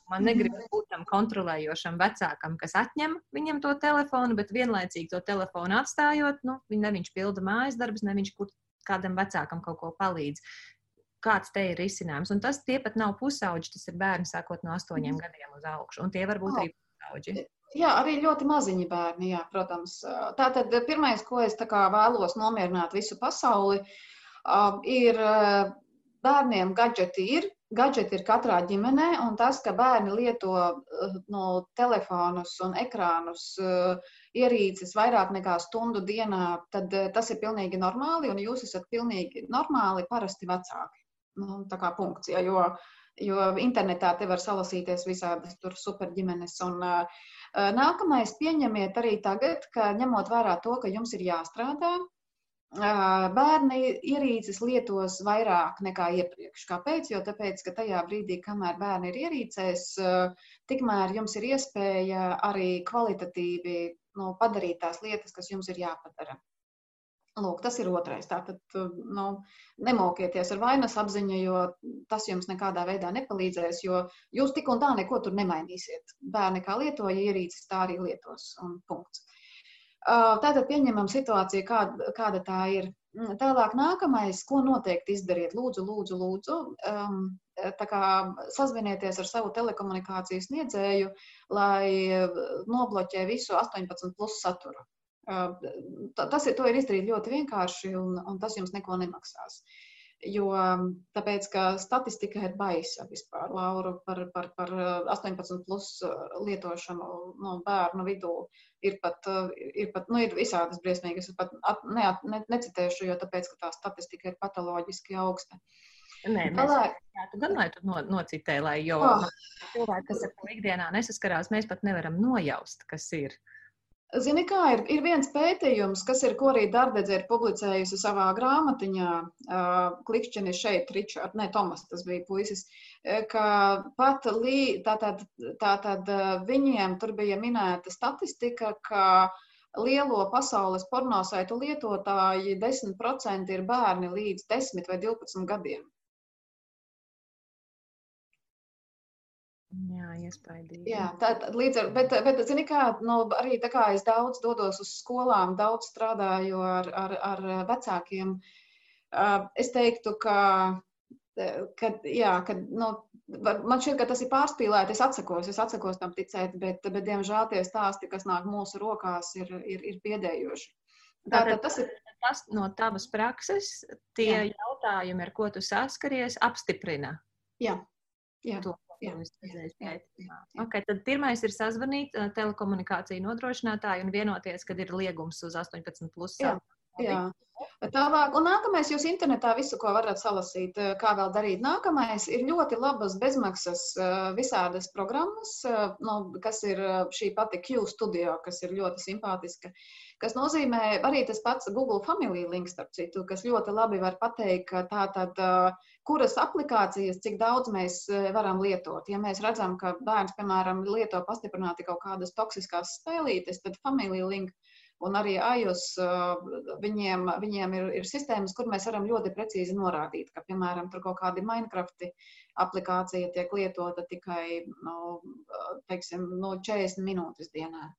S2: Man negribas būt tam kontrolējošam vecākam, kas atņem viņam to telefonu, bet vienlaicīgi to telefonu atstājot, nu, ne viņš pilda mājas darbus, ne viņš kur kādam vecākam kaut ko palīdz kāds te ir risinājums. Un tas tie pat nav pusauģi, tas ir bērni sākot no astoņiem mm. gadiem uz augšu. Un tie var būt arī pusauģi.
S3: Jā, arī ļoti maziņi bērni, jā, protams. Tātad pirmais, ko es vēlos nomierināt visu pasauli, ir bērniem gadgeti ir. Gadgeti ir katrā ģimenē, un tas, ka bērni lieto no telefonus un ekrānus ierīces vairāk nekā stundu dienā, tad tas ir pilnīgi normāli, un jūs esat pilnīgi normāli, parasti vecāki nu, tā kā punkts. Ja, jo, jo internetā te var salasīties visādas tur superģimenes. Un, uh, nākamais pieņemiet arī tagad, ka ņemot vērā to, ka jums ir jāstrādā, bērni ierīces lietos vairāk nekā iepriekš. Kāpēc? Jo tāpēc, ka tajā brīdī, kamēr bērni ir ierīcēs, tikmēr jums ir iespēja arī kvalitatīvi nu, padarīt tās lietas, kas jums ir jāpadara. Lūk, tas ir otrais. Tātad nu, nemokieties ar vainas apziņu, jo tas jums nekādā veidā nepalīdzēs, jo jūs tik un tā neko tur nemainīsiet. Bērni kā lietoja ierīces, tā arī lietos. Punkts. Tātad pieņemam situāciju, kāda, kāda tā ir. Tālāk, nākamais, ko noteikti izdariet, lūdzu, lūdzu, lūdzu. Um, sazvinieties ar savu telekomunikāciju sniedzēju, lai nobloķē visu 18 plus saturu. Tas ir, to ir izdarīt ļoti vienkārši, un, un tas jums neko nemaksās. Jo tāpēc, ka statistika ir baisa vispār, Laura, par, par, par 18 plus lietošanu no bērnu vidū. Ir pat, ir pat nu, ir visādas briesmīgas, es pat at, ne, ne, necitēšu, jo tāpēc, ka tā statistika ir patoloģiski augsta.
S2: Nē, mēs gribētu gan, lai tu no, nocitē, lai jo oh. cilvēki, kas ar to ikdienā nesaskarās, mēs pat nevaram nojaust, kas ir. Uh,
S3: Zini, kā ir, ir viens pētījums, kas ir, ko arī Dārdedze ir publicējusi savā grāmatiņā, uh, klikšķini šeit, Ričard, ne, Tomas, tas bija puisis, ka pat lī, tātad, tātad viņiem tur bija minēta statistika, ka lielo pasaules pornosaitu lietotāji 10% ir bērni līdz 10 vai 12 gadiem.
S2: Jā, iespaidīgi.
S3: Jā, tā, līdz ar, bet, bet zini kā, nu, arī tā kā es daudz dodos uz skolām, daudz strādāju ar, ar, ar vecākiem, es teiktu, ka, ka jā, ka, nu, man šķiet, ka tas ir pārspīlēti, es atsakos, es atsakos tam ticēt, bet, bet diemžēl tie stāsti, kas nāk mūsu rokās, ir, ir, ir biedējoši.
S2: Tātad tas ir tas no tavas prakses, tie jā. jautājumi, ar ko tu saskaries, apstiprina.
S3: Jā, jā.
S2: To. Jā, okay, tad pirmais ir sazvanīt telekomunikāciju nodrošinātāju un vienoties, kad ir liegums uz 18. Plus.
S3: Jā, jā. Tālāk, un nākamais, jūs internetā visu, ko varat salasīt, kā vēl darīt. Nākamais ir ļoti labas bezmaksas visādas programmas, nu, kas ir šī pati Q studio, kas ir ļoti simpātiska. Kas nozīmē arī tas pats Google Family links, starp citu, kas ļoti labi var pateikt, tā tad kuras aplikācijas, cik daudz mēs eh, varam lietot. Ja mēs redzam, ka bērns, piemēram, lieto pastiprināti kaut kādas toksiskās spēlītes, tad Family Link un arī iOS eh, viņiem, viņiem ir, ir sistēmas, kur mēs varam ļoti precīzi norādīt, ka, piemēram, tur kaut kādi Minecraft aplikācija tiek lietota tikai, nu, teiksim, no 40 minūtes dienā.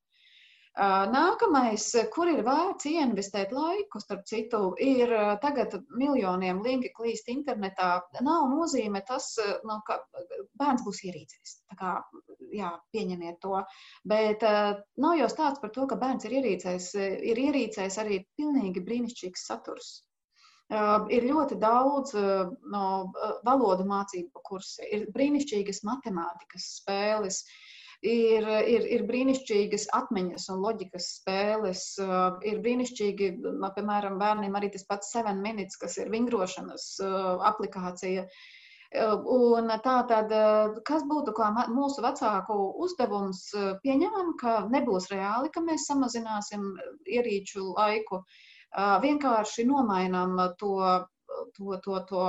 S3: Nākamais, kur ir vērts ieinvestēt laiku, starp citu, ir tagad miljoniem linki klīst internetā. Nav nozīme tas, nu, ka bērns būs ierīcējis. Tā kā, jā, pieņemiet to. Bet nav jau stāsts par to, ka bērns ir ierīcējis. Ir ierīcējis arī pilnīgi brīnišķīgs saturs. Ir ļoti daudz no, valodu mācību kursi, ir brīnišķīgas matemātikas spēles, uh, ir, ir, ir brīnišķīgas atmiņas un loģikas spēles. Ir brīnišķīgi, piemēram, bērniem arī tas pats Seven Minutes, kas ir vingrošanas aplikācija. Un tā tad, kas būtu mūsu vecāku uzdevums, pieņemam, ka nebūs reāli, ka mēs samazināsim ierīču laiku. Vienkārši nomainām to to, to, to,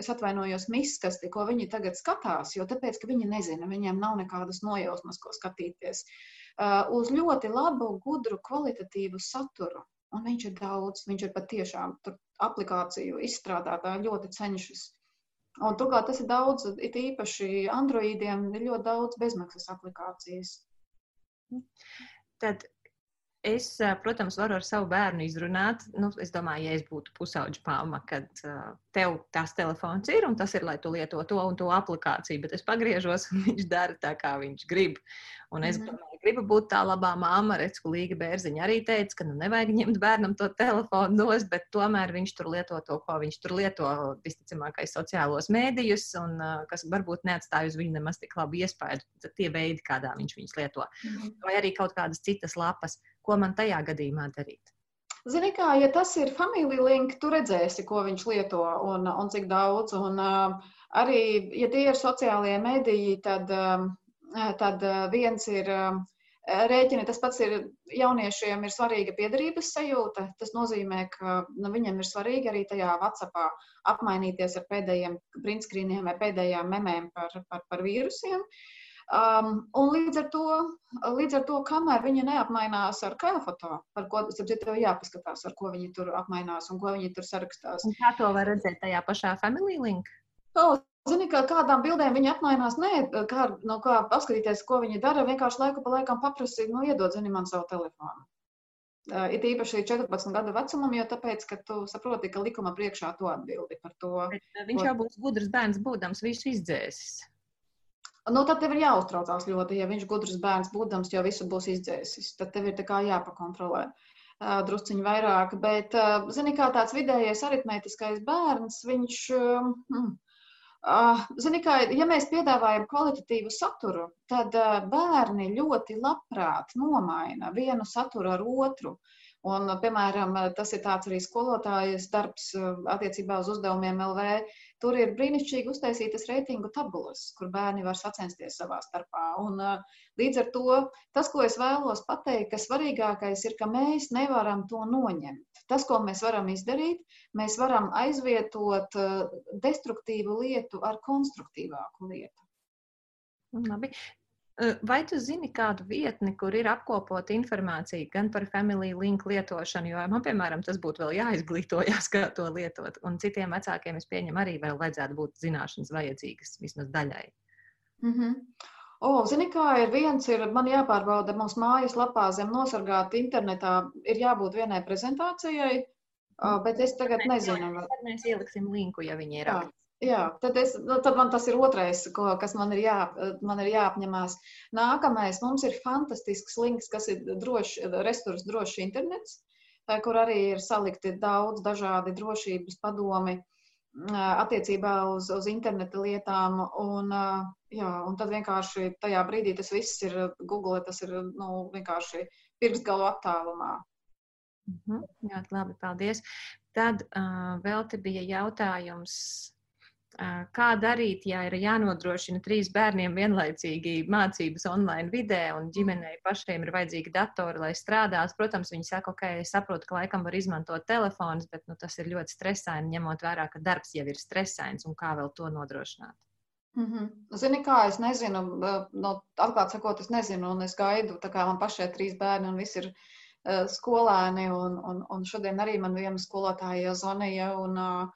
S3: es atvainojos, miskasti, ko viņi tagad skatās, jo tāpēc, ka viņi nezina, viņiem nav nekādas nojausmas, ko skatīties, uh, uz ļoti labu, gudru, kvalitatīvu saturu. Un viņš ir daudz, viņš ir patiešām tur aplikāciju izstrādātāji ļoti cenšas. Un turklāt tas ir daudz, it īpaši Androidiem ir ļoti daudz bezmaksas aplikācijas.
S2: Tad Es, protams, varu ar savu bērnu izrunāt. Nu, es domāju, ja es būtu pusauģa pāma, kad uh, tev tās telefons ir un tas ir, lai tu lieto to un to aplikāciju, bet es pagriežos un viņš dara tā, kā viņš grib. Un es mm domāju, gribu būt tā labā māma. Redz, ka Līga Bērziņa arī teica, ka nu nevajag ņemt bērnam to telefonu nost, bet tomēr viņš tur lieto to, ko viņš tur lieto, visticamākais sociālos mēdījus, un uh, kas varbūt neatstāja uz viņu nemaz tik labu iespēju, tie veidi, kādā viņš viņus lieto. Mm. Vai arī kaut kādas citas lapas ko man tajā gadījumā darīt?
S3: Zini, kā, ja tas ir family link, tu redzēsi, ko viņš lieto un, un cik daudz. Un, uh, arī, ja tie ir sociālie mediji, tad, uh, tad uh, viens ir uh, rēķini. Tas pats ir jauniešiem, ir svarīga piedarības sajūta. Tas nozīmē, ka nu, viņiem ir svarīgi arī tajā WhatsAppā apmainīties ar pēdējiem printskrīniem vai pēdējām memēm par, par, par vīrusiem. Uh, Um, un līdz ar, to, līdz ar to, kamēr viņi neapmainās ar kailafoto, par ko ir jāpaskatās, ar ko viņi tur apmainās un ko viņi tur sarakstās. Un
S2: kā to var redzēt tajā pašā Family Link?
S3: Oh, Zini, kā kādām bildēm viņi apmainās, nē, kā, no kā paskatīties, ko viņi dara, vienkārši laiku pa laikam paprasīt, nu, iedod, zini, man savu telefonu. Uh, it īpaši 14 gadu vecumam, jo tāpēc, ka tu saproti, ka likuma priekšā to atbildi par to.
S2: Bet viņš ko... jau būs gudrs bērns, būdams visu izdzēsis.
S3: Nu, tad tev ir jāuztraucās ļoti, ja viņš gudrs bērns būdams, jo visu būs izdzēsis. Tad tev ir jāpakontrolē uh, drusciņi vairāk. Bet, uh, zini, kā tāds vidējais aritmētiskais bērns, viņš. Uh, uh, Zini, kā, ja mēs piedāvājam kvalitatīvu saturu, tad uh, bērni ļoti labprāt nomaina vienu saturu ar otru. Un, piemēram, tas ir tāds arī skolotājas darbs attiecībā uz uzdevumiem LV. Tur ir brīnišķīgi uztaisītas reitingu tabulas, kur bērni var sacensties savā starpā. Un, līdz ar to tas, ko es vēlos pateikt, ka svarīgākais ir, ka mēs nevaram to noņemt. Tas, ko mēs varam izdarīt, mēs varam aizvietot destruktīvu lietu ar konstruktīvāku lietu.
S2: Labi. Vai tu zini kādu vietni, kur ir apkopota informācija gan par Family Link lietošanu, jo man, piemēram, tas būtu vēl jāizglītojas, kā to lietot, un citiem vecākiem es pieņemu arī vēl vajadzētu būt zināšanas vajadzīgas vismaz daļai.
S3: Mm -hmm. O, zini, kā ir viens, ir man jāpārbauda mūsu mājas lapā zem nosargāta internetā, ir jābūt vienai prezentācijai, bet es tagad nezinu.
S2: Tad mēs ieliksim linku, ja viņi ir aktīvi.
S3: Jā, tad, es, nu, tad man tas ir otrais, ko, kas man ir, jā, man ir jāapņemās. Nākamais mums ir fantastisks links, kas ir droši, resturs drošs internets, kur arī ir salikti daudz dažādi drošības padomi attiecībā uz, uz interneta lietām. Un, jā, un tad vienkārši tajā brīdī tas viss ir Google, tas ir nu, vienkārši pirkstgalu attālumā.
S2: Mhm, jā, labi, paldies. Tad uh, vēl te bija jautājums Kā darīt, ja ir jānodrošina trīs bērniem vienlaicīgi mācības online vidē un ģimenei pašiem ir vajadzīgi datori, lai strādās? Protams, viņi saka, ok, es saprotu, ka laikam var izmantot telefonus, bet nu, tas ir ļoti stresaini, ņemot vērā, ka darbs jau ir stresains un kā vēl to nodrošināt.
S3: Mm -hmm. Zini, kā es nezinu, no, atklāt sakot, es nezinu, un es gaidu, tā kā man pašai trīs bērni un viss ir uh, skolēni, un, un, un šodien arī man viena skolotāja zvanīja, un uh,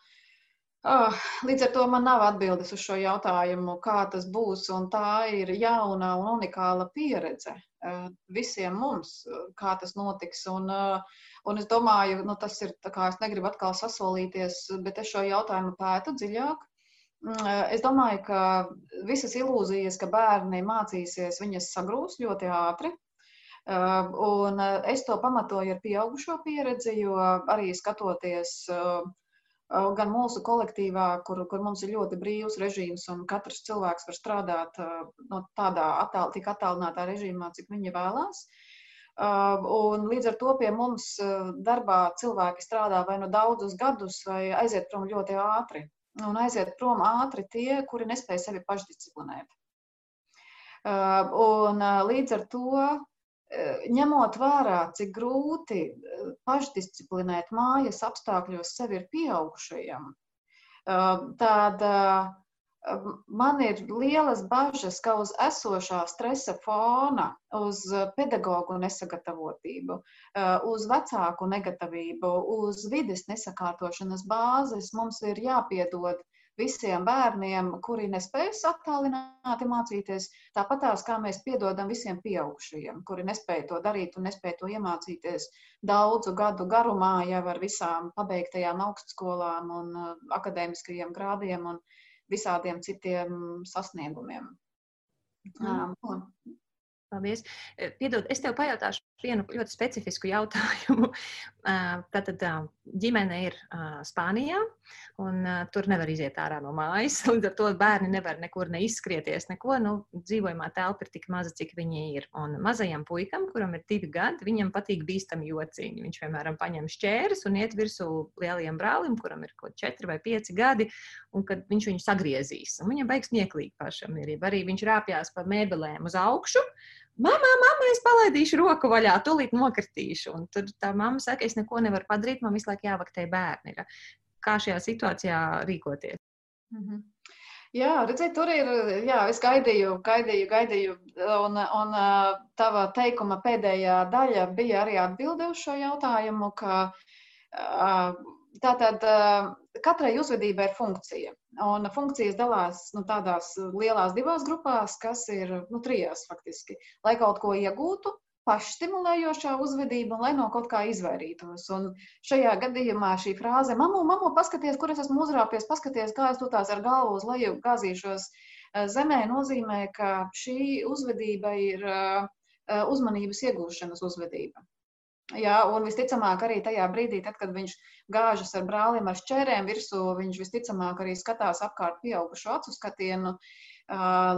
S3: līdz ar to man nav atbildes uz šo jautājumu, kā tas būs. Tā ir jauna un unikāla pieredze uh, visiem mums, kā tas notiks. Un, uh, un es domāju, nu, tas ir tā kā es negribu atkal sasolīties, bet es šo jautājumu pētu dziļāk. Mm, es domāju, ka visas ilūzijas, ka bērni mācīsies, viņas sagrūs ļoti ātri. Un es to pamatoju ar pieaugušo pieredzi, jo arī skatoties uh, gan mūsu kolektīvā, kur, kur mums ir ļoti brīvs režīms un katrs cilvēks var strādāt no tādā attāl, tik attālinātā režīmā, cik viņi vēlās. Un līdz ar to pie mums darbā cilvēki strādā vai nu daudzus gadus, vai aiziet prom ļoti ātri. un aiziet prom ātri tie, kuri nespēja sevi pašdisciplinēt. Un līdz ar to, ņemot vērā, cik grūti pašdisciplinēt mājas apstākļos sevi ir pieaugušajam, tad man ir lielas bažas, ka uz esošā stresa fona, uz pedagoģu nesagatavotību, uz vecāku negatavību, uz vides nesakārtošanas bāzes mums ir jāpiedod visiem bērniem, kuri nespējas attālināti mācīties, tāpat tās kā mēs piedodam visiem pieaugušajiem, kuri nespēja to darīt un nespēja to iemācīties daudzu gadu garumā jau ar visām pabeigtajām augstskolām un akadēmiskajiem grādiem. Un, uh, visādiem citiem sasniegumiem. Mm. Um,
S2: Paldies. Piedod, es tev pajautāšu vienu ļoti specifisku jautājumu. Tātad ģimene ir Spānijā, un tur nevar iziet ārā no mājas. Līdz ar to bērni nevar nekur neizskrieties, neko. Nu, dzīvojamā telpa ir tik maza, cik viņi ir. Un mazajam puikam, kuram ir divi gadi, viņam patīk bīstami jociņi. Viņš, piemēram, paņem šķēres un iet virsū lielajam brālim, kuram ir kaut četri vai pieci gadi, un kad viņš viņu sagriezīs. Un viņam beigas smieklīgi pašam ir. Arī viņš rāpjās pa mēbelēm uz augšu. Mamā, mamma, es palaidīšu roku vaļā, tūlīt nokritīšu. Un tad tā mamma saka, es neko nevaru padarīt, man visu laiku jāvaktē bērni. Kā šajā situācijā rīkoties?
S3: Mm -hmm. Jā, redziet, tur ir. Jā, es gaidīju, gaidīju, gaidīju. Un, un tava teikuma pēdējā daļa bija arī atbilde uz šo jautājumu, ka tātad katrai uzvedībai ir funkcija. Un funkcijas dalās nu, tādās lielās divās grupās, kas ir nu, trijās faktiski. Lai kaut ko iegūtu, pašstimulējošā uzvedība, un lai no kaut kā izvairītos. Un šajā gadījumā šī frāze, mamu, mamu, paskaties, kur es esmu uzrāpies, paskaties, kā es tutās ar galvu uz leju gāzīšos eh, zemē, nozīmē, ka šī uzvedība ir eh, uzmanības iegūšanas uzvedība. Jā, un visticamāk, arī tajā brīdī, tad, kad viņš gāžas ar brālim ar šķērēm virsū, viņš visticamāk arī skatās apkārt pieaugušo acu skatienu,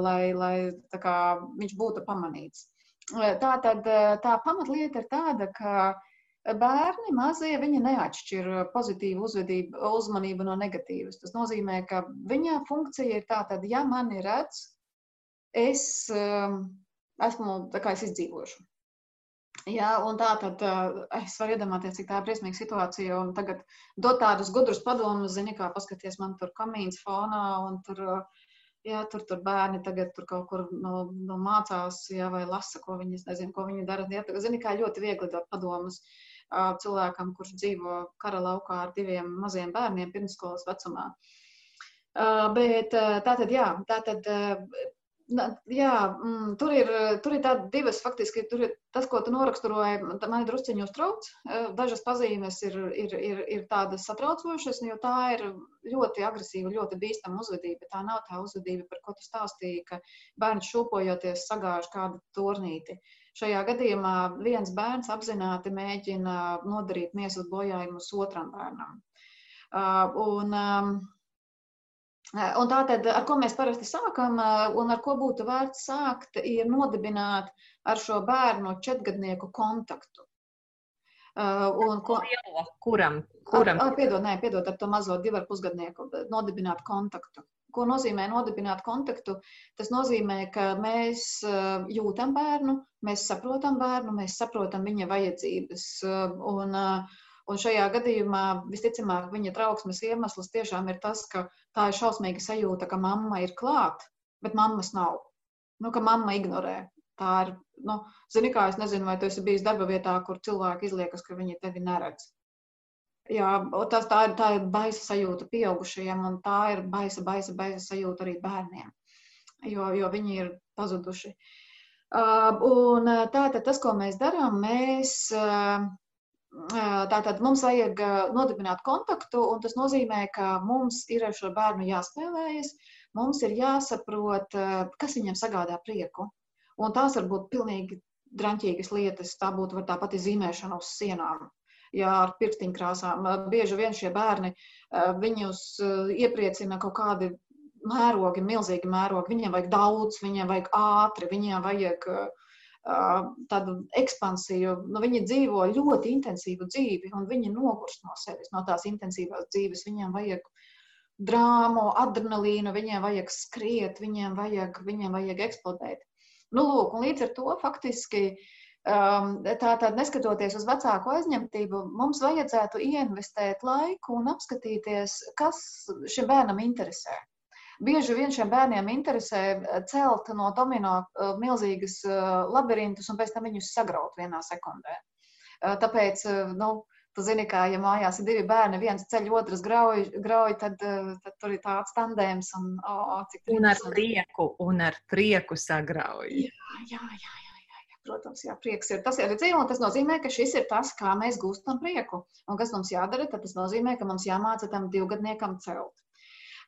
S3: lai, lai kā, viņš būtu pamanīts. Tā tad tā pamatlieta ir tāda, ka bērni mazie viņi neatšķir pozitīvu uzvedību, uzmanību no negatīvas. Tas nozīmē, ka viņa funkcija ir tāda, ja mani redz, es esmu, tā kā es izdzīvošu. Jā, un tā tad uh, es varu iedomāties, cik tā ir briesmīga situācija. Un tagad dot tādus gudrus padomus, zini, kā paskaties, man tur kamīns fonā, un tur, jā, tur, tur bērni tagad tur kaut kur no, no mācās, jā, vai lasa, ko viņi, nezinu, ko viņi dara. Jā, zini, kā ļoti viegli dot padomus uh, cilvēkam, kurš dzīvo kara laukā ar diviem maziem bērniem pirmskolas vecumā. Uh, bet uh, tā tad, jā, tā tad. Uh, Jā, mm, tur ir, tur ir tādas divas, faktiski, tur ir tas, ko tu noraksturoji, man drusciņi uztrauc. Eh, dažas pazīmes ir, ir, ir, ir tādas satraucošas, jo tā ir ļoti agresīva, ļoti bīstama uzvedība. Tā nav tā uzvedība, par ko tu stāstīji, ka bērns šūpojoties sagāž kādu turnīti. Šajā gadījumā viens bērns apzināti mēģina nodarīt miesas bojājumus otram bērnam. Uh, un, um, Un tātad, ar ko mēs parasti sākam, un ar ko būtu vērts sākt, ir nodibināt ar šo bērnu četrgadnieku kontaktu.
S2: Un, ko, kuram? kuram?
S3: Ar, piedod, nē, piedod, ar to mazo divu ar pusgadnieku nodibināt kontaktu. Ko nozīmē nodibināt kontaktu? Tas nozīmē, ka mēs jūtam bērnu, mēs saprotam bērnu, mēs saprotam viņa vajadzības. Un, uh, Un šajā gadījumā visticamāk viņa trauksmes iemesls tiešām ir tas, ka tā ir šausmīga sajūta, ka mamma ir klāt, bet mammas nav. Nu, ka mamma ignorē. Tā ir, nu, zini, kā es nezinu, vai tu esi bijis darba vietā, kur cilvēki izliekas, ka viņi tevi neredz. Jā, tas, tā, ir, tā ir baisa sajūta pieaugušajiem, un tā ir baisa, baisa, baisa sajūta arī bērniem, jo, jo viņi ir pazuduši. Uh, un tātad tas, ko mēs darām, mēs uh, Tātad mums vajag nodibināt kontaktu, un tas nozīmē, ka mums ir ar šo bērnu jāspēlējas, mums ir jāsaprot, kas viņam sagādā prieku. Un tās var būt pilnīgi draņķīgas lietas, tā būtu tā pati zīmēšana uz sienām. Jā, ar pirkstiņkrāsām. Bieži vien šie bērni, viņus iepriecina kaut kādi mērogi, milzīgi mērogi. Viņiem vajag daudz, viņiem vajag ātri, viņiem vajag uh, tādu ekspansiju. Nu, viņi dzīvo ļoti intensīvu dzīvi, un viņi nogurst no sevis, no tās intensīvās dzīves. Viņiem vajag drāmu, adrenalīnu, viņiem vajag skriet, viņiem vajag, viņiem vajag eksplodēt. Nu, lūk, līdz ar to faktiski tātad neskatoties uz vecāku aizņemtību, mums vajadzētu ieinvestēt laiku un apskatīties, kas šim bērnam interesē. Bieži vien šiem bērniem interesē celt no domino uh, milzīgas uh, labirintus un pēc tam viņus sagraut vienā sekundē. Tāpēc, nu, Tu zini, ka, ja mājās ir divi bērni, viens ceļ, otrs grauj, grauj tad, tad tur ir tāds tandēms. Un, oh,
S2: un ar prieku, un ar prieku sagrauj.
S3: Jā, jā, jā. jā. Protams, jā, prieks ir tas, ir dzīve, un tas nozīmē, ka šis ir tas, kā mēs gūstam prieku. Un kas mums jādara, tad tas nozīmē, ka mums jāmāca tam divgadniekam celt.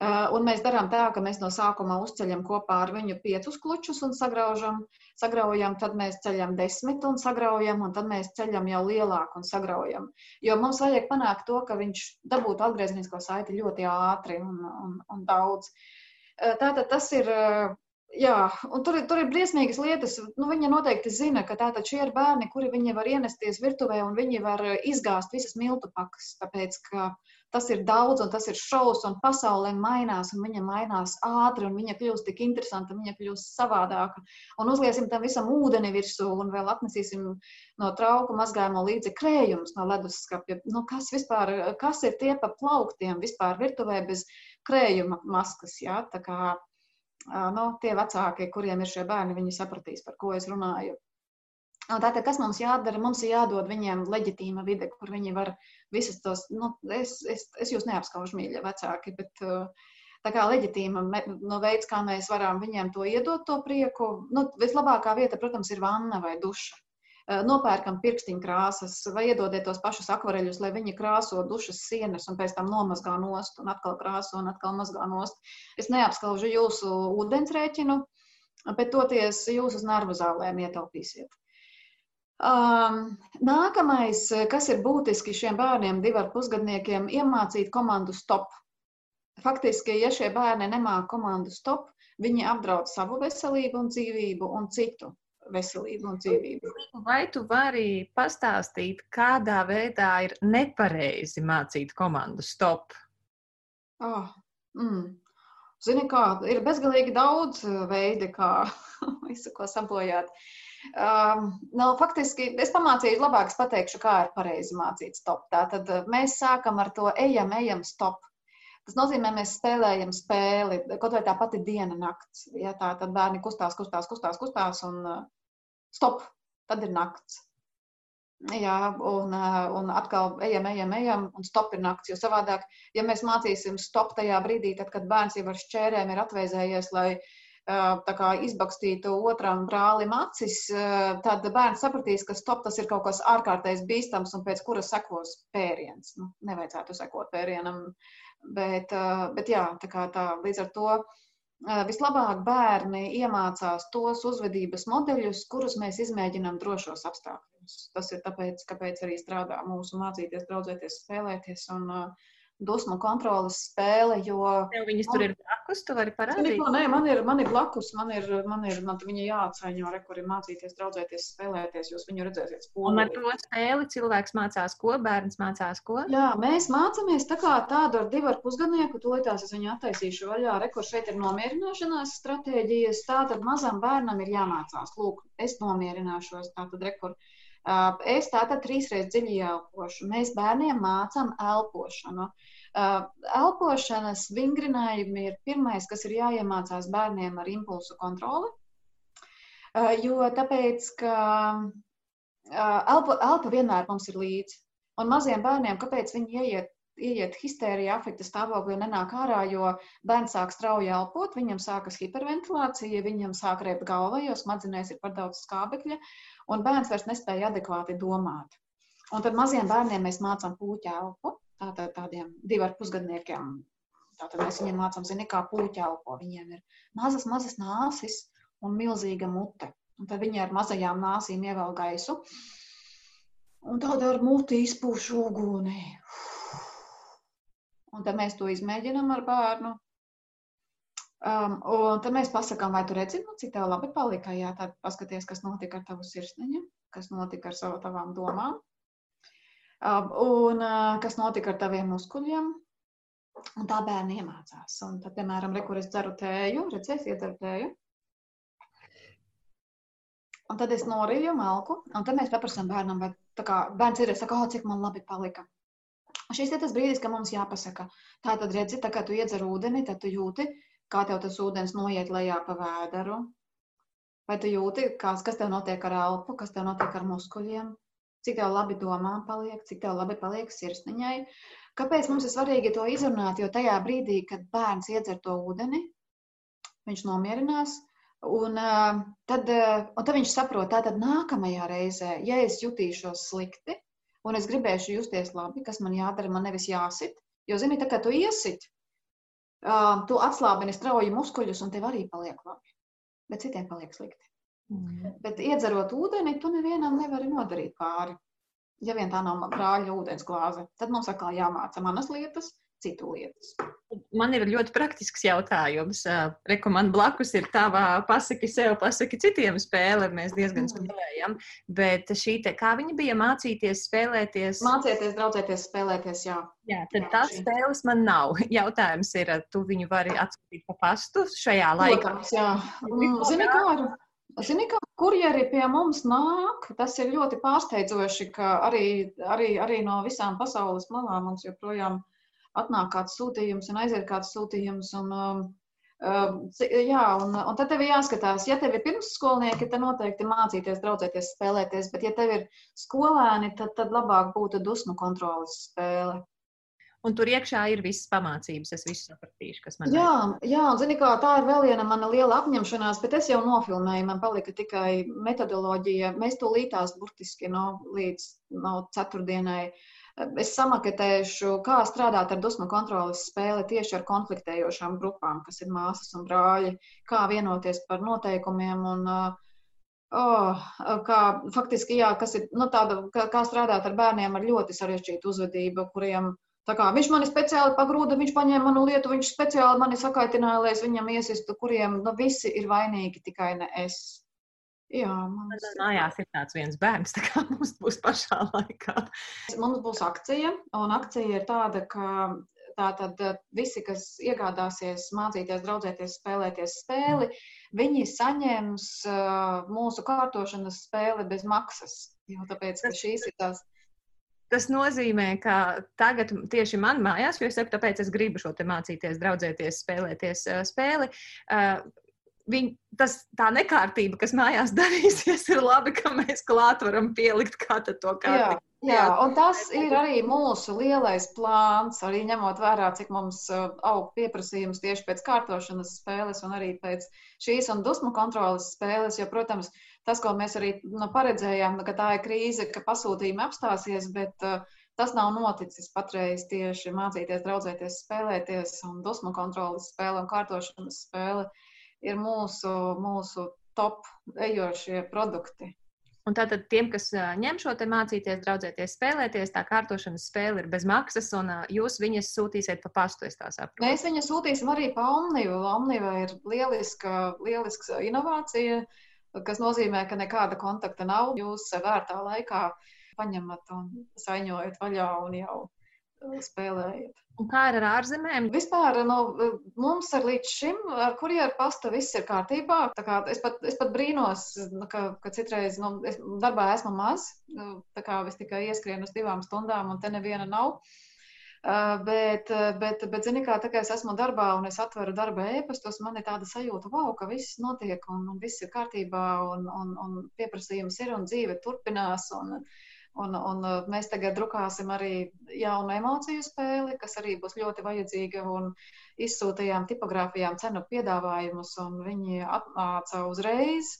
S3: Uh, un mēs darām tā, ka mēs no sākuma uzceļam kopā ar viņu piecus klučus un sagraužam, sagraujam, tad mēs ceļam desmit un sagraujam, un tad mēs ceļam jau lielāku un sagraujam. Jo mums vajag panākt to, ka viņš dabūtu atgriezenisko saiti ļoti ātri un, un, un daudz. Uh, tātad tas ir. Uh, jā, un tur, tur ir briesmīgas lietas. Nu, viņa noteikti zina, ka tātad šie ir bērni, kuri viņi var ienesties virtuvē un viņi var izgāzt visas miltu pakas. Tāpēc, ka uh, tas ir daudz, un tas ir šausmas, un pasaule mainās, un viņa mainās ātri, un viņa kļūst tik interesanta, viņa kļūst savādāka. Un uzliesim tam visam ūdeni virsū, un vēl atnesīsim no trauku mazgājamo līdzi krējumus no leduskapja. Nu, kas, vispār, kas ir tie pa plauktiem vispār virtuvē bez krējuma maskas? Ja? Tā kā nu, tie vecāki, kuriem ir šie bērni, viņi sapratīs, par ko es runāju. Tātad, kas mums jādara? Mums ir jādod viņiem leģitīma vide, kur viņi var visas tos, nu, es, es, es jūs neapskaužu mīļa vecāki, bet tā kā leģitīma no veids, kā mēs varam viņiem to iedot, to prieku, nu, vislabākā vieta, protams, ir vanna vai duša. Nopērkam pirkstiņu krāsas vai iedodiet tos pašus akvareļus, lai viņi krāso dušas sienas un pēc tam nomazgā nost un atkal krāso un atkal mazgā nost. Es neapskaužu jūsu ūdensrēķinu, bet toties jūs uz nervu zālēm ietaupīsiet. Um, nākamais, kas ir būtiski šiem bērniem, divu ar pusgadniekiem, iemācīt komandu stop. Faktiski, ja šie bērni nemāca komandu stop, viņi apdraud savu veselību un dzīvību un citu veselību un dzīvību.
S2: Vai tu vari pastāstīt, kādā veidā ir nepareizi mācīt komandu stop?
S3: Oh, mm. Zini, kā ir bezgalīgi daudz veidi, kā visu ko sabojāt. Uh, Um, nu, faktiski es pamācīju, labāk es pateikšu, kā ir pareizi mācīt stop. Tātad mēs sākam ar to ejam, ejam, stop. Tas nozīmē, mēs spēlējam spēli, kaut vai tā pati diena, nakts. Ja, tā tad bērni kustās, kustās, kustās, kustās un stop, tad ir nakts. Jā, un, un atkal ejam, ejam, ejam, un stop ir nakts. Jo savādāk, ja mēs mācīsim stop tajā brīdī, tad, kad bērns jau ar šķērēm ir atvēzējies, lai uh, kā, izbakstītu otram brālim acis, tad bērns sapratīs, ka stop tas ir kaut kas ārkārtējs bīstams un pēc kura sekos pēriens. Nu, nevajadzētu sekot pērienam, bet, bet jā, tā kā tā līdz ar to. Vislabāk bērni iemācās tos uzvedības modeļus, kurus mēs izmēģinām drošos apstākļos. Tas ir tāpēc, kāpēc arī strādā mūsu mācīties, draudzēties, spēlēties un uh, dusmu kontrolas spēle. Jo,
S2: Tev viņas tur ir blakus, tu vari parādīt.
S3: Ko, nē, man ir, man ir blakus, man ir, man ir, man viņa jāatsaņo, re, kur ir mācīties, draudzēties, spēlēties, jūs viņu redzēsiet spolī.
S2: Un ar to spēli cilvēks mācās ko, bērns mācās ko?
S3: Jā, mēs mācāmies tā kā tādu ar divu ar pusgadnieku, tūlītās es viņu attaisīšu vaļā, re, kur šeit ir nomierināšanās stratēģijas, tātad mazam bērnam ir jāmācās, lūk, es nomierināšos, tātad re, kur. Es tātad trīsreiz dziļi elpošu. Mēs bērniem mācām elpošanu. Elpošanas vingrinājumi ir pirmais, kas ir jāiemācās bērniem ar impulsu kontroli. Jo tāpēc, ka elpa, elpa vienmēr mums ir līdzi. Un maziem bērniem, kāpēc viņi ieiet ieiet histērijā, afekta stāvoklī un nenāk ārā, jo bērns sāk strauji elpot, viņam sākas hiperventilācija, viņam sāk rēpt galva, jo smadzenēs ir par daudz skābekļa, un bērns vairs nespēja adekvāti domāt. Un tad maziem bērniem mēs mācām puķu elpu, tātad tādiem divu ar pusgadniekiem. Tātad mēs viņiem mācām, zini, kā puķu elpo. Viņiem ir mazas, mazas nāsis un milzīga mute. Un tad viņi ar mazajām nāsīm ievēl gaisu. Un tad ar muti izpūš uguni. Un tad mēs to izmēģinām ar bērnu. Um, un tad mēs pasakām, vai tu redzi, nu, cik tev labi palika. Jā, tad paskaties, kas notika ar tavu sirsniņu, kas notika ar savu, tavām domām, um, un uh, kas notika ar taviem muskuļiem. Un tā bērni iemācās. Un tad, piemēram, re, kur es dzeru tēju, redzēs, iedzeru tēju. Un tad es noriju malku, un tad mēs paprasām bērnam, vai kā bērns ir, saka, oh, cik man labi palika. Šis ir tas brīdis, kad mums jāpasaka, tā tad redzi, tā kā tu iedzer ūdeni, tad tu jūti, kā tev tas ūdens noiet lejā pa vēderu. Vai tu jūti, kas, kas tev notiek ar elpu, kas tev notiek ar muskuļiem, cik tev labi domā paliek, cik tev labi paliek sirsniņai. Kāpēc mums ir svarīgi to izrunāt? Jo tajā brīdī, kad bērns iedzer to ūdeni, viņš nomierinās. Un, uh, tad, uh, un tad viņš saprot, ka nākamajā reizē, ja es jutīšos slikti, un es gribēšu justies labi, kas man jādara, man nevis jāsit. Jo, zini, tā kā tu iesit, uh, tu atslābini strauji muskuļus, un tev arī paliek labi. Bet citiem paliek slikti. Mm. Bet iedzerot ūdeni, tu nevienam nevari nodarīt pāri. Ja vien tā nav brāļa ūdens glāze, tad mums atkal jāmāca manas lietas, citu lietas.
S2: Man ir ļoti praktisks jautājums. Reku man blakus ir tava pasaki sev, pasaki citiem spēle. Mēs diezgan mm. spēlējam. Bet šī te, kā viņa bija mācīties spēlēties?
S3: Mācīties, draudzēties, spēlēties, jā.
S2: Jā, tad tās spēles man nav. Jautājums ir, tu viņu vari atsūtīt pa pastu šajā laikā?
S3: Protams, jā. Mm, zini, kā? Zini, kā kurjeri pie mums nāk, tas ir ļoti pārsteidzoši, ka arī, arī, arī no visām pasaules malām mums joprojām atnāk kāds sūtījums un aiziet kāds sūtījums. Un, um, um jā, un, un tad tev ir jāskatās, ja tev ir pirmsskolnieki, tad noteikti mācīties, draudzēties, spēlēties, bet ja tev ir skolēni, tad, tad labāk būtu dusmu kontrolas spēle
S2: un tur iekšā ir visas pamācības. Es visu sapratīšu, kas man
S3: ir. Jā, jā, un zini, kā tā ir vēl viena mana liela apņemšanās, bet es jau nofilmēju, man palika tikai metodoloģija. Mēs to lītās burtiski no, līdz no ceturtdienai. Es samaketēšu, kā strādāt ar dusmu kontrolas spēli tieši ar konfliktējošām grupām, kas ir māsas un brāļi, kā vienoties par noteikumiem un oh, kā faktiski, jā, kas ir, nu, tāda, kā, kā strādāt ar bērniem ar ļoti sarežģītu uzvedību, kuriem Tā kā viņš mani speciāli pagrūda, viņš paņēma manu lietu, viņš speciāli mani sakaitināja, lai es viņam iesistu, kuriem nu, visi ir vainīgi, tikai ne es.
S2: Jā, mums mājās ir tāds viens bērns, tā kā mums būs pašā laikā.
S3: Mums būs akcija, un akcija ir tāda, ka tātad eh, visi, kas iegādāsies, mācīties, draudzēties, spēlēties spēli, viņi saņems uh, mūsu kārtošanas spēli bez maksas. Jo tāpēc, ka šīs ir tās
S2: Tas nozīmē, ka tagad tieši man mājās, jo es tāpēc es gribu šo te mācīties, draudzēties, spēlēties spēli. Viņ, tas, tā nekārtība, kas mājās darīsies, ir labi, ka mēs klāt varam pielikt kādu to kārtību.
S3: Jā, jā, un tas ir arī mūsu lielais plāns, arī ņemot vērā, cik mums aug pieprasījums tieši pēc kārtošanas spēles un arī pēc šīs un dusmu kontrolas spēles, jo, protams, uh, tas, ko mēs arī nu, paredzējām, ka tā ir krīze, ka pasūtījumi apstāsies, bet uh, tas nav noticis patreiz tieši mācīties, draudzēties, spēlēties un dusmu kontrolas spēle un kārtošanas spēle ir mūsu, mūsu top ejošie produkti.
S2: Un tātad tiem, kas ņem šo te mācīties, draudzēties, spēlēties, tā kārtošanas spēle ir bez maksas, un jūs viņas sūtīsiet pa pastu, es tā saprotu.
S3: Mēs viņas sūtīsim arī pa Omnivu. Omniva ir lieliska, lieliska inovācija. Kas nozīmē, ka nekāda kontakta nav. Jūs vērtā laikā paņemat un saņojat vaļā un jau spēlējat.
S2: Un kā ir ar ārzemēm?
S3: Vispār nu, mums ar līdz šim, ar kurjeru pasta viss ir kārtībā. Es pat, es pat brīnos, nu, ka, ka citreiz nu, es darbā esmu maz. Nu, tā kā es tikai ieskrienu uz divām stundām un te neviena nav. Uh, Bet, bet, bet zini, kā tā kā es esmu darbā un es atveru darba ēpastos, man ir tāda sajūta, wow, ka viss notiek un, un viss ir kārtībā un, un, un pieprasījums ir un dzīve turpinās. Un, un, un mēs tagad drukāsim arī jaunu emociju spēli, kas arī būs ļoti vajadzīga. Izsūtījām tipogrāfijām cenu piedāvājumus un viņi atnāca uzreiz.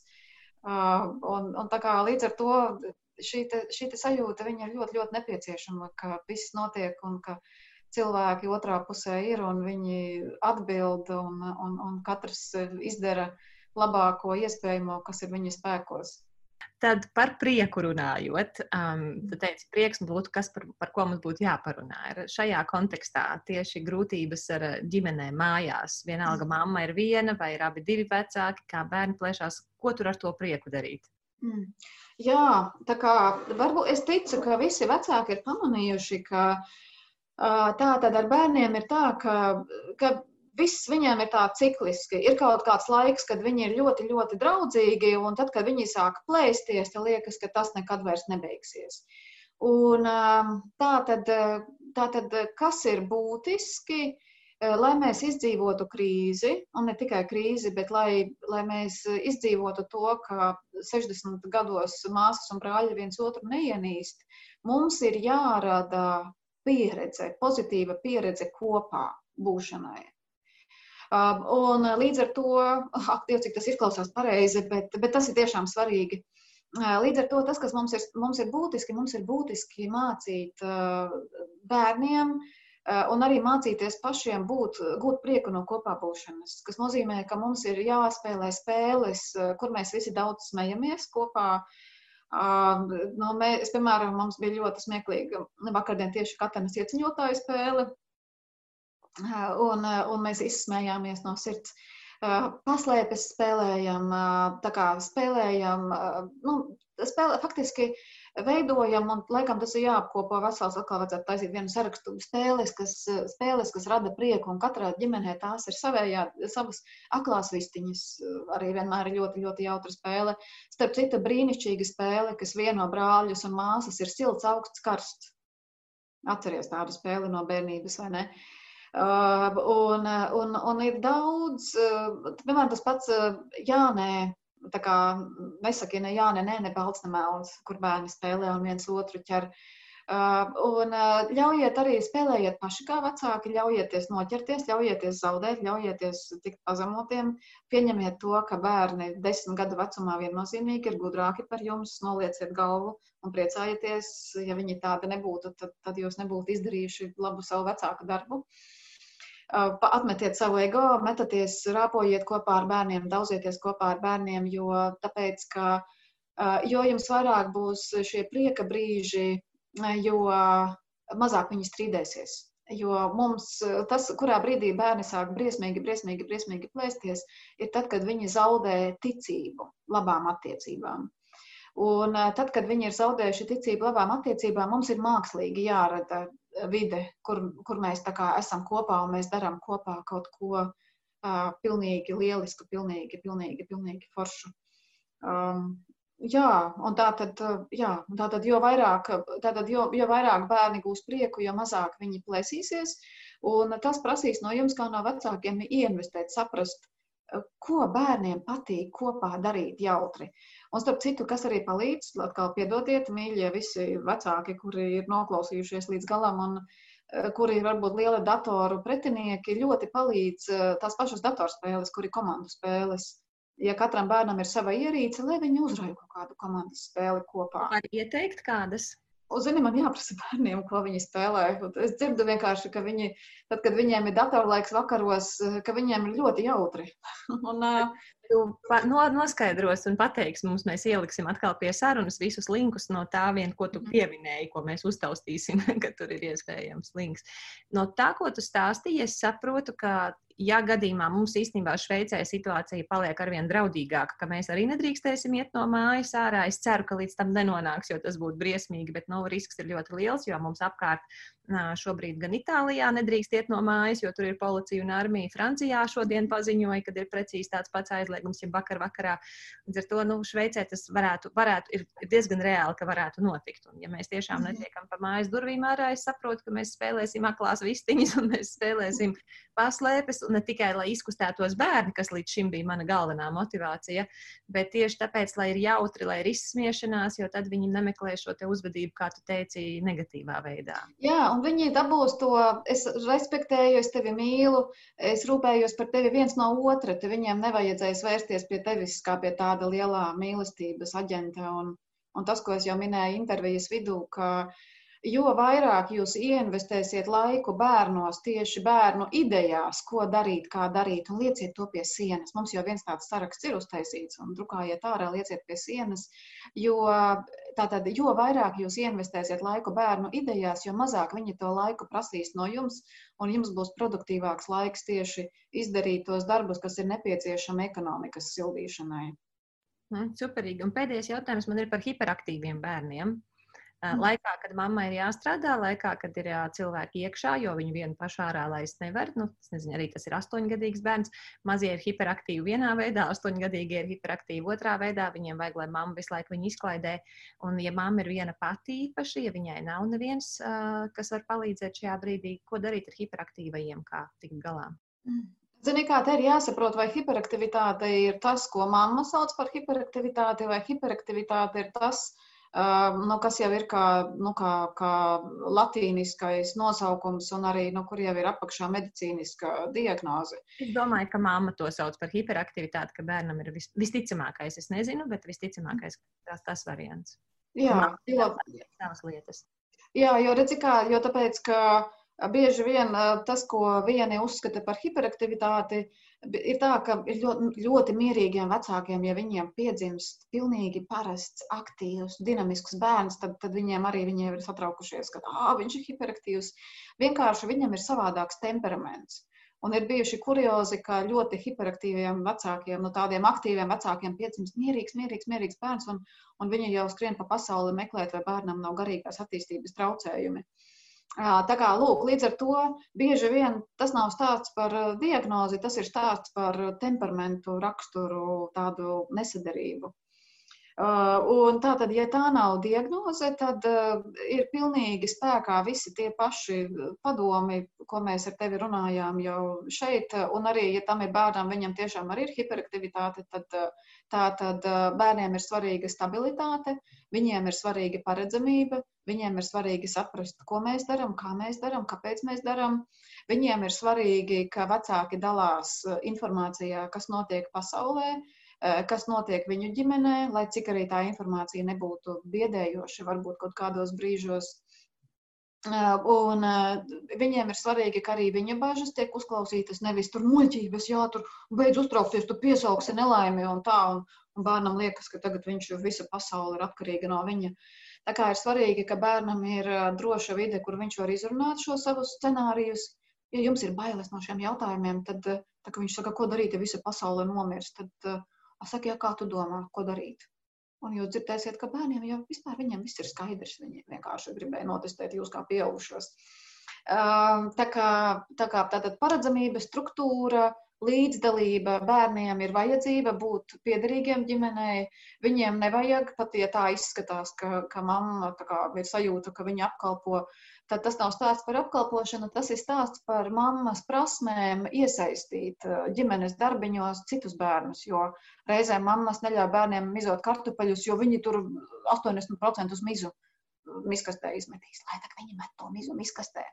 S3: Uh, un, un tā kā līdz ar to šī, te, šī te sajūta ir ļoti, ļoti nepieciešama, ka viss notiek un ka cilvēki otrā pusē ir un viņi atbild un, un, un katrs izdara labāko iespējamo, kas ir viņa spēkos.
S2: Tad par prieku runājot, um, tu teici, prieks būtu kas, par, par ko mums būtu jāparunā. Ir šajā kontekstā tieši grūtības ar ģimenēm mājās. Vienalga, mm. mamma ir viena vai ir abi divi vecāki, kā bērni plēšās. Ko tur ar to prieku darīt?
S3: Mm. Jā, tā kā varbūt es ticu, ka visi vecāki ir pamanījuši, ka Tā tad ar bērniem ir tā, ka, ka viss viņiem ir tā cikliski. Ir kaut kāds laiks, kad viņi ir ļoti, ļoti draudzīgi, un tad, kad viņi sāk plēsties, tad liekas, ka tas nekad vairs nebeigsies. Un, tā, tad, tā tad, kas ir būtiski, lai mēs izdzīvotu krīzi, un ne tikai krīzi, bet lai, lai mēs izdzīvotu to, ka 60 gados māsas un brāļi viens otru neienīst, mums ir jārada pieredze, pozitīva pieredze kopā būšanai. Um, un līdz ar to, ak, Dievs, cik tas izklausās pareizi, bet, bet tas ir tiešām svarīgi. Uh, līdz ar to tas, kas mums ir, mums ir būtiski, mums ir būtiski mācīt uh, bērniem uh, un arī mācīties pašiem būt, gūt prieku no kopā būšanas, kas nozīmē, ka mums ir jāspēlē spēles, kur mēs visi daudz smejamies kopā. No, mēs, piemēram, mums bija ļoti smieklīga vakardien tieši Katānas ieciņotāja spēle, un, un mēs izsmējāmies no sirds. Paslēpes spēlējam, tā kā spēlējam, nu, spēlē, faktiski veidojam, un laikam tas ir jāapkopo vesels, atkal vajadzētu taisīt vienu sarakstu spēles, kas, spēles, kas rada prieku, un katrā ģimenē tās ir savējā, savas aklās vistiņas, arī vienmēr ir ļoti, ļoti jautra spēle. Starp citu, brīnišķīga spēle, kas vieno brāļus un māsas ir silts, augsts, karsts. Atceries tādu spēli no bērnības, vai ne? Uh, Un, un, un ir daudz, piemēram, tas pats Jānē. Tā kā nesaka, ne jā, ne nē, ne balts, ne melns, kur bērni spēlē un viens otru ķer. Un ļaujiet arī spēlējiet paši kā vecāki, ļaujieties noķerties, ļaujieties zaudēt, ļaujieties tikt pazemotiem. Pieņemiet to, ka bērni desmit gadu vecumā viennozīmīgi ir gudrāki par jums, nolieciet galvu un priecājieties. Ja viņi tādi nebūtu, tad, tad jūs nebūtu izdarījuši labu savu vecāku darbu. Uh, atmetiet savu ego, metaties, rāpojiet kopā ar bērniem, daudzieties kopā ar bērniem, jo, tāpēc, ka, jo jums vairāk būs šie prieka brīži, jo mazāk viņi strīdēsies. Jo mums tas, kurā brīdī bērni sāk briesmīgi, briesmīgi, briesmīgi plēsties, ir tad, kad viņi zaudē ticību labām attiecībām. Un tad, kad viņi ir zaudējuši ticību labām attiecībām, mums ir mākslīgi jārada vide, kur, kur mēs esam kopā un mēs darām kopā kaut ko uh, pilnīgi lielisku, pilnīgi, pilnīgi, pilnīgi foršu. Um, jā, un tā tad, jā, tā tad jo, vairāk, tā tad jo, jo vairāk bērni gūs prieku, jo mazāk viņi plēsīsies. Un tas prasīs no jums, kā no vecākiem, ieinvestēt, saprast, ko bērniem patīk kopā darīt jautri. Un starp citu, kas arī palīdz, atkal piedodiet, mīļie visi vecāki, kuri ir noklausījušies līdz galam un eh, kuri ir varbūt liela datoru pretinieki, ļoti palīdz eh, tās pašas datorspēles, kuri komandu spēles. Ja katram bērnam ir sava ierīce, lai viņi uzrauj kaut kādu komandas spēli kopā.
S2: Var ieteikt kādas?
S3: Zini, man jāprasa bērniem, ko viņi spēlē. Es dzirdu vienkārši, ka viņi, tad, kad viņiem ir datorlaiks vakaros, ka viņiem ir ļoti jautri. un,
S2: tu noskaidros un pateiksi mums, mēs ieliksim atkal pie sarunas visus linkus no tā vien, ko tu mhm. pieminēji, ko mēs uztaustīsim, ka tur ir iespējams links. No tā, ko tu stāstīji, es saprotu, ka ja gadījumā mums īstenībā Šveicē situācija paliek arvien draudīgāka, ka mēs arī nedrīkstēsim iet no mājas ārā, es ceru, ka līdz tam nenonāks, jo tas būtu briesmīgi, bet nu, risks ir ļoti liels, jo mums apkārt šobrīd gan Itālijā nedrīkst iet no mājas, jo tur ir policija un armija. Francijā šodien paziņoja, ka ir precīzi tāds pats aizliegums, ja vakar vakarā. Līdz ar to nu, Šveicē tas varētu, varētu, ir diezgan reāli, ka varētu notikt. Un, ja mēs tiešām mhm. netiekam pa mājas durvīm ārā, es saprotu, ka mēs spēlēsim aklās vistiņas un mēs spēlēsim paslēpes, un ne tikai lai izkustētos bērni, kas līdz šim bija mana galvenā motivācija, bet tieši tāpēc, lai ir jautri, lai ir izsmiešanās, jo tad viņi nemeklē šo te uzvedību, kā tu teici, negatīvā veidā.
S3: Jā, un viņi dabūs to, es respektēju, es tevi mīlu, es rūpējos par tevi viens no otra, te viņiem nevajadzēs vērsties pie tevis kā pie tāda lielā mīlestības aģenta, un, un tas, ko es jau minēju intervijas vidū, ka uh, jo vairāk jūs ieinvestēsiet laiku bērnos, tieši bērnu idejās, ko darīt, kā darīt, un lieciet to pie sienas. Mums jau viens tāds saraksts ir uztaisīts, un drukājiet ārā, lieciet pie sienas. Jo, tātad, jo vairāk jūs ieinvestēsiet laiku bērnu idejās, jo mazāk viņi to laiku prasīs no jums, un jums būs produktīvāks laiks tieši izdarīt tos darbus, kas ir nepieciešami ekonomikas sildīšanai.
S2: Superīgi. Un pēdējais jautājums man ir par hiperaktīviem bērniem. Mm. Laikā, kad mammai ir jāstrādā, laikā, kad ir jā, cilvēki iekšā, jo viņu vienu pašu ārā laist nevar. Nu, nezinu, arī tas ir astoņgadīgs bērns. Mazie ir hiperaktīvi vienā veidā, astoņgadīgi ir hiperaktīvi otrā veidā. Viņiem vajag, lai mamma visu laiku viņu izklaidē. Un, ja mamma ir viena pati īpaši, ja viņai nav neviens, kas var palīdzēt šajā brīdī, ko darīt ar hiperaktīvajiem, kā tikt galā?
S3: Mm. Zini, kā te ir jāsaprot, vai hiperaktivitāte ir tas, ko mamma sauc par hiperaktivitāti, vai hiperaktivitāte ir tas, uh, nu, kas jau ir kā, nu, kā, kā latīniskais nosaukums, un arī nu, kur jau ir apakšā medicīniska diagnoze.
S2: Es domāju, ka mamma to sauc par hiperaktivitāti, ka bērnam ir vis, visticamākais. Es nezinu, bet visticamākais tas, tas variants.
S3: Jā, jo, jā, jo redzi kā, jo tāpēc, ka bieži vien tas, ko vieni uzskata par hiperaktivitāti, ir tā, ka ir ļoti, ļoti mierīgiem vecākiem, ja viņiem piedzimst pilnīgi parasts, aktīvs, dinamisks bērns, tad, tad viņiem arī viņiem ir satraukušies, ka viņš ir hiperaktīvs. Vienkārši viņam ir savādāks temperaments. Un ir bijuši kuriozi, ka ļoti hiperaktīviem vecākiem, no nu, tādiem aktīviem vecākiem piedzimst mierīgs, mierīgs, mierīgs bērns, un, un viņi jau skrien pa pasauli meklēt, vai bērnam nav garīgās attīstības traucējumi. Uh, Tā kā, lūk, līdz ar to bieži vien tas nav stāsts par diagnozi, tas ir stāsts par temperamentu, raksturu, tādu nesadarību. Un tā tad, ja tā nav diagnoze, tad ir pilnīgi spēkā visi tie paši padomi, ko mēs ar tevi runājām jau šeit. Un arī, ja tam ir bērnam, viņam tiešām arī ir hiperaktivitāte, tad tā tad bērniem ir svarīga stabilitāte, viņiem ir svarīga paredzamība, viņiem ir svarīgi saprast, ko mēs darām, kā mēs darām, kāpēc mēs darām. Viņiem ir svarīgi, ka vecāki dalās informācijā, kas notiek pasaulē, Eh, kas notiek viņu ģimenē, lai cik arī tā informācija nebūtu biedējoša, varbūt kaut kādos brīžos. Eh, un eh, viņiem ir svarīgi, ka arī viņa bažas tiek uzklausītas, nevis tur muļķības, jā, tur beidz uztraukties, tu piesauksi nelaimi un tā, un, un bērnam liekas, ka tagad viņš visa pasaule ir atkarīga no viņa. Tā kā ir svarīgi, ka bērnam ir droša vide, kur viņš var izrunāt šo savus scenārijus. Ja jums ir bailes no šiem jautājumiem, tad, tā, viņš saka, ko darīt, ja visa pasaule nomirs, tad Es saku, ja kā tu domā, ko darīt? Un jūs dzirdēsiet, ka bērniem jau vispār viss ir skaidrs. Viņi vienkārši gribēja notestēt jūs kā pieaugušos. Tā kā, tā kā tātad paredzamība, struktūra, līdzdalība bērniem ir vajadzība būt piederīgiem ģimenei. Viņiem nevajag, pat ja tā izskatās, ka, ka mamma kā, ir sajūta, ka viņa apkalpo, tad tas nav stāsts par apkalpošanu, tas ir stāsts par mammas prasmēm iesaistīt uh, ģimenes darbiņos citus bērnus. Jo reizēm mammas neļauj bērniem mizot kartupeļus, jo viņi tur 80% uz mizu miskastē izmetīs. Lai tā viņi met to mizu miskastē.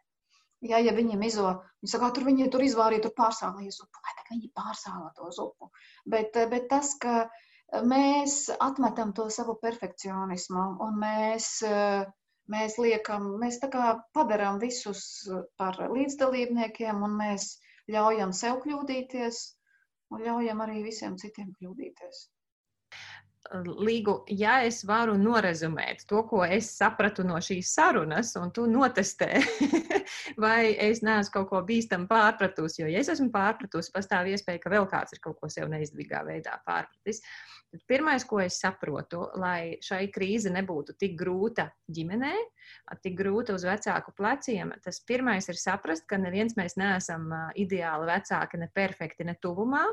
S3: Ja, ja viņi mizo, viņi saka, tur viņi tur izvārīja, tur pārsālīja zupu, lai tā viņi pārsāla to zupu. Bet, bet tas, ka mēs atmetam to savu perfekcionismu un mēs, mēs liekam, mēs tā kā padarām visus par līdzdalībniekiem un mēs ļaujam sev kļūdīties un ļaujam arī visiem citiem kļūdīties.
S2: Līgu, ja es varu norezumēt to, ko es sapratu no šīs sarunas, un tu notestē, vai es neesmu kaut ko bīstamu pārpratusi, jo, ja es esmu pārpratusi, pastāv iespēja, ka vēl kāds ir kaut ko sev neizdevīgā veidā pārpratis. Tad pirmais, ko es saprotu, lai šai krīze nebūtu tik grūta ģimenē, tik grūta uz vecāku pleciem, tas pirmais ir saprast, ka neviens mēs neesam ideāli vecāki, ne perfekti, ne tuvumā.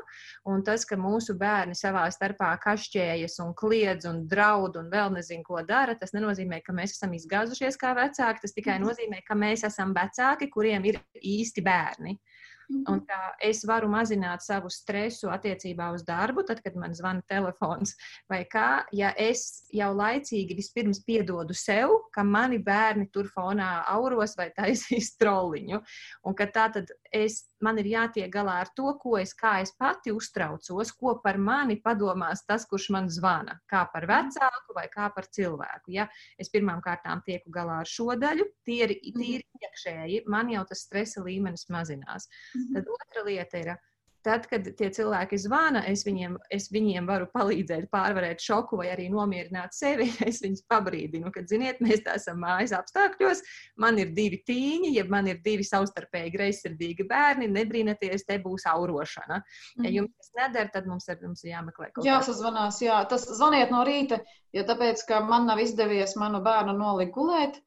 S2: Un tas, ka mūsu bērni savā starpā kašķējas un kliedz un draud un vēl nezinu, ko dara, tas nenozīmē, ka mēs esam izgāzušies kā vecāki. Tas tikai mhm. nozīmē, ka mēs esam vecāki, kuriem ir īsti bērni. Un kā es varu mazināt savu stresu attiecībā uz darbu, tad, kad man zvana telefons, vai kā, ja es jau laicīgi vispirms piedodu sev, ka mani bērni tur fonā auros vai taisīs trolliņu, un ka tā tad es man ir jātiek galā ar to, ko es, kā es pati uztraucos, ko par mani padomās tas, kurš man zvana, kā par mhm. vecāku vai kā par cilvēku. Ja es pirmām kārtām tieku galā ar šo daļu, tie ir mhm. tīri iekšēji, man jau tas stresa līmenis mazinās. Mhm. Tad otra lieta ir tad, kad tie cilvēki zvana, es viņiem, es viņiem varu palīdzēt pārvarēt šoku vai arī nomierināt sevi. Es viņus pabrīdinu, ka, ziniet, mēs tā esam mājas apstākļos, man ir divi tīņi, ja man ir divi savstarpēji greizsirdīgi bērni, nebrīnaties, te būs aurošana. Ja
S3: Mhm.
S2: jums tas neder, tad mums ir, mums ir jāmeklē kaut kas.
S3: Jāsazvanās, jā. Tas zvaniet no rīta, jo tāpēc, ka man nav izdevies manu bērnu nolikt gulēt.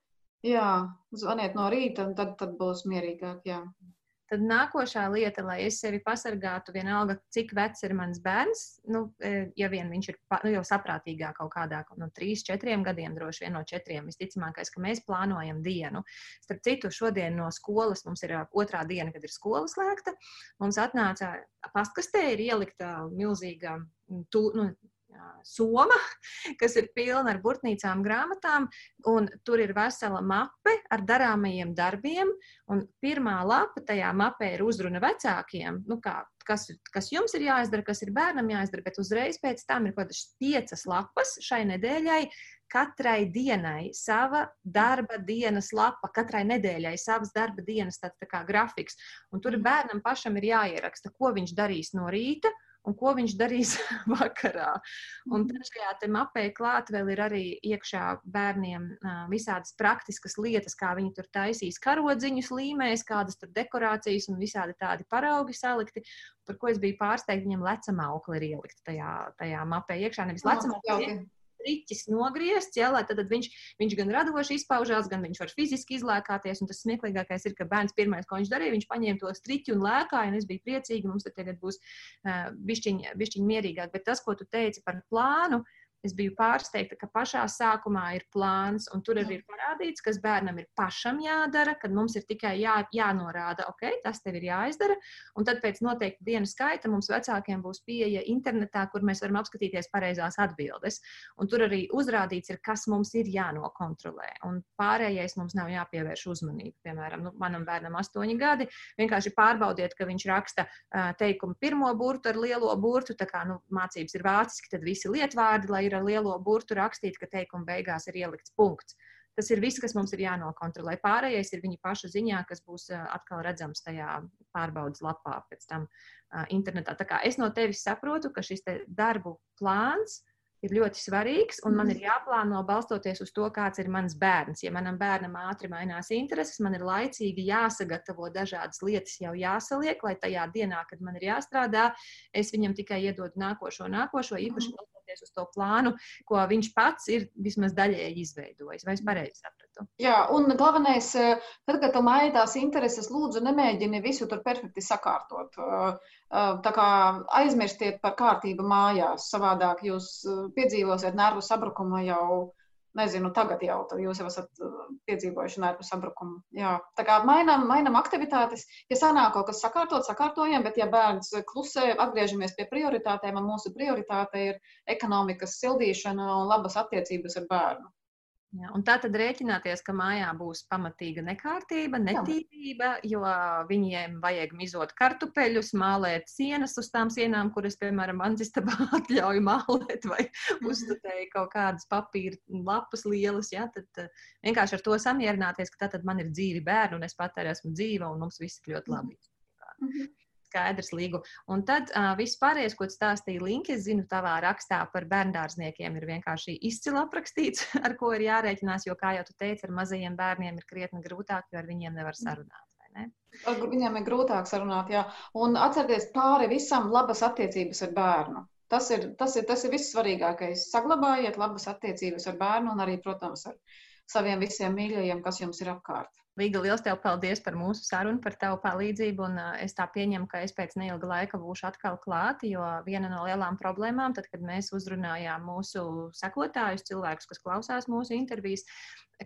S3: Jā, zvaniet no rīta, un tad, tad būs mierīgāk. Jā.
S2: Tad nākošā lieta, lai es sevi pasargātu, vienalga, cik vecs ir mans bērns, nu, e, ja vien viņš ir nu, jau saprātīgāk kaut kādā no 3, 4 gadiem, droši vien no 4. Visticamākais, ka mēs plānojam dienu. Starp citu, šodien no skolas mums ir otrā diena, kad ir skola slēgta. Mums atnāca pastkastē, ir ielikta milzīga tu, nu, soma, kas ir pilna ar burtnīcām, grāmatām, un tur ir vesela mape ar darāmajiem darbiem. Un pirmā lapa tajā mapē ir uzruna vecākiem, nu kā, kas, kas jums ir jāizdara, kas ir bērnam jāizdara, bet uzreiz pēc tam ir kaut kādas piecas lapas šai nedēļai. Katrai dienai sava darba dienas lapa, katrai nedēļai savs darba dienas tāds tā kā grafiks. Un tur bērnam pašam ir jāieraksta, ko viņš darīs no rīta un ko viņš darīs vakarā. Un tad šajā te mapē klāt vēl ir arī iekšā bērniem visādas praktiskas lietas, kā viņi tur taisīs karodziņus līmēs, kādas tur dekorācijas un visādi tādi paraugi salikti, par ko es biju pārsteigta, viņam lecama aukli ir ielikta tajā, tajā mapē iekšā. Nevis lecama aukli,
S3: Jauki.
S2: riķis nogriezts, ja, lai tad, viņš, viņš gan radoši izpaužās, gan viņš var fiziski izlēkāties. Un tas smieklīgākais ir, ka bērns pirmais, ko viņš darīja, viņš paņēma to striķi un lēkāja, un es biju priecīga, mums tagad būs uh, bišķiņ, bišķiņ mierīgāk. Bet tas, ko tu teici par plānu, es biju pārsteigta, ka pašā sākumā ir plāns, un tur arī ir parādīts, kas bērnam ir pašam jādara, kad mums ir tikai jā, jānorāda, ok, tas tev ir jāizdara. Un tad pēc noteikta dienas skaita mums vecākiem būs pieeja internetā, kur mēs varam apskatīties pareizās atbildes. Un tur arī uzrādīts, ir, kas mums ir jānokontrolē. Un pārējais mums nav jāpievērš uzmanība. Piemēram, nu, manam bērnam astoņi gadi. Vienkārši pārbaudiet, ka viņš raksta uh, teikumu pirmo burtu ar lielo burtu. Tā kā nu, mācības ir vāciski, tad visi lietvārdi, lai ir ar lielo burtu rakstīti, ka teikuma beigās ir ielikts punkts. Tas ir viss, kas mums ir jānokontrolē. Pārējais ir viņa paša ziņā, kas būs atkal redzams tajā pārbaudas lapā pēc tam internetā. Tā kā es no tevis saprotu, ka šis darbu plāns ir ļoti svarīgs, un man ir jāplāno balstoties uz to, kāds ir mans bērns. Ja manam bērnam ātri mainās intereses, man ir laicīgi jāsagatavo dažādas lietas, jau jāsaliek, lai tajā dienā, kad man ir jāstrādā, es viņam tikai iedodu nākošo, nākošo, īpaši balstoties uz to plānu, ko viņš pats ir vismaz daļēji izveidojis. Vai es pareizi sapratu?
S3: Jā, un galvenais, eh, tad, kad tu maini tās intereses, lūdzu, nemēģini visu tur perfekti sakārtot. Eh, Tā kā aizmirstiet par kārtību mājās, savādāk jūs piedzīvosiet nervu sabrukumu jau, nezinu, tagad jau, jūs jau esat piedzīvojuši nervu sabrukumu. Jā, tā kā mainām, mainām aktivitātes, ja sanāk kaut kas sakārtot, sakārtojam, bet ja bērns klusē, atgriežamies pie prioritātēm, un mūsu prioritāte ir ekonomikas sildīšana un labas attiecības ar bērnu.
S2: Jā, un tā tad rēķināties, ka mājā būs pamatīga nekārtība, netīrība, jo viņiem vajag mizot kartupeļus, mālēt sienas uz tām sienām, kuras, piemēram, mans istabā atļauj mālēt, vai uzstādēja kaut kādas papīra lapas lielas. Ja, tad uh, vienkārši ar to samierināties, ka tad man ir dzīvi bērni, un es pat arī esmu dzīva, un mums viss ir ļoti labi.
S3: Mhm.
S2: Skaidrs, līgu. Un tad uh, viss pārējais, ko tu stāstīji, Linki, es zinu, tavā rakstā par bērndārzniekiem ir vienkārši izcili aprakstīts, ar ko ir jārēķinās, jo, kā jau tu teici, ar mazajiem bērniem ir krietni grūtāk, jo ar viņiem nevar sarunāt. vai Ne?
S3: Ar Viņiem ir grūtāk sarunāt, jā. Un atcerieties, pāri visam labas attiecības ar bērnu. Tas ir, tas ir, tas ir vissvarīgākais. Saglabājiet labas attiecības ar bērnu un arī, protams, ar saviem visiem mīļajiem, kas jums ir apkārt.
S2: Līga, liels tev paldies par mūsu sarunu, par tavu palīdzību. Un, es tā pieņemu, ka es pēc neilga laika būšu atkal klāta, jo viena no lielām problēmām, tad, kad mēs uzrunājām mūsu sekotājus, cilvēkus, kas klausās mūsu intervijas,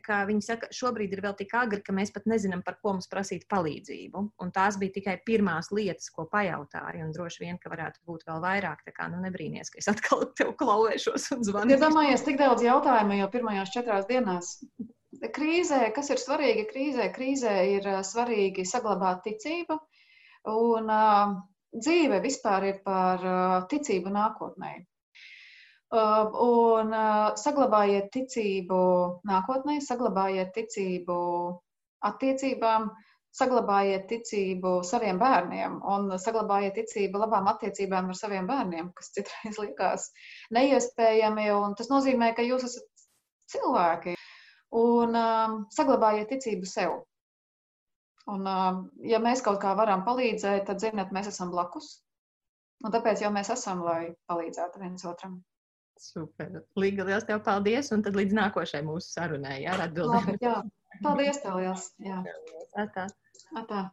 S2: ka viņi saka, šobrīd ir vēl tik agri, ka mēs pat nezinām, par ko mums prasīt palīdzību. Un tās bija tikai pirmās lietas, ko pajautāju. Un droši vien, ka varētu būt vēl vairāk. Tā kā nu, nebrīnīties, ka es atkal tev klauvēšos un zvanīšu.
S3: Iedomājies, tik daudz jautājumu jau pirmajās četrās dienās. Krīzē, kas ir svarīgi krīzē? Krīzē ir svarīgi saglabāt ticību, un uh, dzīve vispār ir par uh, ticību nākotnē. Uh, un uh, saglabājiet ticību nākotnē, saglabājiet ticību attiecībām, saglabājiet ticību saviem bērniem un saglabājiet ticību labām attiecībām ar saviem bērniem, kas citreiz likās neiespējami. Tas nozīmē, ka jūs esat cilvēki un um, saglabājiet ticību sev. Un, um, ja mēs kaut kā varam palīdzēt, tad, zinot, mēs esam blakus. Un tāpēc jau mēs esam, lai palīdzētu viens otram.
S2: Super. Līga, liels tev paldies, un tad līdz nākošajai mūsu sarunai, jā, ar atbildēm.
S3: Jā, paldies tev liels. Jā.
S2: Tā.
S3: Atā.